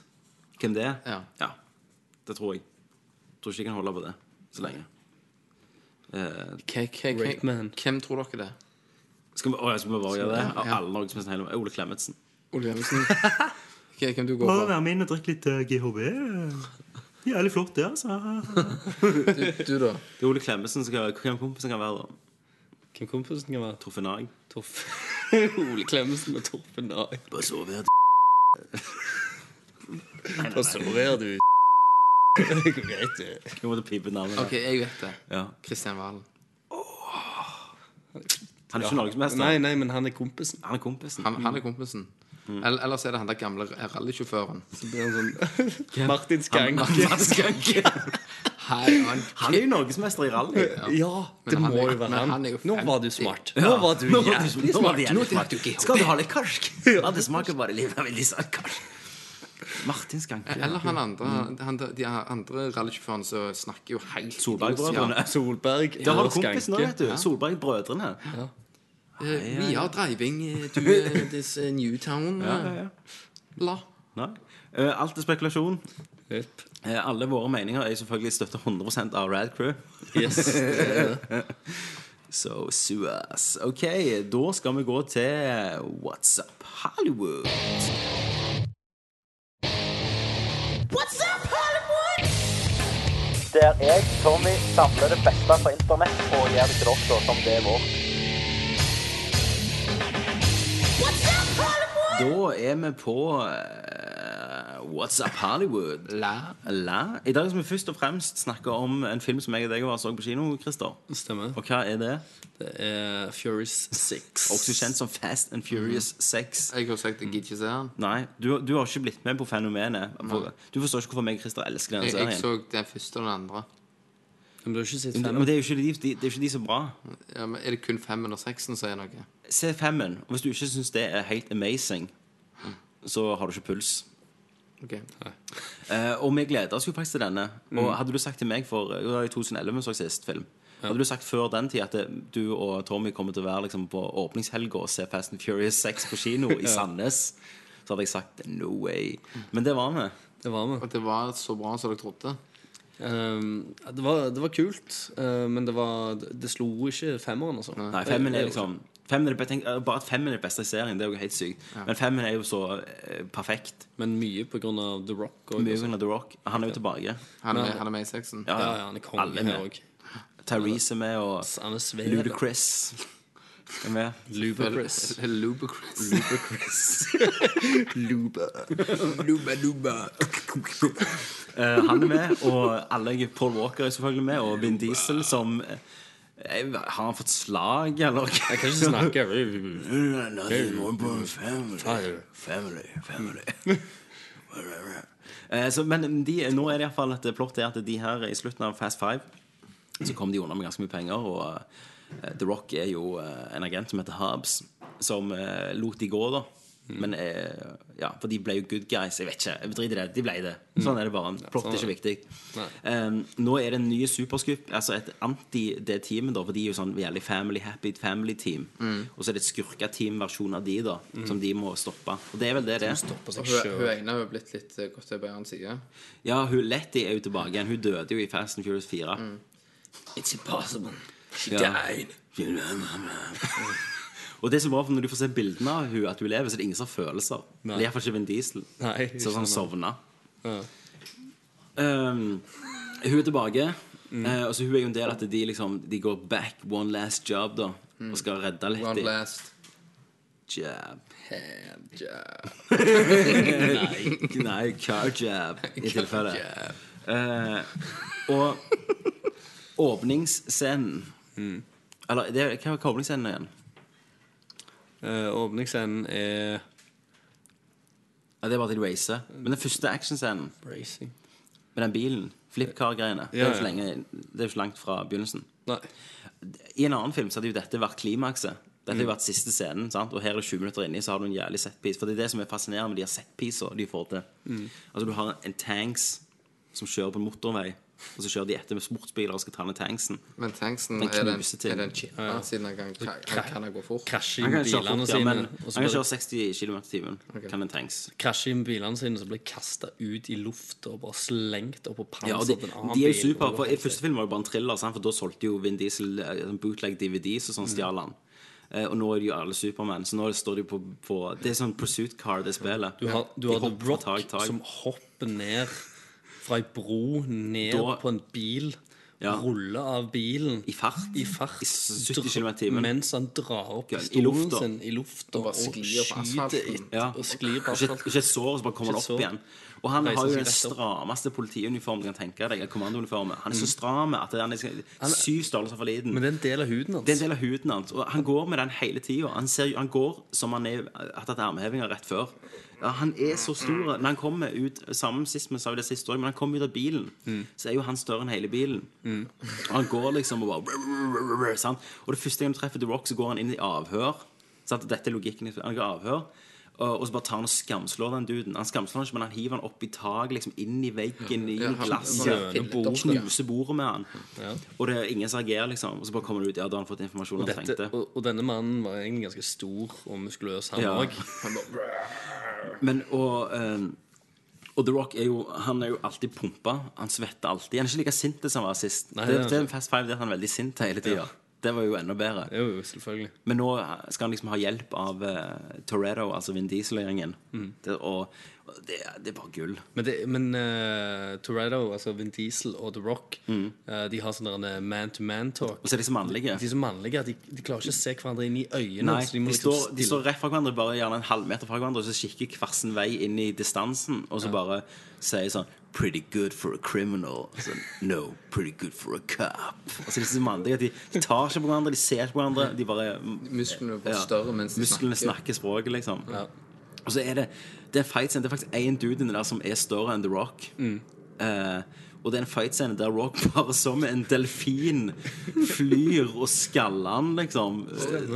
Hvem det er? Ja. det tror jeg. Tror ikke jeg kan holde på det så lenge. Uh. Hvem tror dere det er? skal vi, å, skal vi bare gjøre det? Av Ja. alle norgesmesterne hele Ole Klemetsen. Ole Klemetsen. okay, Hvem du går for? være med inn og drikke litt uh, GHB. Jævlig flott, det, altså. Du, du da? Det er Ole Klemetsen Hvem kompisen kan være, da? Hvem kompisen kan være? Torfinn Nag. Torf. Ole Klemmensen og Torfen Nag. Bare så du Hva sover du? Greit, du. Måtte pipe navnet. OK, jeg vet det. Ja. Kristian Valen. Han er ikke norgesmester. Nei, nei, men han er kompisen. Han er kompisen. Han, han er kompisen. Eller, ellers er det han der gamle rallysjåføren. Så blir han sånn Martin Skanke. Hei, han Han er jo norgesmester i rally. Ja, det må jo være han. han Nå var du 50. smart. Nå var du Nå var du- jævlig du smart. jævlig smart. du Skal du ha litt karsk? Ja, det smaker bare litt veldig sånn karsk. Martin Skanke. Eller han andre han, De andre rallysjåførene som snakker jo helt Solberg-brødrene. Solberg Der har du kompisen òg, vet du. Solberg-brødrene. Ja. Vi are driving eh, to eh, this Newtown. new town. Ja, eh, ja, ja. La. Nei. Eh, Alt er spekulasjon. Jepp. Eh, Alle våre meninger er selvfølgelig støtta 100% av Rad Crew. Yes. So sue us. OK, da skal vi gå til What's Up Hollywood. What's Up Hollywood? Der jeg, Tommy, samler det beste fra internett og gjør det til dere som det er vårt. Da er vi på eh, What's Up Hollywood. La. La. I dag skal vi først og fremst snakke om en film som jeg og deg var så på kino, Christer. Stemmer. Og hva er det? Det er Furious 6. Også kjent som Fast and Furious 6. Jeg har sagt jeg gidder ikke se den. Nei, du, du har ikke blitt med på fenomenet. Du forstår ikke hvorfor meg og Christer elsker den Jeg, jeg så den første og den andre. Men Men, det er jo ikke de, de, det er ikke de så bra. Ja, men Er det kun femmen og seksen som er noe? Se femmen. Og hvis du ikke syns det er helt amazing, så har du ikke puls. Ok. Eh, og vi gleder oss jo faktisk til denne. Og hadde du sagt til meg for Det var i 2011 vi så sist film. Hadde du sagt før den tid at det, du og Tommy kommer til å være liksom, på åpningshelga og se Fast and Furious 6 på kino i Sandnes, så hadde jeg sagt no way. Men det var vi. Det var med. At det var så bra som dere trodde? Um, det, var, det var kult, uh, men det, var, det slo ikke femmeren, altså. Nei, femmeren er liksom tenk, Bare at femmen er beste i serien, det er jo helt sykt. Men femmen er jo så eh, perfekt. Men mye på grunn av The Rock. Mye altså. under The Rock. Han er jo tilbake. Han er, han er med i sexen. Ja, ja, han er konge Alle er her med. òg. Therese er med, og. Ludacris er med. Ludacris. Lubricris. Luba. Luba, luba. Eh, han er med, og alle Paul Walker er selvfølgelig med, og Vin Diesel som eh, Har han fått slag, eller? Jeg kan ikke snakke. Family, family. family. så, men de, nå er det iallfall et plott er at de her i slutten av Fast Five så kom de unna med ganske mye penger. Og uh, The Rock er jo uh, en agent som heter Hubs, som uh, lot de gå, da. Men eh, ja, For de ble jo good guys. Jeg vet ikke. Jeg driter i det. De ble det. Sånn er det bare. Plott er ikke viktig. Um, nå er det en ny superskup, altså et anti det teamet, da, for de er jo sånn jævlig family happy family team. Og så er det et skurka-team-versjon av de, da, som de må stoppe. Og det er vel det det er. Hun, hun ene har jo blitt litt gått over på annen side. Ja, hun Letty er jo tilbake igjen. Hun døde jo i Fast and Furious 4. It's impossible. She Ja. died. Og det er så bra, for når du får se bildene av hun at hun lever, så er det ingen som har følelser. Nei. Det er iallfall ikke Vin Diesel. Nei, Så sånn sovna. Ja. Um, hun er tilbake. eh, og så hun er jo en del at de liksom De går back one last job, da. Og skal redde litt. One last Jab. hand job. Nei, nei, car jab i tilfelle. Uh, og åpningsscenen Eller det, hva var åpningsscenen igjen? Eh, åpningsscenen er Ja, det er bare til racer. Men den første actionscenen racing. med den bilen, flipcar-greiene, det, er jo så lenge- det er jo så langt fra begynnelsen. Nei. I en annen film så hadde jo dette vært klimakset. Dette hadde jo vært siste scenen, sant? og her er det 20 minutter inni, så har du en jævlig setpiece. For det er det som er fascinerende med de her setpiecene de får til. Altså, du har en tanks som kjører på en motorvei, og så kjører de etter med sportsbiler og skal ta ned tanksen. Men tanksen Den er den, til. er den chippa, siden han kan, han kan gå fort. Krasje inn bilene fort, ja, sine. men og så han kan kjøre 60 km i timen. Kan en tanks. krasje inn bilene sine, så blir kasta ut i lufta og bare slengt opp på Ja, panseret de, til en annen de er jo bil. super, for I første film var det bare en thriller, sant? for da solgte jo Vin Diesel eh, bootleg DVDs og sånn stjal han. Eh, og nå er det jo alle Supermann, så nå står de på, på Det er sånn pursuit car, det spillet. Du har, du De har The Rock tag tag. som hopper ned fra ei bro ned Da- på en bil. Ja. Ruller av bilen I fart. i fart I 70 km i timen. Mens han drar opp Ja, pistolen lufta. sin i lufta Og og, skyter etter Ja. og sklir på asfalten. ikke et sår, så bare kommer han opp sår. igjen. Og han Reiser har jo den strammeste politiuniformen du kan tenke deg. Kommandouniformen. Han er så stram at han er syv størrelser for liten. Men det er en del av huden hans. Det er en del av huden hans. Og han går med den hele tida. Han, han går som han er, har tatt armhevinger rett før. Ja, han er så stor. Når han kommer ut Sammen sist vi sa det siste men han kommer ut av bilen, så er jo han større enn hele bilen. Og han går liksom og bare sant? Og det første gang du treffer The Rock, så går han inn i avhør. Sant? Dette er logikken. Han går avhør. Og så bare tar han og skamslår den duden. Han skamslår han ikke, men han hiver han opp i taket, liksom inn i veggen, i Ja, han- glasset. han ja. Knuser bordet med han. Og det er ingen som reagerer, liksom. Og så bare kommer det ut Ja, da har han fått informasjon han Dette, trengte. og, og denne mannen var egentlig ganske stor og muskuløs, han Ja. Men og eh, Og The Rock er jo Han er jo alltid pumpa. Han svetter alltid. Han er ikke like sint som han var sist. Nei, det, det er han en Fast Five der han er veldig sint hele tida. Det var jo enda bedre. Jo, selvfølgelig. Men nå skal han liksom ha hjelp av uh, Toretto, altså Vin Diesel-gjengen. Mm. Og og det, det er bare gull. Men, det, men uh, Toretto, altså Vin Diesel og The Rock, Mm. uh, de har sånn man-to-man-talk. Og så er de så mannlige. De er så mannlige de, de klarer ikke å se hverandre inn i øynene. Nei, de, de, liksom står, de står rett fra hverandre, bare gjerne en halvmeter fra hverandre, og så kikker hver sin vei inn i distansen, og så bare sier sånn Pretty good for a criminal. Så, no, pretty good for a cop. Altså, så mannlige de, de tar ikke på hverandre, de ser ikke på hverandre. De bare Musklene blir større mens de snakker. snakker språket, liksom. Ja. Og så er det Det er fight scene. Det er faktisk én dude inni der som er større enn The Rock. Eh, og det er en fight scene der Rock bare som en delfin flyr og skaller han, liksom.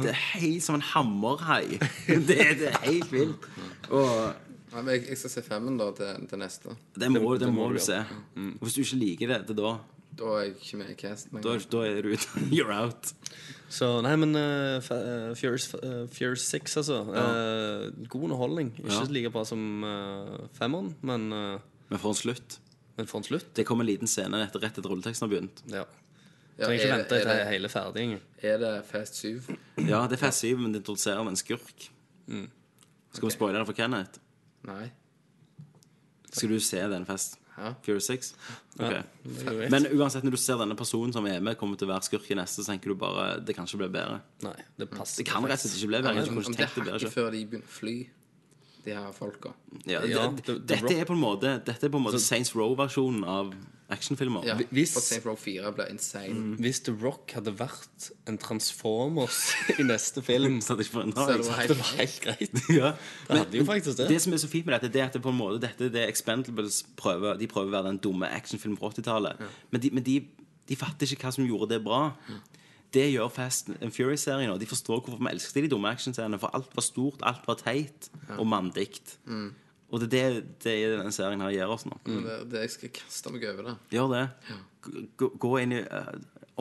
Det er helt som en hammerhai. Det, det er helt vilt. Og Ja, men jeg, jeg skal se femmen da til, til neste. det må, det det må må du se. Og hvis du ikke liker det, det er da Da er jeg ikke med i casten. Da, da er du ute. You're out. Så nei, men uh, Furious, uh, Furious 6, altså. Uh, god underholdning. Ikke Ja. like bra som uh, femmeren, men, uh, Men for en slutt. men for en slutt. Det kommer en liten scene etter rett etter rulleteksten har begynt. Ja. Ja, Trenger ikke er, vente er, til det, hele ferdig. er det Fast 7? Ja, det er Fast 7, men det introduserer en skurk. Skal vi spoile det for Kenneth? Nei. Skal du se den festen? Ja. Fury 6? Ok. det er jo greit. Men uansett, når du ser denne personen som er med, kommer til å være skurk i neste, så tenker du bare det kan ikke bli bedre. Nei, det passer. Det kan rett og slett ikke bli bedre. om, om ikke det tenkt hakket før de begynner å fly, de her folka Ja, Ja, det, dette er på en måte Dette er på en måte Saints Row-versjonen av actionfilmer. Ja, Hvis- for Saint Row 4 ble insane. Hvis The Rock hadde vært en Transformers i neste film, Så det, ikke for, Så det var det helt var helt greit. ja. Det hadde jo faktisk det. Det som er så fint med dette, det er at det på en måte Dette det er Expendables prøver De prøver å være den dumme actionfilmen fra 80-tallet. Men, de, men de, de fatter ikke hva som gjorde det bra. Det gjør Fast and Furious-serien Og De forstår hvorfor vi elsker de dumme actionscenene. For alt var stort, alt var teit og mandigt. Og det er det, det er den serien her gjør oss nå. Det, det, jeg skal kaste meg over det. Gjør det. Gå, gå inn i uh,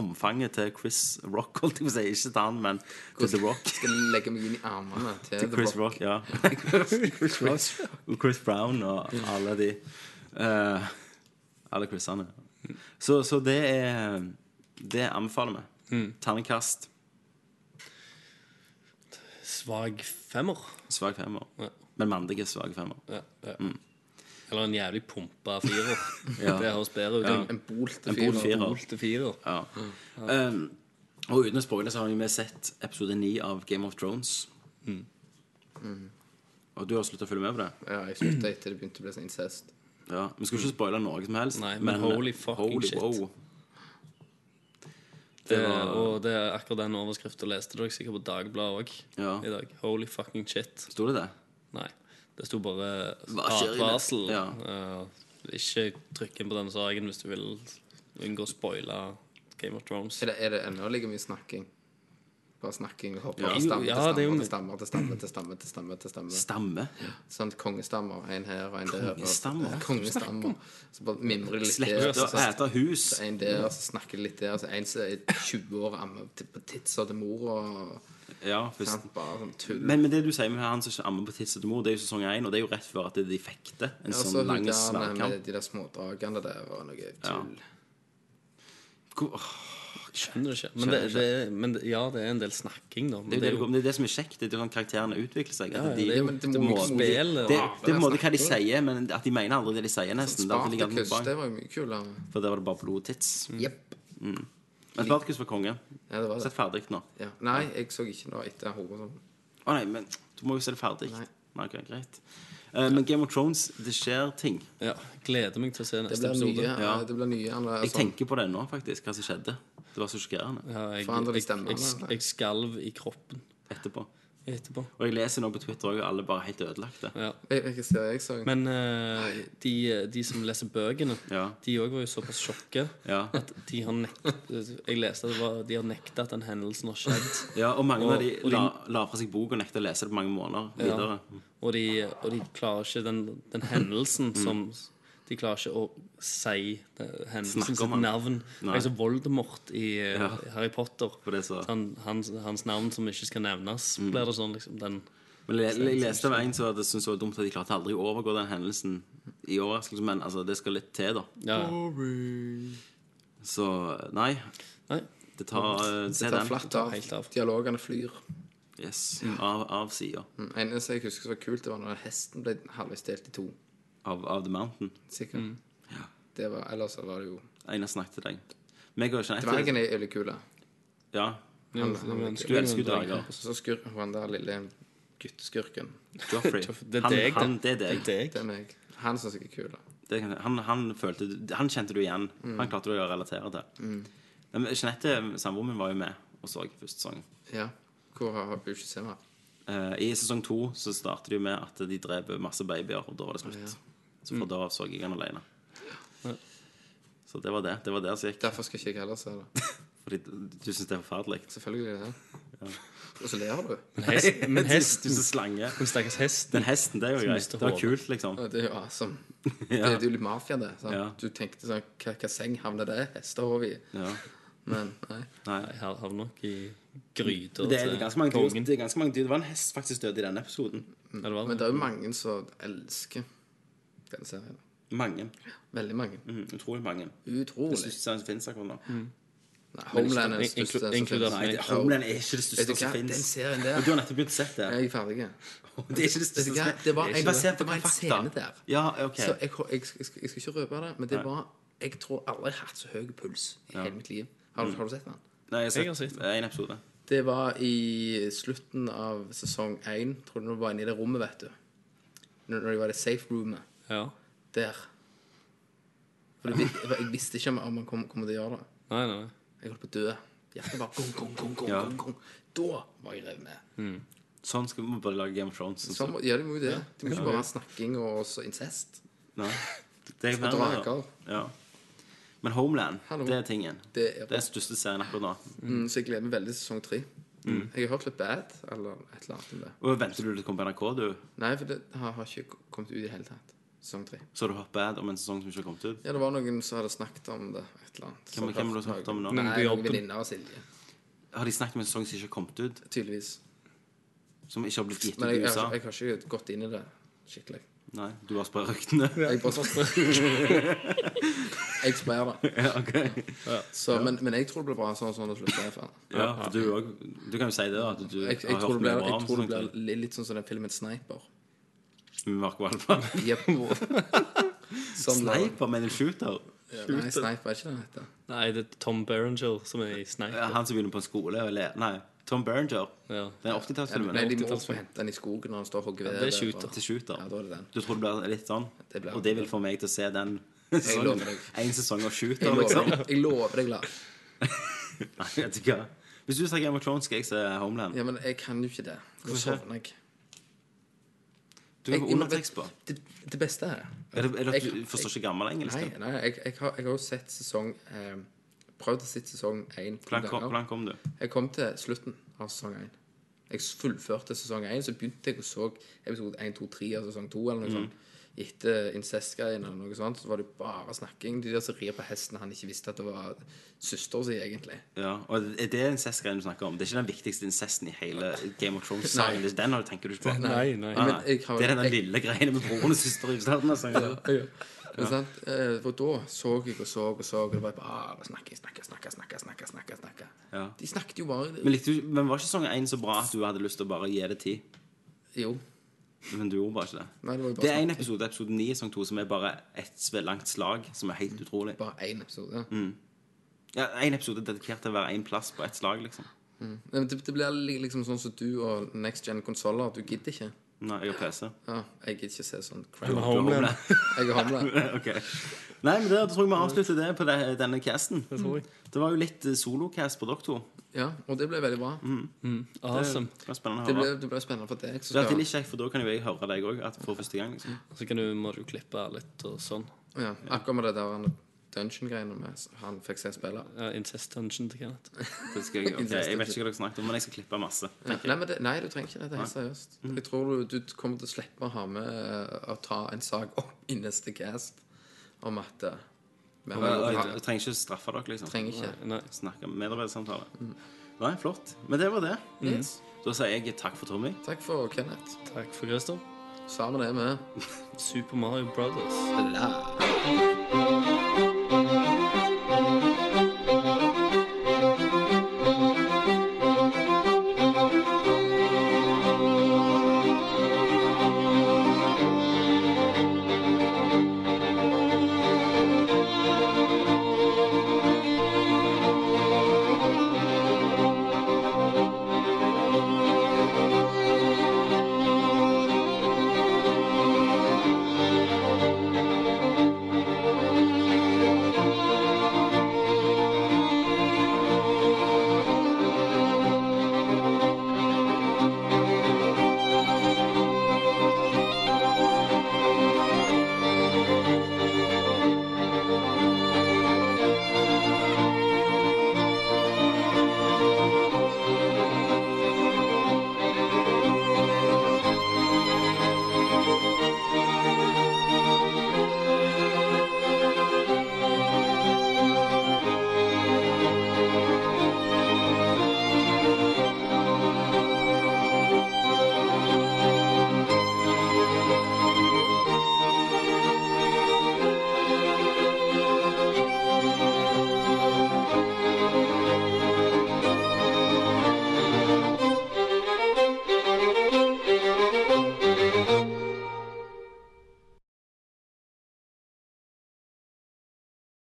omfanget til Chris Rock, holdt jeg på å si. Ikke til han, men til The Rock. Skal legge meg inn i armene til, Til The Chris Rock. Rock, ja. Chris Rock. Og Chris Brown og alle de. Uh, alle Chrisene. Så, så det er Det anbefaler vi. Terningkast Svak femmer. svak femmer. Ja. Men mandige svak femmer. Ja, ja. Eller en jævlig pumpa firer. Ja. Det høres bedre ut. Ja. En bolte firer. En firer. Bol firer. Ja. Um, og uten å spoile så har vi sett episode 9 av Game of Thrones. Og du har sluttet å følge med på det? Ja, jeg slutta etter det begynte å bli sånn incest. Ja, Vi skal ikke spoile noe som helst. Nei, men holy fucking shit. wow. Det, var- og det er akkurat den overskriften leste dere sikkert på Dagbladet òg Ja. i dag. Holy fucking shit. Sto det det? Nei. Det sto bare advarsel. Ja. Uh, ikke trykk inn på denne saken hvis du vil unngå å spoile Game of Thrones. Er det, er det ennå like mye snakking? Bare snakking og hoppe fra stamme Ja, til det stamme til stamme til stamme til stamme til stamme. til stamme. Stamme? Sånn kongestammer. En her og en der. Kongestammer? Ja, Kongestammer. Så bare mimrer litt der. så, hus. en der, så snakker litt der. Så en som er 20 år ammer på titsa til mora. Ja, først. sånn. Men, men det du sier med han som ikke ammer på tissa til mor, det er jo sesong 1, og det er jo rett før at de fekter. En Ja, sånn lang med de der smådragene der og noe tull. Hvor- åh, Skjønner du ikke? Men, det, det, men det, ja, det er en del snakking, da. Men Det er, jo det, det er det som er kjekt. Det er sånn karakterene utvikler seg. At de, det er jo- det det må det, og- er på en måte hva de sier, men at de mener aldri det de sier, nesten. Det er alltid like Spartacus, bak. det var jo mye kulere. For der var det bare blodtits. Jepp. Men Spartacus var konge. Ja, det var Sett det. ferdig nå. Ja. Nei, jeg så ikke noe etter hodet. Å nei, men du må jo se det ferdig. Nei. Nei, ok, greit. Eh, men Game of Thrones, det skjer ting. Ja, gleder meg til å se Det neste blir episode. nye. Ja. Ja. Det blir nye Jeg sånn- tenker på det nå, faktisk, hva som skjedde. Det var så sjokkerende Ja, jeg, Forandrer de jeg, stemmene, jeg, jeg skalv i kroppen etterpå. etterpå. Og jeg leser nå på Twitter også, og alle bare helt ødelagte. Ja. Jeg, jeg, jeg, ser, jeg så Men uh, de, de som leser bøkene, Ja. de òg var jo såpass sjokke Ja. at de har nekt, Jeg leste at det var, de har nekta at den hendelsen har skjedd. Ja, og mange Og- av de og de- la, la fra seg bok og nekta å lese det på mange måneder Ja. videre. Og de, og de klarer ikke den, den hendelsen som De klarer ikke å si Hennes hendelsen sitt navn. Nei. Det er som Voldemort i eh, Ja. Harry Potter. Det så. Han, hans, hans navn som ikke skal nevnes, Mm. blir det sånn liksom den Men jeg, jeg leste av en som hadde syntes det var dumt at de klarte aldri å overgå den hendelsen i overraskelse, men altså, det skal litt til, da. Ja. Så nei, Nei. det tar uh, Det tar den. flatt av. av. Dialogene flyr. Yes. Av, av sida. Mm. Eneste jeg husker som var kult, det var når hesten ble halvveis delt i to. Av, av The Mountain. Sikkert. Det var, ellers var det jo Einar snakket til deg. Meg og Jeanette Dvergen er veldig kul. Ja. Han, han, Du elsker jo dverger. Og så skur han der lille gutteskurken. Joffrey. Det er Han, deg, han, det er deg. Det er meg. Han syns jeg er kul. Det han, han, følte, han kjente du igjen. Mm. Han klarte du å relatere til. Men Jeanette, samboeren min, var jo med og så første sesong. Ja. Hvor har hun ikke sett meg? Eh, I sesong to så starter de med at de dreper masse babyer, og da var det slutt. Så fra da så jeg han alene. Så det var det. Det var der som gikk. Derfor skal ikke jeg heller se det. Fordi du syns det er forferdelig. Selvfølgelig er det det. Og så ler du. hest, Men Du hesten er slange. Hun stakkars hest. Den hesten, det er jo greit. Det var kult, liksom. Ja, Det er jo awesome. Ja. Det er jo litt mafia, det. Sant? Ja. Du tenkte sånn Hva, hva seng havner det hestehove i? Ja. Men nei. Nei. Jeg havner nok i gryter Det er, til ganske mange dyr. kongen. Det er ganske mange dyr. Det var en hest faktisk død i denne episoden. Ja, det var Men det er jo mange som elsker den serien. Mange. Veldig mange. Mm, utrolig mange. Utrolig. Det største som finnes akkurat nå. Nei, Homeland er den største som finnes. Nei, Homeland er ikke det største som finnes. Den serien serien Og der du har nettopp begynt å se det. Jeg er ferdig. Det er ikke det største som finnes. Det var, Jeg en, basert på en scene der. Ja, ok. Så jeg, jeg, jeg, skal, jeg skal ikke røpe det, men det var Jeg tror aldri jeg har hatt så høy puls i hele mitt liv. Har, du- har du sett den? Nei, jeg har sett én en episode. Det var i slutten av sesong én. Tror du det var inne i det rommet, vet du. Når, når de var i det safe roomet. Ja. Der. For det, jeg, jeg visste ikke om om han kom, kom til å gjøre det. Nei, nei. Jeg holdt på å dø. Hjertet bare gong, gong, gong, gong, Ja. gong, gong. Da var jeg revet med. Sånn skal vi bare lage Game of Thrones. Sånn, må- ja, det må jo det. Det må ikke bare være snakking og så incest. Nei. Det er Og da. drager. Ja. Men Homeland, Hallo. det er tingen. Det er Det er den største serien akkurat nå. Mm, så jeg gleder meg veldig til sesong tre. Mm. Jeg har hørt litt bad, eller et eller annet om det. Og venter du til det kommer på NRK, du? Nei, for det har, har ikke kommet ut i det hele tatt. Sesong tre. Så har du hørt bad om en sesong som ikke har kommet ut? Ja, det var noen som hadde snakket om det. Et eller annet. Hvem- hvem har du hørt om nå? Nei, Noen venninner av Silje. Har de snakket om en sesong som ikke har kommet ut? Tydeligvis. Som ikke har blitt gitt ut i USA? Men jeg har ikke gått inn i det skikkelig. Nei, du har sprer ryktene? Jeg bare Jeg sprer det. Ja, ok. Så, men, men jeg tror det blir bra sånn som det slutter. Ja, for du, du kan jo si det, da. At du Jeg, jeg, har tror hørt det blir, mye bra jeg tror det blir litt sånn som den filmen Sniper. Marco Alfa. Jepp. Sniper, men en shooter? Ja, Nei, Sniper er ikke det den heter. Nei, det er Tom Berenger som er i Ja, Sniper. han som begynner på en skole og ler Nei, Tom Berenger. Ja. er 80-tallsfilmen. Nei, de må 80-tallsfilm. få hente den i skogen når han står og hogger det er shooter. Til shooter. Ja, da er det den. Du tror det blir litt sånn? Det blir- og det vil få meg til å se den sesongen. En sesong av shooter, jeg liksom. jeg lover deg Lars. Nei, vet du hva. Hvis du ser Game of Thrones, skal jeg se Homeland. Ja, men jeg kan jo ikke det. Da sovner jeg. Du kan Jeg- få jeg- undertekst på. Det, det beste er Er det, er det at Jeg- du forstår ikke gammel engelsk? Nei, nei jeg, jeg, har, jeg har jo sett sesong eh, Prøvd å se sesong én to Hvordan kom, ganger. hvordan kom du? Jeg kom til slutten av sesong én. Jeg fullførte sesong én, så begynte jeg å så episode 1, 2, 3 av sesong 2 eller noe sånt. Etter incest-greiene eller noe sånt, så var det bare snakking. De der som rir på hesten, han ikke visste at det var søstera si, egentlig. Ja, og Er det incest-greien du snakker om? Det er ikke den viktigste incesten i hele Game of Thrones-sangen? Det Den du tenker du ikke på? Nei, nei. Ah, Men jeg har- det er den jeg- lille greiene med broren og søster i starten. Altså. Ja. sant? Eh, for da så jeg og så og så, og det var bare snakking, snakke, snakke, snakke, snakke, snakke, snakke. Ja. De snakket jo bare Men, likte du, men var ikke sånn én så bra at du hadde lyst til å bare gi det tid? Jo. Men du gjorde bare ikke det. Nei, det bare Det er en episode, episode 9 i sesong 2, som er bare et langt slag, som er helt utrolig. Bare én episode. Ja, En episode dedikert til å være én plass på ett slag, liksom. Mm. det, det blir liksom sånn som du og next gen konsoller. Du gidder ikke. Nei, jeg har PC. Ja, jeg gidder ikke se sånn crap. Du har Homeland. Jeg er Homeland. ok. Nei, men da tror jeg vi avslutter det på det, denne casten. Det tror jeg. Det var jo litt eh, solocast på dere to. Ja, og det ble veldig bra. Awesome. Det var spennende å Det høre. ble, det ble spennende for deg. Det er alltid litt kjekt, for da kan jo jeg høre deg òg for første gang. liksom. Så kan du, må du klippe litt og sånn. ja, akkurat med det der dungeon-greiene med han fikk se spille. Ja, incest dungeon til Kenneth. Det skal jeg, okay. jeg vet ikke hva dere snakket om, men jeg skal klippe masse. Nei, men det, nei, du trenger ikke det. Det er helt seriøst. Jeg tror du, du kommer til å slippe å ha med eh, å ta en sak opp i neste cast om at uh, vi trenger ikke straffe dere, liksom. trenger ikke. Nei. Snakke medarbeidersamtale. Mm. Nei, flott. Men det var det. Yes. Da sier jeg takk for Tommy. Takk for Kenneth. Takk for Christer. Sammen er vi. Super Mario Brothers. La.